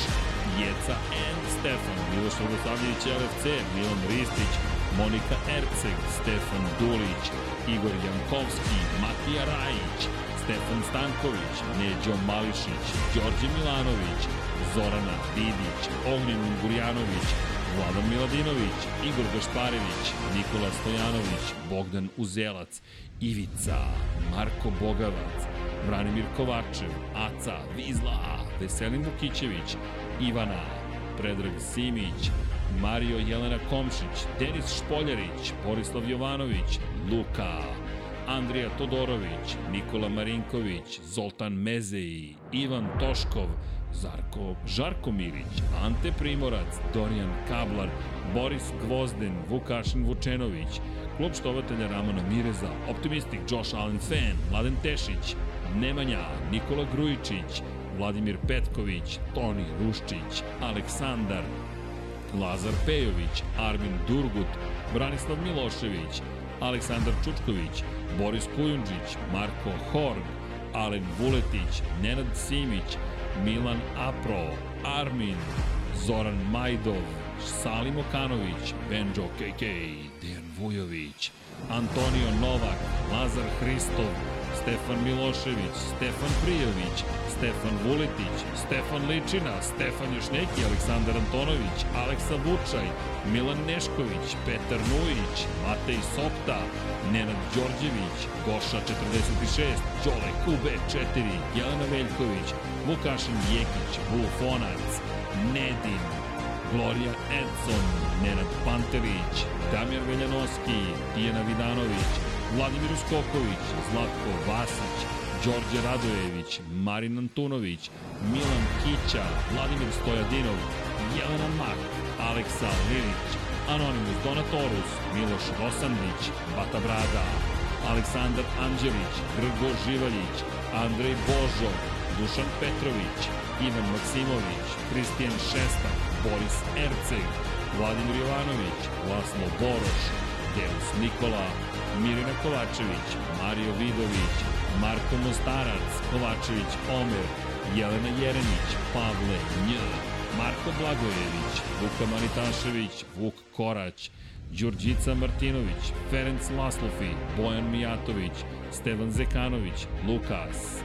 Jeca N. Stefan, Miloš Radosavljević LFC, Milan Ristić, Monika Erceg, Stefan Dulić, Igor Jankovski, Matija Rajić, Stefan Stanković, Neđo Mališić, Đorđe Milanović, Zorana Didić, Ognjen Gurjanović, Vladan Miladinović, Igor Gašparević, Nikola Stojanović, Bogdan Uzelac, Ivica, Marko Bogavac, Branimir Kovačev, Aca, Vizla, Veselin Vukićević, Ivana, Predrag Simić, Mario Jelena Komšić, Denis Špoljarić, Borislav Jovanović, Luka, Andrija Todorović, Nikola Marinković, Zoltan Mezeji, Ivan Toškov, Zarko Žarko Milić, Ante Primorac, Dorijan Kablar, Boris Gvozden, Vukašin Vučenović, klub štovatelja Ramona Mireza, Optimistik Josh Allen Fan, Mladen Tešić, Nemanja, Nikola Grujičić, Vladimir Petković, Toni Ruščić, Aleksandar, Lazar Pejović, Armin Durgut, Branislav Milošević, Aleksandar Čučković, Boris Kujundžić, Marko Horg, Alen Vuletić, Nenad Simić, Milan Apro, Armin, Zoran Majdov, Salim Okanović, Benjo KK, Dejan Vujović, Antonio Novak, Lazar Hristov, Stefan Milošević, Stefan Prijović, Stefan Vuletić, Stefan Ličina, Stefan još neki, Aleksandar Antonović, Aleksa Vučaj, Milan Nešković, Petar Nujić, Matej Sopta, Nenad Đorđević, Goša 46, Đole Kube 4, Jelena Veljković, Vukašin Jekić, Bufonac, Nedin, Gloria Edson, Nenad Panterić, Damir Veljanoski, Tijena Vidanović, Vladimir Uskoković, Zlatko Vasić, Đorđe Radojević, Marin Antunović, Milan Kića, Vladimir Stojadinov, Jelena Mak, Aleksa Lilić, Anonimus Donatorus, Miloš Rosandić, Bata Brada, Aleksandar Anđelić, Grgo Živaljić, Andrej Božo, Dušan Petrović, Ivan Maksimović, Kristijan Šestak, Boris Erceg, Vladimir Jovanović, Laslo Boroš, Deus Nikola, Mirina Kovačević, Mario Vidović, Marko Mostarac, Kovačević Omer, Jelena Jeremić, Pavle Nj, Marko Blagojević, Vuka Manitašević, Vuk Korać, Đurđica Martinović, Ferenc Laslofi, Bojan Mijatović, Stevan Zekanović, Lukas,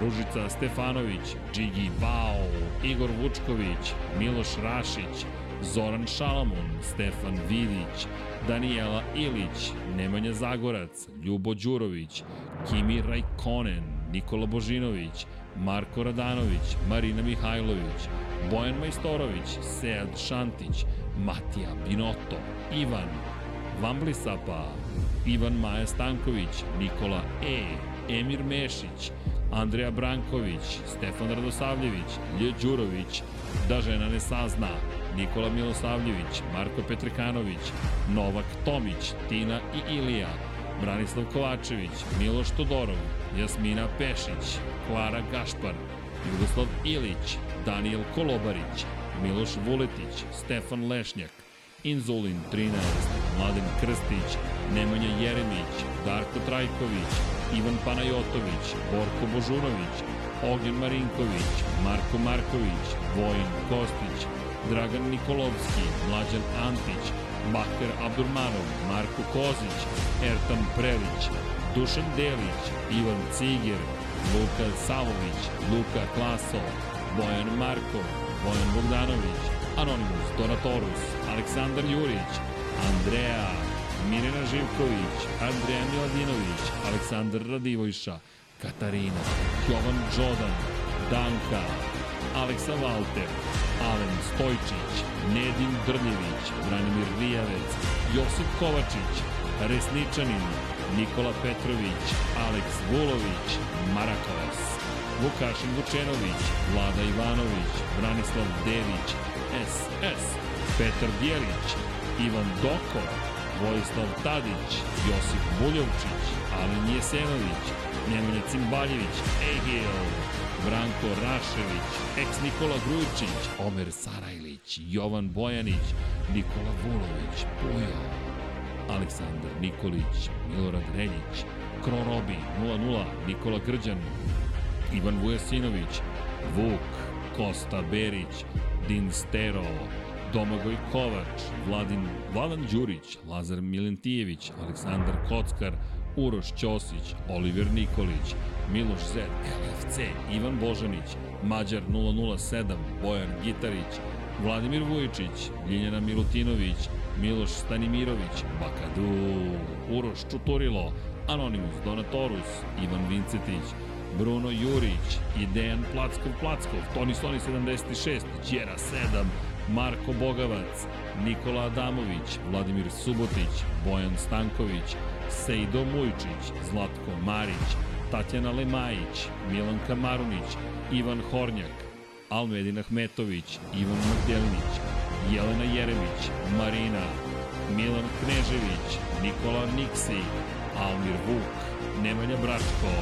Ružica Stefanović, Džigi Bao, Igor Vučković, Miloš Rašić, Zoran Šalamun, Stefan Vidić, Danijela Ilić, Nemanja Zagorac, Ljubo Đurović, Kimi Rajkonen, Nikola Božinović, Marko Radanović, Marina Mihajlović, Bojan Majstorović, Sead Šantić, Matija Binoto, Ivan, Vamblisapa, Ivan Maja Stanković, Nikola E, Emir Mešić, Andreja Branković, Stefan Radosavljević, Lje Đurović, Da žena ne sazna, Nikola Milosavljević, Marko Petrikanović, Novak Tomić, Tina i Ilija, Branislav Kovačević, Miloš Todorov, Jasmina Pešić, Klara Gašpar, Jugoslav Ilić, Daniel Kolobarić, Miloš Vuletić, Stefan Lešnjak, Inzulin 13, Mladen Krstić, Nemanja Jeremić, Darko Trajković, Ivan Panajotović, Borko Božunović, Ognjen Marinković, Marko Marković, Vojin Kostić, Dragan Nikolovski, Mlađan Antić, Baker Abdurmanov, Marko Kozić, Ertan Prelić, Dušan Delić, Ivan Ciger, Luka Savović, Luka Klaso, Bojan Markov, Bojan Bogdanović, Anonimus Donatorus, Aleksandar Jurić, Andreja, Mirina Živković, Andreja Miladinović, Aleksandar Radivojša, Katarina, Jovan Đodan, Danka, Aleksa Valter, Alen Stojčić, Nedim Drljević, Branimir Rijavec, Josip Kovačić, Resničanin, Nikola Petrović, Aleks Vulović, Marakos, Vukašin Vučenović, Vlada Ivanović, Branislav Dević, SS, Petar Bjelić, Ivan Doko, Vojislav Tadić, Josip Buljovčić, Alen Jesenović, Nemanja Cimbaljević, Ehil, Branko Rašević, ex Nikola Grujičić, Omer Sarajlić, Jovan Bojanić, Nikola Vulović, Pujo, Aleksandar Nikolić, Milorad Reljić, Krorobi 0-0, Nikola Grđan, Ivan Vujasinović, Vuk, Kosta Berić, Din Stero, Domagoj Kovač, Vladin Vladan Đurić, Lazar Milentijević, Aleksandar Kockar, Uroš Ćosić, Oliver Nikolić, Miloš Zed, LFC, Ivan Božanić, Mađar 007, Bojan Gitarić, Vladimir Vujičić, Ljiljana Milutinović, Miloš Stanimirović, Bakadu, Uroš Čuturilo, Anonimus Donatorus, Ivan Vincetić, Bruno Jurić i Plackov Plackov, Toni Soni 76, Đera 7, Marko Bogavac, Nikola Adamović, Vladimir Subotić, Bojan Stanković, Sejdo Mujčić, Zlatko Marić, Tatjana Lemajić, Milanka Marunić, Ivan Hornjak, Almedin Ahmetović, Ivan Magdelnić, Jelena Jeremić, Marina, Milan Knežević, Nikola Niksi, Almir Vuk, Nemanja Bračko,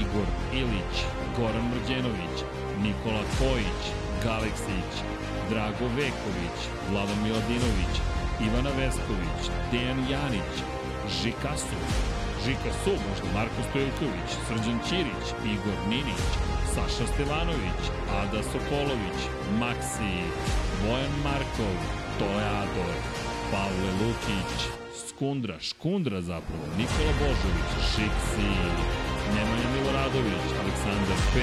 Igor Ilić, Goran Mrđenović, Nikola Kojić, Galeksić, Drago Veković, Vladan Miladinović, Ivana Vesković, Dejan Janić, Žikasu, Žikasu, možda Marko Stojković, Srđan Ćirić, Igor Ninić, Saša Stevanović, Ada Sokolović, Maksi, Bojan Markov, Toleador, Pavle Lukić, Skundra, Škundra zapravo, Nikola Božović, Šiksi, Nemanja Miloradović, Aleksandar P,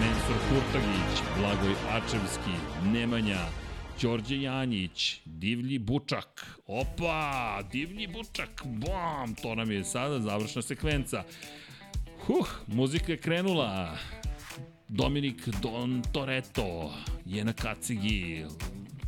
Mensur Kurtagić, Blagoj Ačevski, Nemanja, Đorđe Janjić, Divlji Bučak, opa, Divlji Bučak, bam, to nam je sada završna sekvenca. Huh, muzika je krenula, Dominik Don Toretto je na kacigi,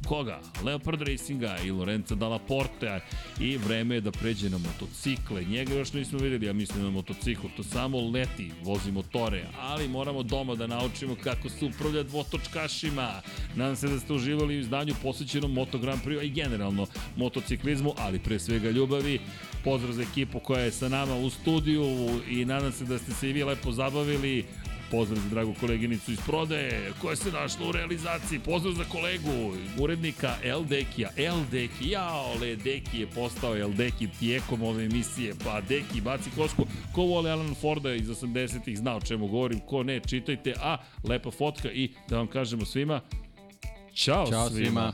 koga? Leopard Racinga i Lorenza Dalla Porte i vreme je da pređe na motocikle. Njega još nismo videli, ja mislim na motociklu, to samo leti, vozi motore, ali moramo doma da naučimo kako se upravlja dvotočkašima. Nadam se da ste uživali u izdanju posvećenom Moto Grand Prix i generalno motociklizmu, ali pre svega ljubavi. Pozdrav za ekipu koja je sa nama u studiju i nadam se da ste se i vi lepo zabavili. Pozdrav za dragu koleginicu iz prodaje koja se našla u realizaciji. Pozdrav za kolegu, urednika El Dekija. El Deki, jao, le Deki je postao El Deki tijekom ove emisije. Pa Deki, baci kosku. Ko vole Alan Forda iz 80-ih zna o čemu govorim. Ko ne, čitajte. A, lepa fotka i da vam kažemo svima, Ćao, Ćao svima. svima.